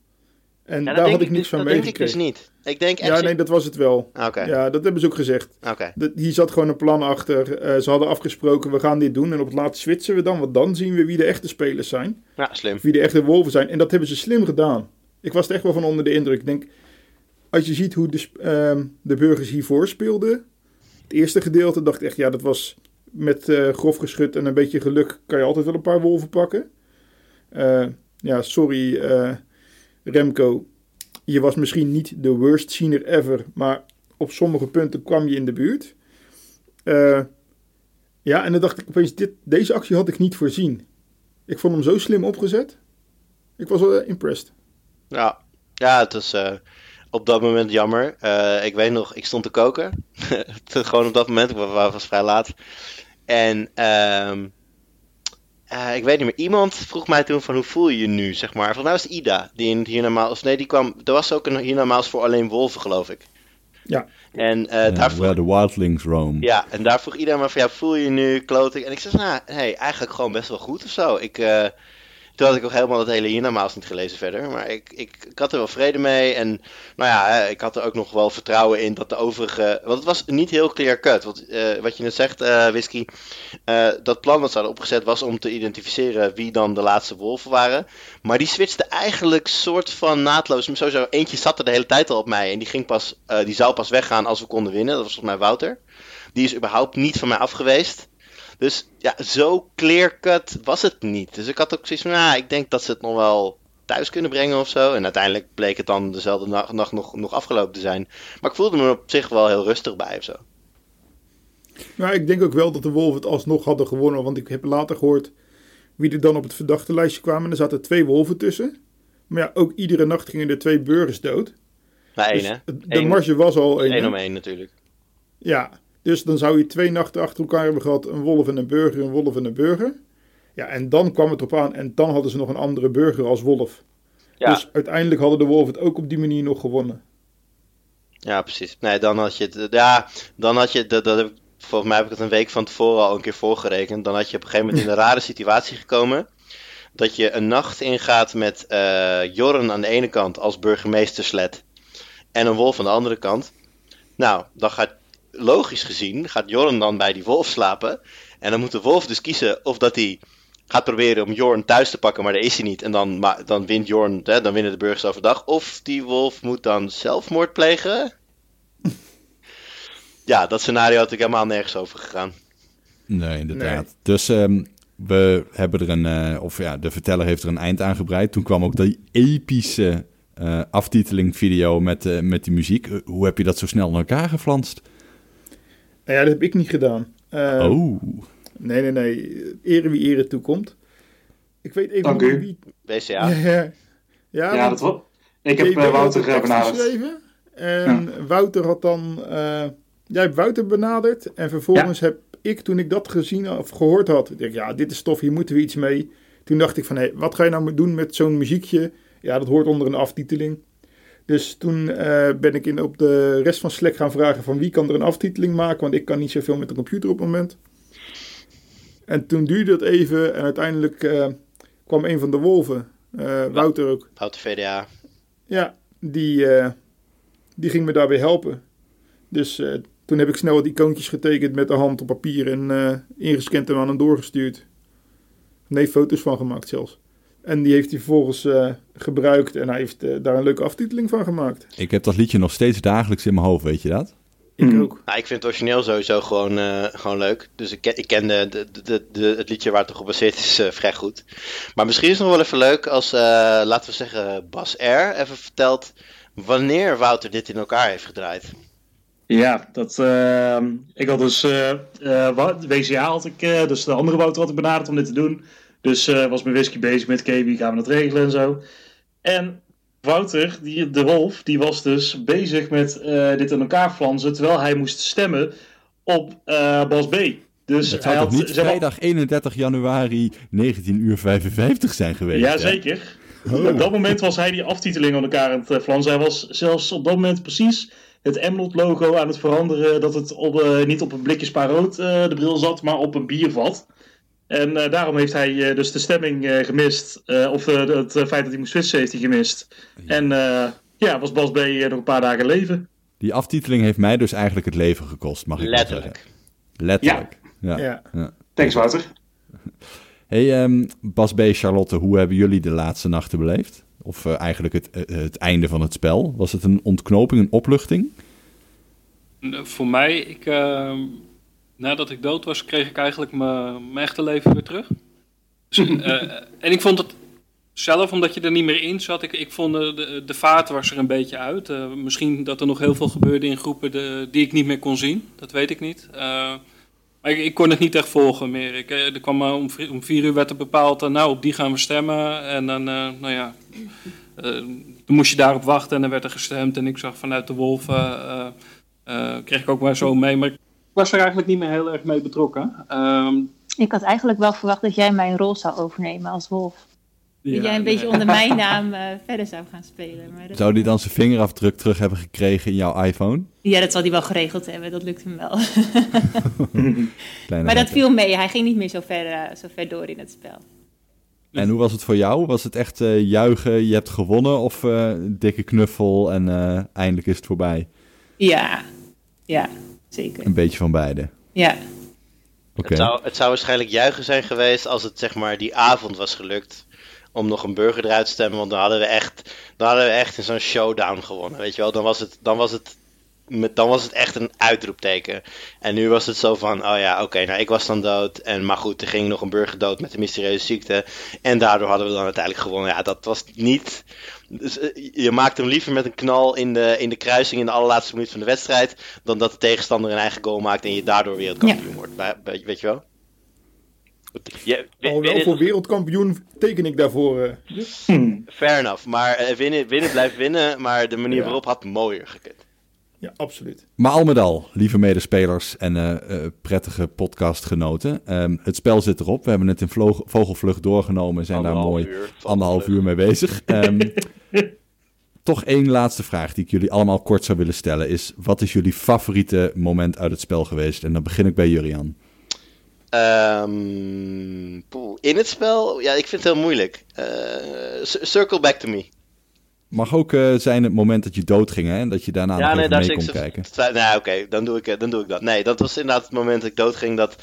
En ja, daar had ik niks dus, van dat meegekregen. denk ik dus niet. Ik denk echt... Ja, nee, dat was het wel. Okay. Ja, dat hebben ze ook gezegd. Okay. Dat, hier zat gewoon een plan achter. Uh, ze hadden afgesproken, we gaan dit doen. En op het laatst switchen we dan, want dan zien we wie de echte spelers zijn. Ja, slim. Wie de echte wolven zijn. En dat hebben ze slim gedaan. Ik was er echt wel van onder de indruk. Ik denk, als je ziet hoe de, uh, de burgers hiervoor speelden. Het eerste gedeelte dacht ik echt, ja, dat was met uh, grof geschut en een beetje geluk kan je altijd wel een paar wolven pakken. Uh, ja, sorry uh, Remco. Je was misschien niet de worst scener ever, maar op sommige punten kwam je in de buurt. ja, en dan dacht ik opeens, dit, deze actie had ik niet voorzien. Ik vond hem zo slim opgezet. Ik was wel impressed. Ja, ja het is op dat moment jammer. Uh, ik weet nog, ik stond te koken. Gewoon op dat moment, ik was vrij laat. En um, eh, ik weet niet meer, iemand vroeg mij toen van hoe voel je je nu, zeg maar. Mij was het Ida, die in hiernamaals, nee, die kwam, er was ook een hiernamaals voor alleen wolven, geloof ik. Ja. En eh, Ja, daar vroeg, where the wildlings roam. ja, en daar vroeg Ida maar van, ja, voel je je nu kloten? En ik zei, nou, nee, eigenlijk gewoon best wel goed of zo. Ik, eh, toen had ik ook helemaal het hele hiernamaals niet gelezen verder, maar ik, ik, ik had er wel vrede mee. En nou ja, ik had er ook nog wel vertrouwen in dat de overige, want het was niet heel clear cut. Want eh, wat je net zegt, eh Whisky, eh, dat plan wat ze hadden opgezet was om te identificeren wie dan de laatste wolven waren. Maar die switchte eigenlijk soort van naadloos. Sowieso, eentje zat er de hele tijd al op mij. En die, ging pas, die zou pas weggaan als we konden winnen. Dat was volgens mij Wouter. Die is überhaupt niet van mij af geweest. Dus ja, zo clear cut was het niet. Dus ik had ook zoiets van, nou, ik denk dat ze het nog wel thuis kunnen brengen of zo. En uiteindelijk bleek het dan dezelfde nacht, nacht nog, nog afgelopen te zijn. Maar ik voelde me op zich wel heel rustig bij of zo. Maar ik denk ook wel dat de Wolven het alsnog hadden gewonnen. Want ik heb later gehoord wie er dan op het verdachte lijstje kwamen. Er zaten twee wolven tussen. Maar ja, ook iedere nacht gingen er twee burgers dood. Maar één, Dus hè? de Eén- marge was al één. Eén om één natuurlijk. Ja, dus dan zou je twee nachten achter elkaar hebben gehad. Een wolf en een burger, een wolf en een burger. Ja, en dan kwam het op aan. En dan hadden ze nog een andere burger als wolf. Ja. Dus uiteindelijk hadden de wolven het ook op die manier nog gewonnen. Ja, precies. Nee, dan had je het. Ja, dan had je. Dat, dat heb volgens mij heb ik het een week van tevoren al een keer voorgerekend. Dan had je op een gegeven moment in een rare situatie gekomen. Dat je een nacht ingaat met eh Jorren aan de ene kant als burgemeester sled. En een wolf aan de andere kant. Nou, dan gaat logisch gezien. Gaat Jorren dan bij die wolf slapen. En dan moet de wolf dus kiezen of dat hij gaat proberen om Jorn thuis te pakken, maar daar is hij niet. En dan, ma- dan wint Jorn, hè, dan winnen de burgers overdag. Of die wolf moet dan zelfmoord plegen. ja, dat scenario had ik helemaal nergens over gegaan. Nee, inderdaad. Dus ehm, we hebben er een, eh, of ja, de verteller heeft er een eind aan gebreid. Toen kwam ook die epische eh aftiteling video met, eh, met die muziek. Hoe heb je dat zo snel in elkaar geflanst? Nou ja, dat heb ik niet gedaan. Eh, oh, Nee, nee, nee. Ere wie ere toekomt. Ik weet even Dank u. wie... BCA. Ja, ja. ja, Ja, want dat was. Ik heb eh, had Wouter eh, tekst benaderd. geschreven. En Wouter had dan... eh, jij hebt Wouter benaderd. En vervolgens heb ik, toen ik dat gezien of gehoord had... Ik ja, dit is tof, hier moeten we iets mee. Toen dacht ik van, hé, wat ga je nou doen met zo'n muziekje? Ja, dat hoort onder een aftiteling. Dus toen eh, ben ik in, op de rest van Slack gaan vragen van wie kan er een aftiteling maken, want ik kan niet zoveel met de computer op het moment. En toen duurde het even en uiteindelijk eh, kwam een van de wolven, eh, Wouter ook, Wouter VDA. ja, die, die ging me daarbij helpen. Dus toen heb ik snel wat icoontjes getekend met de hand op papier en ingescand en aan hem doorgestuurd. Nee, foto's van gemaakt zelfs. En die heeft hij vervolgens eh, gebruikt en hij heeft eh, daar een leuke aftiteling van gemaakt. ik heb dat liedje nog steeds dagelijks in mijn hoofd, weet je dat? Ik Hmm. ook. Nou, ik vind het origineel sowieso gewoon, eh, gewoon leuk. Dus ik ken, ik ken de, de, de, de- het liedje waar het op gebaseerd is eh, vrij goed. Maar misschien is het nog wel even leuk als, eh, laten we zeggen, Bas R. even vertelt wanneer Wouter dit in elkaar heeft gedraaid. Ja, dat, eh, ik had dus, eh eh, WCA had ik, eh, dus de andere Wouter had ik benaderd om dit te doen. Dus eh, was mijn whisky bezig met KB, gaan we dat regelen en zo. En Wouter, die, de wolf, die was dus bezig met eh, dit in elkaar flansen, terwijl hij moest stemmen op eh, Bas B. Dus Het hij had, niet zeg maar- vrijdag 31 januari 19 uur 55 zijn geweest? Ja, hè? zeker. Oh. Op dat moment was hij die aftiteling aan elkaar aan het flansen. Hij was zelfs op dat moment precies het Emlot-logo aan het veranderen. Dat het op, eh, niet op een blikje spaarrood eh de bril zat, maar op een biervat. En eh, daarom heeft hij eh, dus de stemming eh, gemist. Eh, of het feit dat hij moest switchen heeft hij gemist. En eh, ja, was Bas B nog een paar dagen leven. Die aftiteling heeft mij dus eigenlijk het leven gekost, mag ik wel zeggen. Letterlijk. Letterlijk. Ja. Ja. Ja. Thanks, Wouter. Hey, ehm, Bas B. Charlotte, hoe hebben jullie de laatste nachten beleefd? Of eigenlijk het, het einde van het spel? Was het een ontknoping, een opluchting? Voor mij, ik, ehm, nadat ik dood was, kreeg ik eigenlijk mijn mijn echte leven weer terug. Dus, eh, en ik vond het zelf, omdat je er niet meer in zat, ik, ik vond de, de, vaart was er een beetje uit. Eh, misschien dat er nog heel veel gebeurde in groepen de, die ik niet meer kon zien, dat weet ik niet. Eh, maar ik, ik kon het niet echt volgen meer. Ik, eh, er kwam om, om vier uur werd er bepaald, eh, nou op die gaan we stemmen. En dan, eh, nou ja, eh, dan moest je daarop wachten en dan werd er gestemd. En ik zag vanuit de wolven, eh, eh, kreeg ik ook maar zo mee. Maar ik was er eigenlijk niet meer heel erg mee betrokken. Ehm, Ik had eigenlijk wel verwacht dat jij mijn rol zou overnemen als wolf. dat jij een beetje onder mijn naam eh, verder zou gaan spelen. Maar dat... Zou die dan zijn vingerafdruk terug hebben gekregen in jouw iPhone? Ja, dat zal hij wel geregeld hebben. Dat lukt hem wel. Kleine maar dat viel mee. Hij ging niet meer zo ver, eh, zo ver door in het spel. En hoe was het voor jou? Was het echt eh, juichen, je hebt gewonnen of eh, dikke knuffel en eh, eindelijk is het voorbij? Ja, ja, zeker. Een beetje van beide. Ja, Oké. Het, zou, het zou waarschijnlijk juichen zijn geweest als het zeg maar die avond was gelukt om nog een burger eruit te stemmen. Want dan hadden we echt, dan hadden we echt in zo'n showdown gewonnen. Weet je wel, dan was het, dan was het, met, dan was het echt een uitroepteken. En nu was het zo van, oh ja, oké, nou ik was dan dood. En, maar goed, er ging nog een burger dood met een mysterieuze ziekte. En daardoor hadden we dan uiteindelijk gewonnen. Ja, dat was niet... Dus, eh, je maakt hem liever met een knal in de, in de kruising in de allerlaatste minuut van de wedstrijd. Dan dat de tegenstander een eigen goal maakt en je daardoor wereldkampioen wordt. Bij- bij- Weet je wel? Win- Al wel winnen- voor wereldkampioen teken ik daarvoor. eh. Hmm. Fair enough. Maar eh, winnen, winnen blijft winnen. Maar de manier Ja. waarop had mooier gekund. Ja, absoluut. Maar al met al, lieve medespelers en eh, eh, prettige podcastgenoten. ehm, het spel zit erop. We hebben het in vogelvlucht doorgenomen. Zijn daar mooi uur. anderhalf uur mee bezig. Ehm, toch één laatste vraag die ik jullie allemaal kort zou willen stellen is... wat is jullie favoriete moment uit het spel geweest? En dan begin ik bij Jurian. Ehm, poeh, in het spel? Ja, ik vind het heel moeilijk. Eh, circle back to me. Mag ook eh, zijn het moment dat je doodging hè? En dat je daarna nog even mee zit kon ik zo- kijken. Nou, oké, dan, doe ik, eh, dan doe ik dat. Nee, dat was inderdaad het moment dat ik doodging. Dat,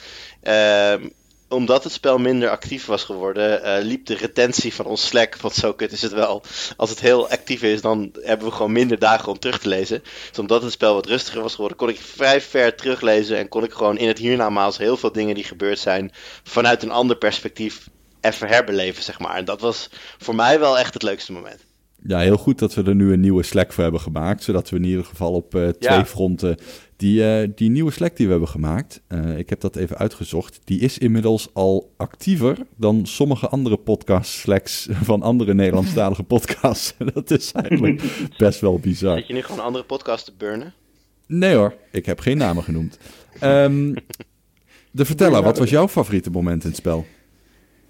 ehm, omdat het spel minder actief was geworden, eh, liep de retentie van ons Slack. Want zo kut is het wel. Als het heel actief is, dan hebben we gewoon minder dagen om terug te lezen. Dus omdat het spel wat rustiger was geworden, kon ik vrij ver teruglezen. En kon ik gewoon in het hiernamaals heel veel dingen die gebeurd zijn, vanuit een ander perspectief even herbeleven, zeg maar. En dat was voor mij wel echt het leukste moment. Ja, heel goed dat we er nu een nieuwe Slack voor hebben gemaakt. Zodat we in ieder geval op eh, twee Ja. fronten die, eh, die nieuwe Slack die we hebben gemaakt. eh, ik heb dat even uitgezocht. Die is inmiddels al actiever dan sommige andere podcast Slacks van andere Nederlandstalige podcasts. dat is eigenlijk best wel bizar. Dat je nu gewoon andere podcast te burnen. Nee hoor, ik heb geen namen genoemd. Ehm, de verteller, wat was jouw favoriete moment in het spel?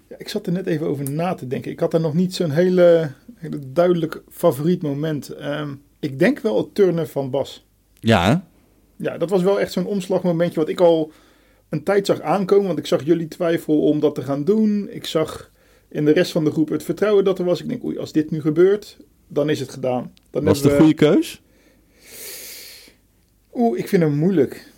Ja, ik zat er net even over na te denken. Ik had er nog niet zo'n hele, hele duidelijk favoriet moment. Ehm, ik denk wel het turnen van Bas. Ja, hè? Ja, dat was wel echt zo'n omslagmomentje wat ik al een tijd zag aankomen. Want ik zag jullie twijfel om dat te gaan doen. Ik zag in de rest van de groep het vertrouwen dat er was. Ik denk, oei, als dit nu gebeurt, dan is het gedaan. Dan was het een we- goede keus? Oeh, ik vind hem moeilijk.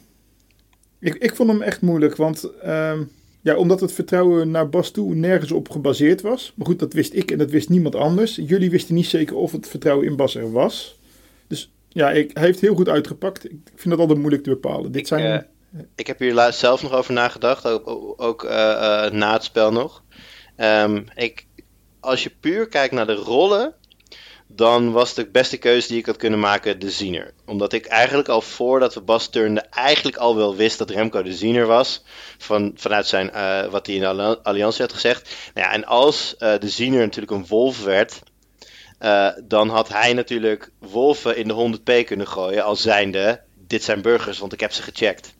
Ik, ik vond hem echt moeilijk, want ehm, ja, omdat het vertrouwen naar Bas toe nergens op gebaseerd was. Maar goed, dat wist ik en dat wist niemand anders. Jullie wisten niet zeker of het vertrouwen in Bas er was. Dus ja, ik, hij heeft heel goed uitgepakt. Ik vind dat altijd moeilijk te bepalen. Dit Ik, zijn... eh, Ik heb hier laatst zelf nog over nagedacht, ook, ook eh, eh, na het spel nog. Ehm, ik, als je puur kijkt naar de rollen, dan was de beste keuze die ik had kunnen maken de ziener. Omdat ik eigenlijk al voordat we Bas turnden, eigenlijk al wel wist dat Remco de ziener was. Van, vanuit zijn, eh, wat hij in de alli- alliantie had gezegd. Nou ja, en als eh, de ziener natuurlijk een wolf werd, eh, dan had hij natuurlijk wolven in de 100p kunnen gooien als zijnde, dit zijn burgers, want ik heb ze gecheckt.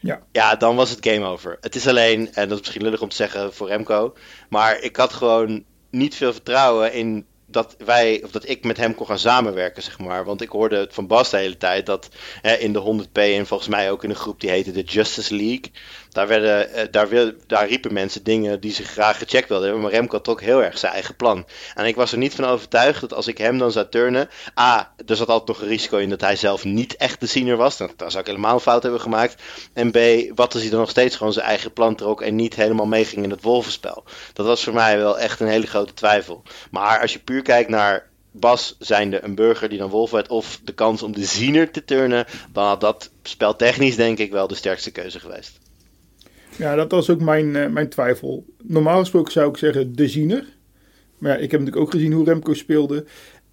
Ja. Ja, dan was het game over. Het is alleen, en dat is misschien lullig om te zeggen voor Remco, maar ik had gewoon niet veel vertrouwen in dat wij, of dat ik met hem kon gaan samenwerken, zeg maar. Want ik hoorde het van Bas de hele tijd dat hè, in de 100p en volgens mij ook in een groep die heette de Justice League, daar, eh, daar, daar riepen mensen dingen die ze graag gecheckt wilden maar Remco trok heel erg zijn eigen plan. En ik was er niet van overtuigd dat als ik hem dan zou turnen, A, er zat altijd nog een risico in dat hij zelf niet echt de ziener was, dan, dan zou ik helemaal een fout hebben gemaakt. En B, wat als hij dan nog steeds gewoon zijn eigen plan trok en niet helemaal meeging in het wolvenspel. Dat was voor mij wel echt een hele grote twijfel. Maar als je puur kijkt naar Bas zijnde een burger die dan wolf werd of de kans om de ziener te turnen, dan had dat speltechnisch denk ik wel de sterkste keuze geweest. Ja, dat was ook mijn, eh, mijn twijfel. Normaal gesproken zou ik zeggen de ziener. Maar ja, ik heb natuurlijk ook gezien hoe Remco speelde.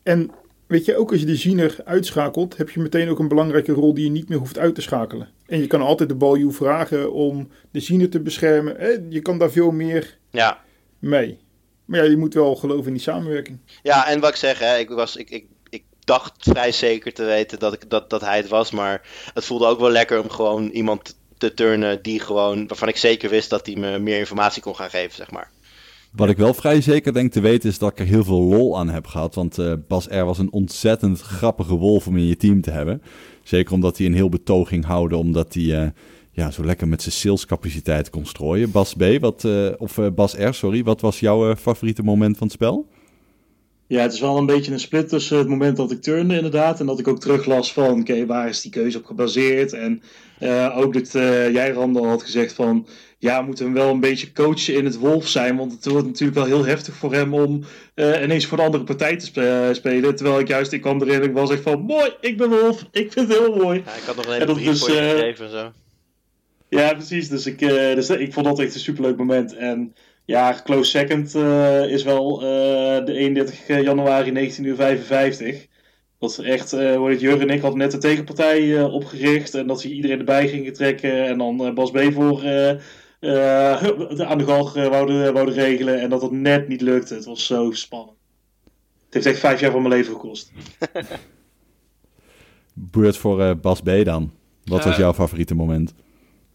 En weet je, ook als je de ziener uitschakelt, heb je meteen ook een belangrijke rol die je niet meer hoeft uit te schakelen. En je kan altijd de baljuw vragen om de ziener te beschermen. Eh, Je kan daar veel meer Ja, mee. Maar ja, je moet wel geloven in die samenwerking. Ja, en wat ik zeg, hè, ik, was, ik, ik, ik dacht vrij zeker te weten dat, ik, dat, dat hij het was. Maar het voelde ook wel lekker om gewoon iemand te turnen die gewoon, waarvan ik zeker wist dat hij me meer informatie kon gaan geven, zeg maar. Wat ik wel vrij zeker denk te weten is dat ik er heel veel lol aan heb gehad. Want uh, Bas R. was een ontzettend grappige wolf om in je team te hebben. Zeker omdat hij een heel betoging houden, omdat hij uh, ja, zo lekker met zijn salescapaciteit kon strooien. Bas B, wat, uh, of Bas R, sorry, wat was jouw favoriete moment van het spel? Ja, het is wel een beetje een split tussen het moment dat ik turnde inderdaad. En dat ik ook teruglas van, oké, waar is die keuze op gebaseerd? En uh, ook dat uh, jij, Randall, had gezegd van... Ja, we moeten hem wel een beetje coachen in het wolf zijn. Want het wordt natuurlijk wel heel heftig voor hem om uh, ineens voor de andere partij te spe spelen. Terwijl ik juist, ik kwam erin en ik was echt van... Mooi, ik ben wolf. Ik vind het heel mooi. Ja, ik had nog een hele brief dus, voor je gegeven en zo. Ja, precies. Dus ik, dus ik vond dat echt een superleuk moment. En ja, close second uh, is wel uh, de 31 januari 1955. Dat echt, uh, Jurgen en ik hadden net de tegenpartij opgericht. En dat ze iedereen erbij gingen trekken. En dan Bas B voor aan de galg wouden, wouden regelen. En dat het net niet lukte. Het was zo spannend. Het heeft echt vijf jaar van mijn leven gekost. Beurt voor Bas B dan. Wat was jouw favoriete moment?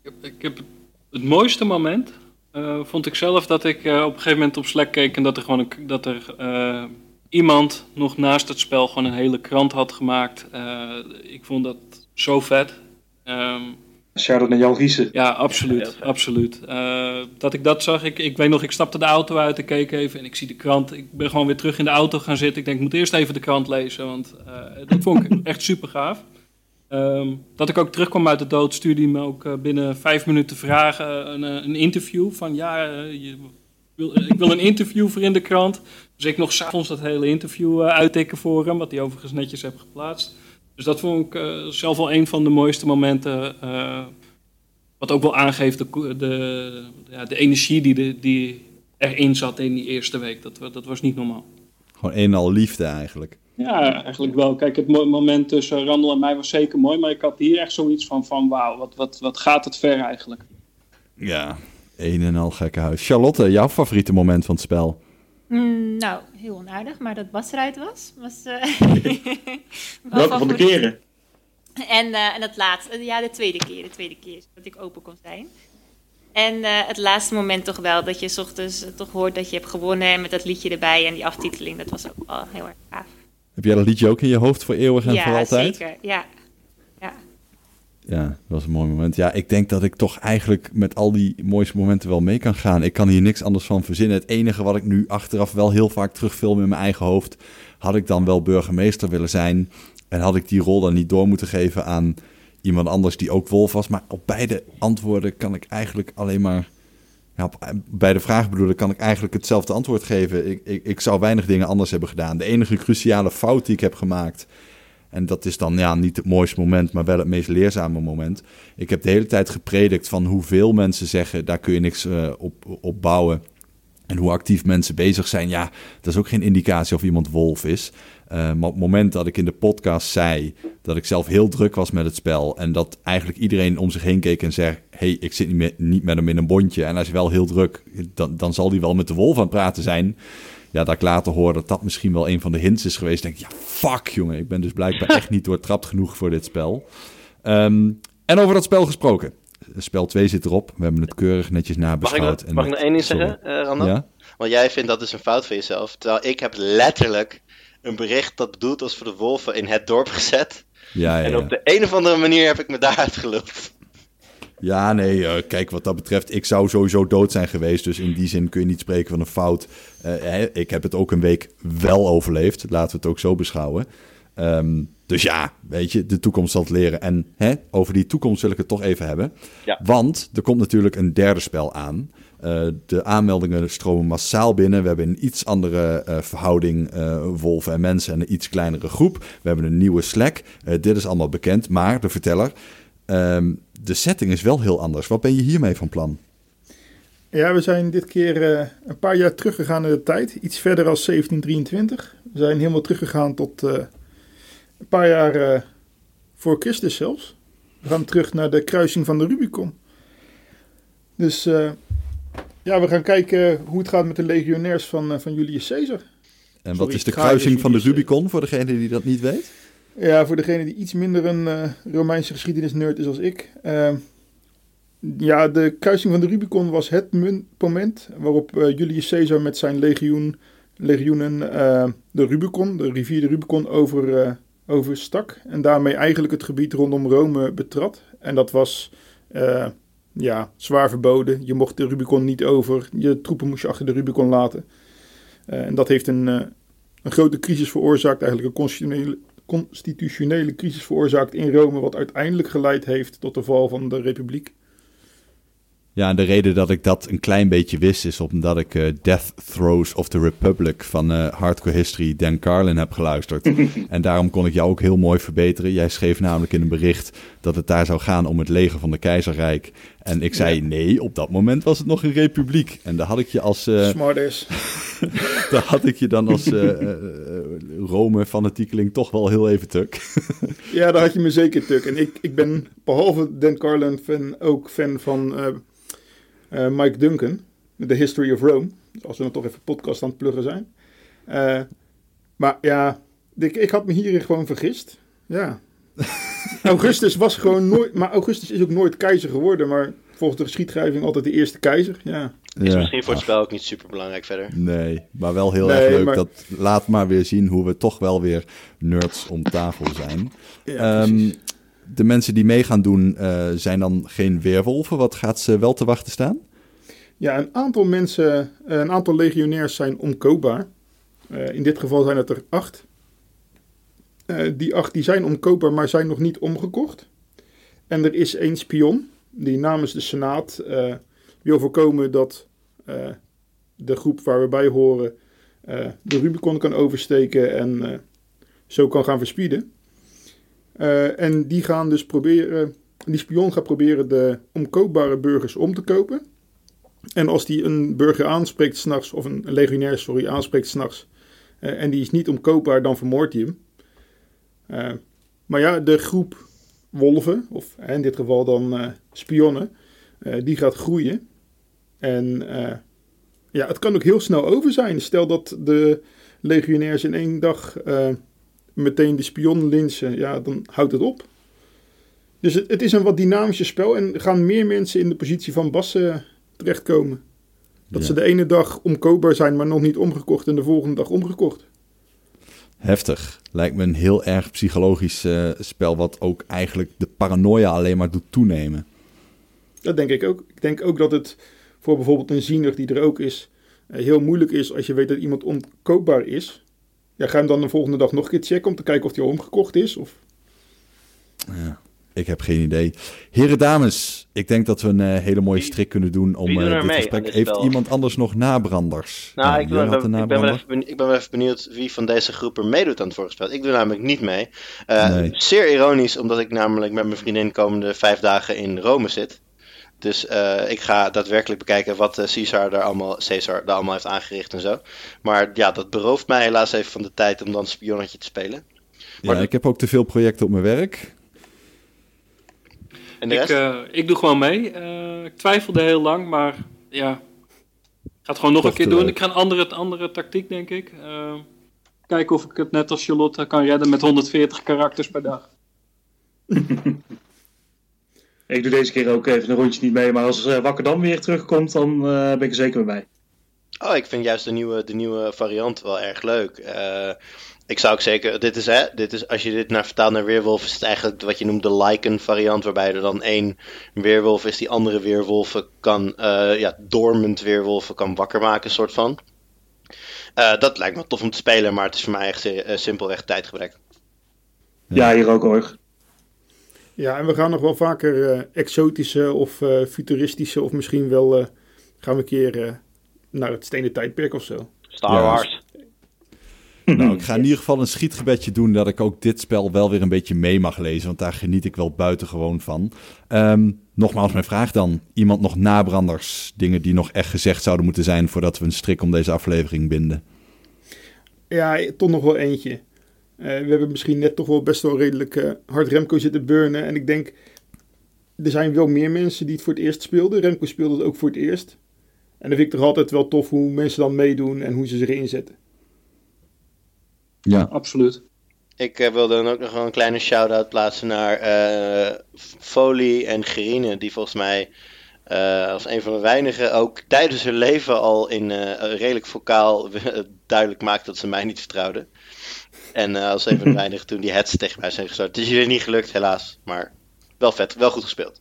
Ik heb, ik heb het mooiste moment uh, vond ik zelf dat ik uh, op een gegeven moment op Slack keek en dat er gewoon een, dat er uh, iemand nog naast het spel gewoon een hele krant had gemaakt. ik vond dat zo vet. Um, Sharon en Jan Riesen. Ja, absoluut. Ja, absoluut. dat ik dat zag, ik, ik weet nog, ik stapte de auto uit, ik keek even en ik zie de krant. Ik ben gewoon weer terug in de auto gaan zitten. Ik denk, ik moet eerst even de krant lezen, want dat vond ik echt super gaaf. Um, dat ik ook terugkwam uit de dood, stuurde me ook uh, binnen vijf minuten vragen, eh, een, een interview. Van ja, uh, je wil, ik wil een interview voor in de krant. Dus ik nog s'avonds dat hele interview uittikken voor hem, wat hij overigens netjes heb geplaatst. Dus dat vond ik zelf wel een van de mooiste momenten. wat ook wel aangeeft de, de, ja, de energie die, die erin zat in die eerste week. Dat, dat was niet normaal. Gewoon een en al liefde eigenlijk. Ja, eigenlijk wel. Kijk, het moment tussen Randall en mij was zeker mooi, maar ik had hier echt zoiets van, van wauw, wat, wat, wat gaat het ver eigenlijk. Ja, een en al gekke huis. Charlotte, jouw favoriete moment van het spel? Mm, nou, heel onaardig, maar dat Bas eruit was. was uh, Welke van de keren? En, uh, en dat laatste, ja, de tweede keer, de tweede keer dat ik open kon zijn. En uh, het laatste moment toch wel, dat je s ochtends toch hoort dat je hebt gewonnen en met dat liedje erbij en die aftiteling, dat was ook wel heel erg gaaf. Heb jij dat liedje ook in je hoofd voor eeuwig en voor altijd? Ja, zeker. Ja. ja. Ja, dat was een mooi moment. Ja, ik denk dat ik toch eigenlijk met al die mooiste momenten wel mee kan gaan. Ik kan hier niks anders van verzinnen. Het enige wat ik nu achteraf wel heel vaak terugfilm in mijn eigen hoofd... had ik dan wel burgemeester willen zijn... en had ik die rol dan niet door moeten geven aan iemand anders die ook wolf was. Maar op beide antwoorden kan ik eigenlijk alleen maar ja, bij de vraag bedoel ik, kan ik eigenlijk hetzelfde antwoord geven. Ik, ik, ik zou weinig dingen anders hebben gedaan. De enige cruciale fout die ik heb gemaakt, en dat is dan ja, niet het mooiste moment, maar wel het meest leerzame moment. Ik heb de hele tijd gepredikt van hoeveel mensen zeggen, daar kun je niks uh, op, op bouwen. En hoe actief mensen bezig zijn, ja, dat is ook geen indicatie of iemand wolf is. Uh, maar op het moment dat ik in de podcast zei dat ik zelf heel druk was met het spel. En dat eigenlijk iedereen om zich heen keek en zei: hey, ik zit niet met, niet met hem in een bondje. En hij is wel heel druk, dan, dan zal hij wel met de wolf aan het praten zijn. Ja, dat ik later hoor dat dat misschien wel een van de hints is geweest. Denk ik, ja, fuck jongen, ik ben dus blijkbaar echt niet doortrapt genoeg voor dit spel. Um, en over dat spel gesproken. Spel 2 zit erop. We hebben het keurig netjes nabeschouwd. Mag ik, mag ik nog één ding zeggen, uh, Randall? Ja? Want jij vindt dat dus een fout van jezelf. Terwijl ik heb letterlijk een bericht dat bedoeld was voor de wolven in het dorp gezet. Ja, ja, en op de een of andere manier heb ik me daaruit gelukt. Ja, nee, uh, kijk, wat dat betreft, ik zou sowieso dood zijn geweest. Dus in die zin kun je niet spreken van een fout. Uh, ik heb het ook een week wel overleefd. Laten we het ook zo beschouwen. Um, dus ja, weet je, de toekomst zal het leren. En hè, over die toekomst wil ik het toch even hebben. Ja. Want er komt natuurlijk een derde spel aan. Uh, de aanmeldingen stromen massaal binnen. We hebben een iets andere uh, verhouding uh, wolven en mensen en een iets kleinere groep. We hebben een nieuwe Slack. dit is allemaal bekend. Maar de verteller, ehm, de setting is wel heel anders. Wat ben je hiermee van plan? Ja, we zijn dit keer een paar jaar teruggegaan in de tijd. Iets verder als 1723. We zijn helemaal teruggegaan tot een paar jaar voor Christus zelfs. We gaan terug naar de kruising van de Rubicon. Dus ja, we gaan kijken hoe het gaat met de legionairs van, uh, van Julius Caesar. En wat is de kruising van de Rubicon, voor degene die dat niet weet? Ja, voor degene die iets minder een uh, Romeinse geschiedenis nerd is als ik. Uh, Ja, de kruising van de Rubicon was het moment waarop uh, Julius Caesar met zijn legioen, legioenen de Rubicon, de rivier de Rubicon, over, overstak. En daarmee eigenlijk het gebied rondom Rome betrad. En dat was ja, zwaar verboden. Je mocht de Rubicon niet over. Je troepen moest je achter de Rubicon laten. en dat heeft een, een grote crisis veroorzaakt, eigenlijk een constitutionele, constitutionele crisis veroorzaakt in Rome, wat uiteindelijk geleid heeft tot de val van de Republiek. Ja, en de reden dat ik dat een klein beetje wist is omdat ik uh, Death Throes of the Republic van uh, Hardcore History Dan Carlin heb geluisterd. en daarom kon ik jou ook heel mooi verbeteren. Jij schreef namelijk in een bericht dat het daar zou gaan om het leger van de keizerrijk. En ik zei nee, op dat moment was het nog een republiek. En daar had ik je als... Uh, Smart is. daar had ik je dan als Rome-fanatiekeling toch wel heel even tuk. ja, daar had je me zeker tuk. En ik, ik ben behalve Dan Carlin fan, ook fan van uh, Mike Duncan, The History of Rome. Als we dan toch even podcast aan het pluggen zijn. Uh, maar ja, ik, ik had me hierin gewoon vergist. Ja. Augustus was gewoon nooit. Maar Augustus is ook nooit keizer geworden. Maar volgens de geschiedschrijving altijd de eerste keizer. Ja. Is misschien voor het spel ook niet super belangrijk verder. Nee, maar wel heel erg leuk. Dat laat maar weer zien hoe we toch wel weer nerds om tafel zijn. Ja, um, de mensen die mee gaan doen uh, zijn dan geen weerwolven. Wat gaat ze wel te wachten staan? Ja, een aantal mensen, eh, een aantal legionairs zijn omkoopbaar. Uh, in dit geval zijn het er acht. Uh, die acht die zijn omkoopbaar, maar zijn nog niet omgekocht. En er is één spion die namens de Senaat wil voorkomen dat de groep waar we bij horen de Rubicon kan oversteken en zo kan gaan verspieden. En die gaan dus proberen, die spion gaat proberen de omkoopbare burgers om te kopen. En als die een burger aanspreekt s'nachts, of een legionair, sorry, aanspreekt s'nachts, uh, en die is niet omkoopbaar, dan vermoordt hij hem. Uh, maar ja, de groep wolven, of in dit geval dan spionnen, die gaat groeien. En ja, het kan ook heel snel over zijn. Stel dat de legionairs in één dag meteen de spion linsen, ja, dan houdt het op. Dus het, het is een wat dynamischer spel en gaan meer mensen in de positie van Bas uh, terechtkomen. Dat ze de ene dag omkoopbaar zijn, maar nog niet omgekocht en de volgende dag omgekocht. Heftig. Lijkt me een heel erg psychologisch uh, spel, wat ook eigenlijk de paranoia alleen maar doet toenemen. Dat denk ik ook. Ik denk ook dat het voor bijvoorbeeld een ziener die er ook is, uh, heel moeilijk is als je weet dat iemand onkoopbaar is. Ja, ga je hem dan de volgende dag nog een keer checken om te kijken of hij omgekocht is? Of? Ja, ik heb geen idee. Heren, dames, ik denk dat we een uh, hele mooie strik kunnen doen om uh, dit gesprek. Heeft iemand anders nog nabranders? Nou, ja, ik, ben, ben, ik, ben wel even, ik ben wel even benieuwd wie van deze groep er meedoet aan het voorgespel. Ik doe namelijk niet mee. Uh, nee. Zeer ironisch, omdat ik namelijk met mijn vriendin komende vijf dagen in Rome zit. Dus uh, ik ga daadwerkelijk bekijken wat uh, Caesar daar allemaal, Caesar daar allemaal heeft aangericht en zo. Maar ja, dat berooft mij helaas even van de tijd om dan spionnetje te spelen. Maar ja, ik heb ook te veel projecten op mijn werk. En ik, uh, ik doe gewoon mee. ik twijfelde heel lang, maar ja, ik ga het gewoon nog een keer doen. Leuk. Ik ga een andere, andere tactiek, denk ik. kijken of ik het net als Charlotte kan redden met 140 karakters per dag. Ik doe deze keer ook even een rondje niet mee, maar als uh, Wakker dan weer terugkomt, dan uh, ben ik er zeker bij. Oh, ik vind juist de nieuwe, de nieuwe variant wel erg leuk. Uh, ik zou ook zeker, dit is, hè, dit is, als je dit naar vertaalt naar Weerwolf, is het eigenlijk wat je noemt de Lycan variant, waarbij er dan één Weerwolf is die andere Weerwolven kan, ja, dormend Weerwolven kan wakker maken, soort van. dat lijkt me tof om te spelen, maar het is voor mij echt simpelweg tijdgebrek. Ja, hier ook hoor. Ja, en we gaan nog wel vaker uh, exotische of uh, futuristische of misschien wel uh, gaan we een keer naar het stenen tijdperk of zo. Star Wars. Nou, ik ga in ieder geval een schietgebedje doen dat ik ook dit spel wel weer een beetje mee mag lezen, want daar geniet ik wel buitengewoon van. Um, nogmaals mijn vraag dan, iemand nog nabranders, dingen die nog echt gezegd zouden moeten zijn voordat we een strik om deze aflevering binden? Ja, toch nog wel eentje. Uh, we hebben misschien net toch wel best wel redelijk uh, hard Remco zitten burnen. En ik denk, er zijn wel meer mensen die het voor het eerst speelden. Remco speelde het ook voor het eerst. En dan vind ik toch altijd wel tof hoe mensen dan meedoen en hoe ze zich inzetten. Ja, absoluut. Ik uh, wil dan ook nog wel een kleine shout-out plaatsen naar uh, Folie en Gerine, die volgens mij uh, als een van de weinigen ook tijdens hun leven al in redelijk vocaal duidelijk maakt dat ze mij niet vertrouwden. En als een van de weinigen toen die heads tegen mij zijn gestart. Het is jullie niet gelukt, helaas. Maar wel vet, wel goed gespeeld.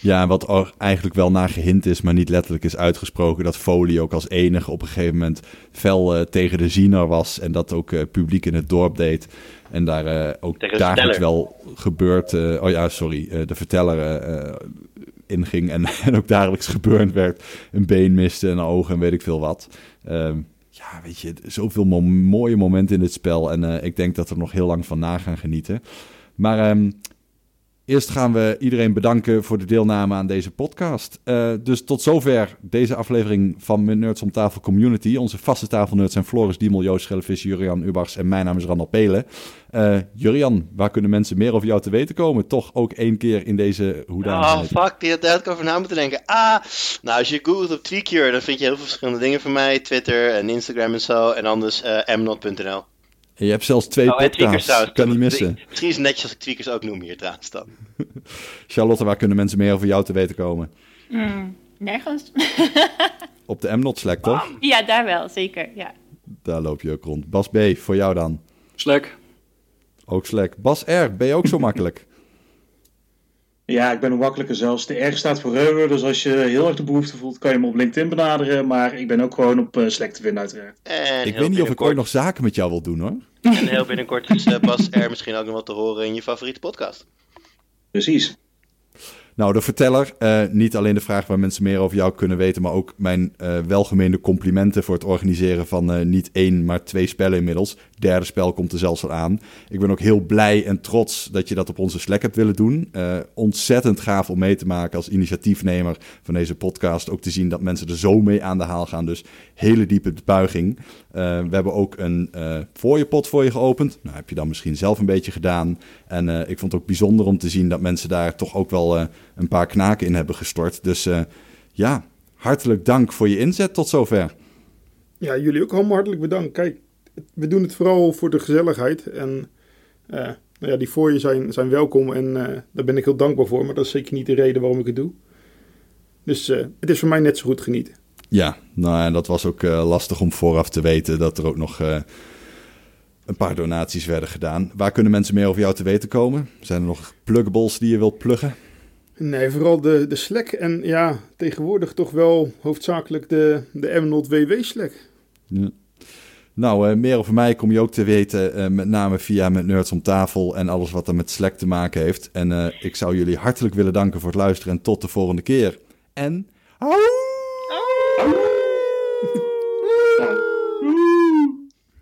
Ja, wat eigenlijk wel naar gehind is, maar niet letterlijk is uitgesproken, dat Foley ook als enige op een gegeven moment fel uh, tegen de ziener was en dat ook uh, publiek in het dorp deed. En daar uh, ook dagelijks wel gebeurd, oh ja, sorry, de verteller inging en, en ook dagelijks gebeurd werd. Een been miste, een oog en weet ik veel wat. Ehm, ja, weet je, zoveel mo mooie momenten in dit spel en ik denk dat we er nog heel lang van na gaan genieten. Maar um, Eerst gaan we iedereen bedanken voor de deelname aan deze podcast. Uh, dus tot zover deze aflevering van Nerds om Tafel Community. Onze vaste tafelnerds zijn Floris Diemel, Joost Schellevis, Jurian Ubachs en mijn naam is Randal Pelen. Uh, Jurian, waar kunnen mensen meer over jou te weten komen? Toch ook één keer in deze hoedanigheid. Oh, fuck, die, daar had ik over na moeten denken. Ah, nou als je googelt op Tweakier, dan vind je heel veel verschillende dingen van mij. Twitter en Instagram en zo. En anders uh, mnot.nl. En je hebt zelfs twee oh, podcasts. Kan niet missen. Misschien is het netjes als ik tweakers ook noem hier trouwens dan. Charlotte, waar kunnen mensen meer over jou te weten komen? Mm, nergens. Op de Mnot Slack, toch? Ja, daar wel, zeker. Ja. Daar loop je ook rond. Bas B, voor jou dan? Slack. Ook Slack. Bas R, ben je ook zo makkelijk? Ja, ik ben nog makkelijker zelfs. De R staat voor Reuwer, dus als je heel erg de behoefte voelt, kan je me op LinkedIn benaderen. Maar ik ben ook gewoon op uh, Slack te vinden, uiteraard. En ik weet niet of ik ooit nog zaken met jou wil doen, hoor. En heel binnenkort is uh, Bas er misschien ook nog wat te horen in je favoriete podcast. Precies. Nou, de verteller, uh, niet alleen de vraag waar mensen meer over jou kunnen weten, maar ook mijn uh, welgemeende complimenten voor het organiseren van uh, niet één, maar twee spellen inmiddels. Derde spel komt er zelfs al aan. Ik ben ook heel blij en trots dat je dat op onze Slack hebt willen doen. ontzettend gaaf om mee te maken als initiatiefnemer van deze podcast. Ook te zien dat mensen er zo mee aan de haal gaan. Dus hele diepe buiging. We hebben ook een voor je pot voor je geopend. Nou, heb je dan misschien zelf een beetje gedaan. En ik vond het ook bijzonder om te zien dat mensen daar toch ook wel een paar knaken in hebben gestort. Dus ja, hartelijk dank voor je inzet tot zover. Ja, jullie ook allemaal hartelijk bedankt. Kijk, we doen het vooral voor de gezelligheid. En nou ja, die voor je zijn, zijn welkom en daar ben ik heel dankbaar voor. Maar dat is zeker niet de reden waarom ik het doe. Dus het is voor mij net zo goed genieten. Ja, nou en dat was ook lastig om vooraf te weten dat er ook nog een paar donaties werden gedaan. Waar kunnen mensen meer over jou te weten komen? Zijn er nog pluggables die je wilt pluggen? Nee, vooral de, de Slack en ja, tegenwoordig toch wel hoofdzakelijk de, de M-Not WW Slack. Ja. Nou, uh, meer over mij kom je ook te weten, uh, met name via met Nerds om tafel en alles wat er met Slack te maken heeft. En uh, ik zou jullie hartelijk willen danken voor het luisteren en tot de volgende keer. En...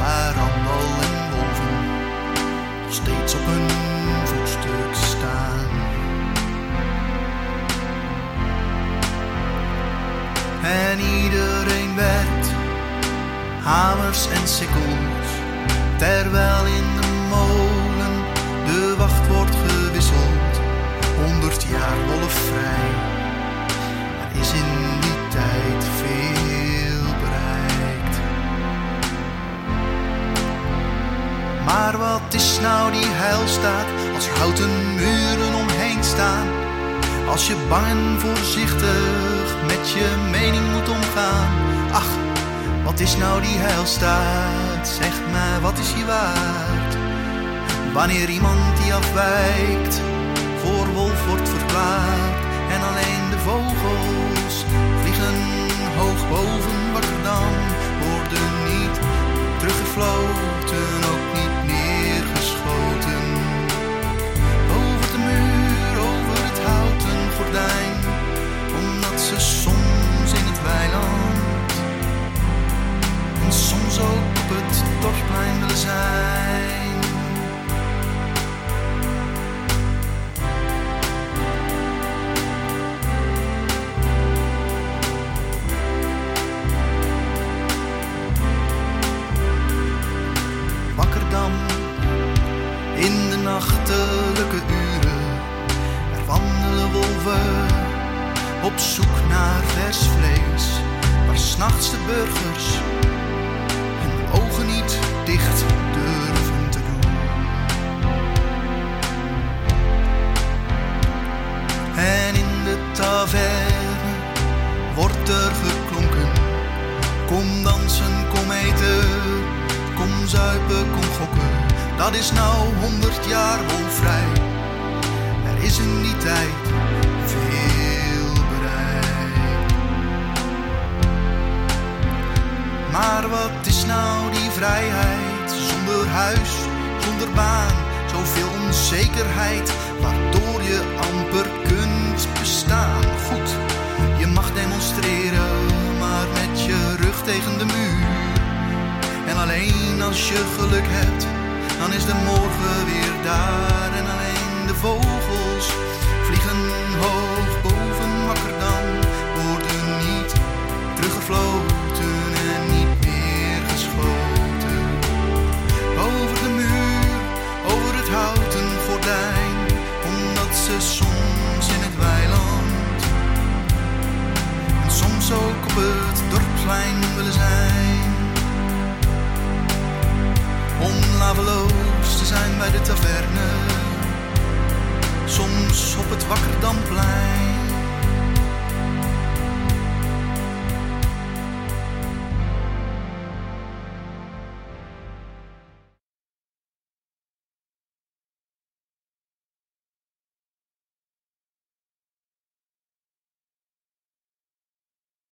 waar Randal en Wolven nog steeds op hun voetstuk staan. En iedereen werkt, hamers en sikkels, terwijl in de molen de wacht wordt gewisseld. Honderd jaar wolfvrij, Maar wat is nou die heilstaat als houten muren omheen staan? Als je bang en voorzichtig met je mening moet omgaan. Ach, wat is nou die heilstaat? Zeg mij, wat is die waard? Wanneer iemand die afwijkt voor wolf wordt verklaard en alleen de vogels vliegen hoog boven dan worden niet teruggefloten, toch mijn zijn. Wakker dan in de nachtelijke uren, er wandelen wolven op zoek naar vers vlees, waar s'nachts de burgers dicht durven te doen. En in de taverne wordt er geklonken. Kom dansen, kom eten, kom zuipen, kom gokken. Dat is nou honderd jaar vrij. Er is in die tijd veel bereikt. Maar wat nou die vrijheid zonder huis, zonder baan, zoveel onzekerheid, waardoor je amper kunt bestaan? Goed, je mag demonstreren, maar met je rug tegen de muur. En alleen als je geluk hebt, dan is de morgen weer daar. En alleen de vogels vliegen hoog op het dorpsplein willen zijn. Om laveloos te zijn bij de taverne, soms op het Wakkerdamplein.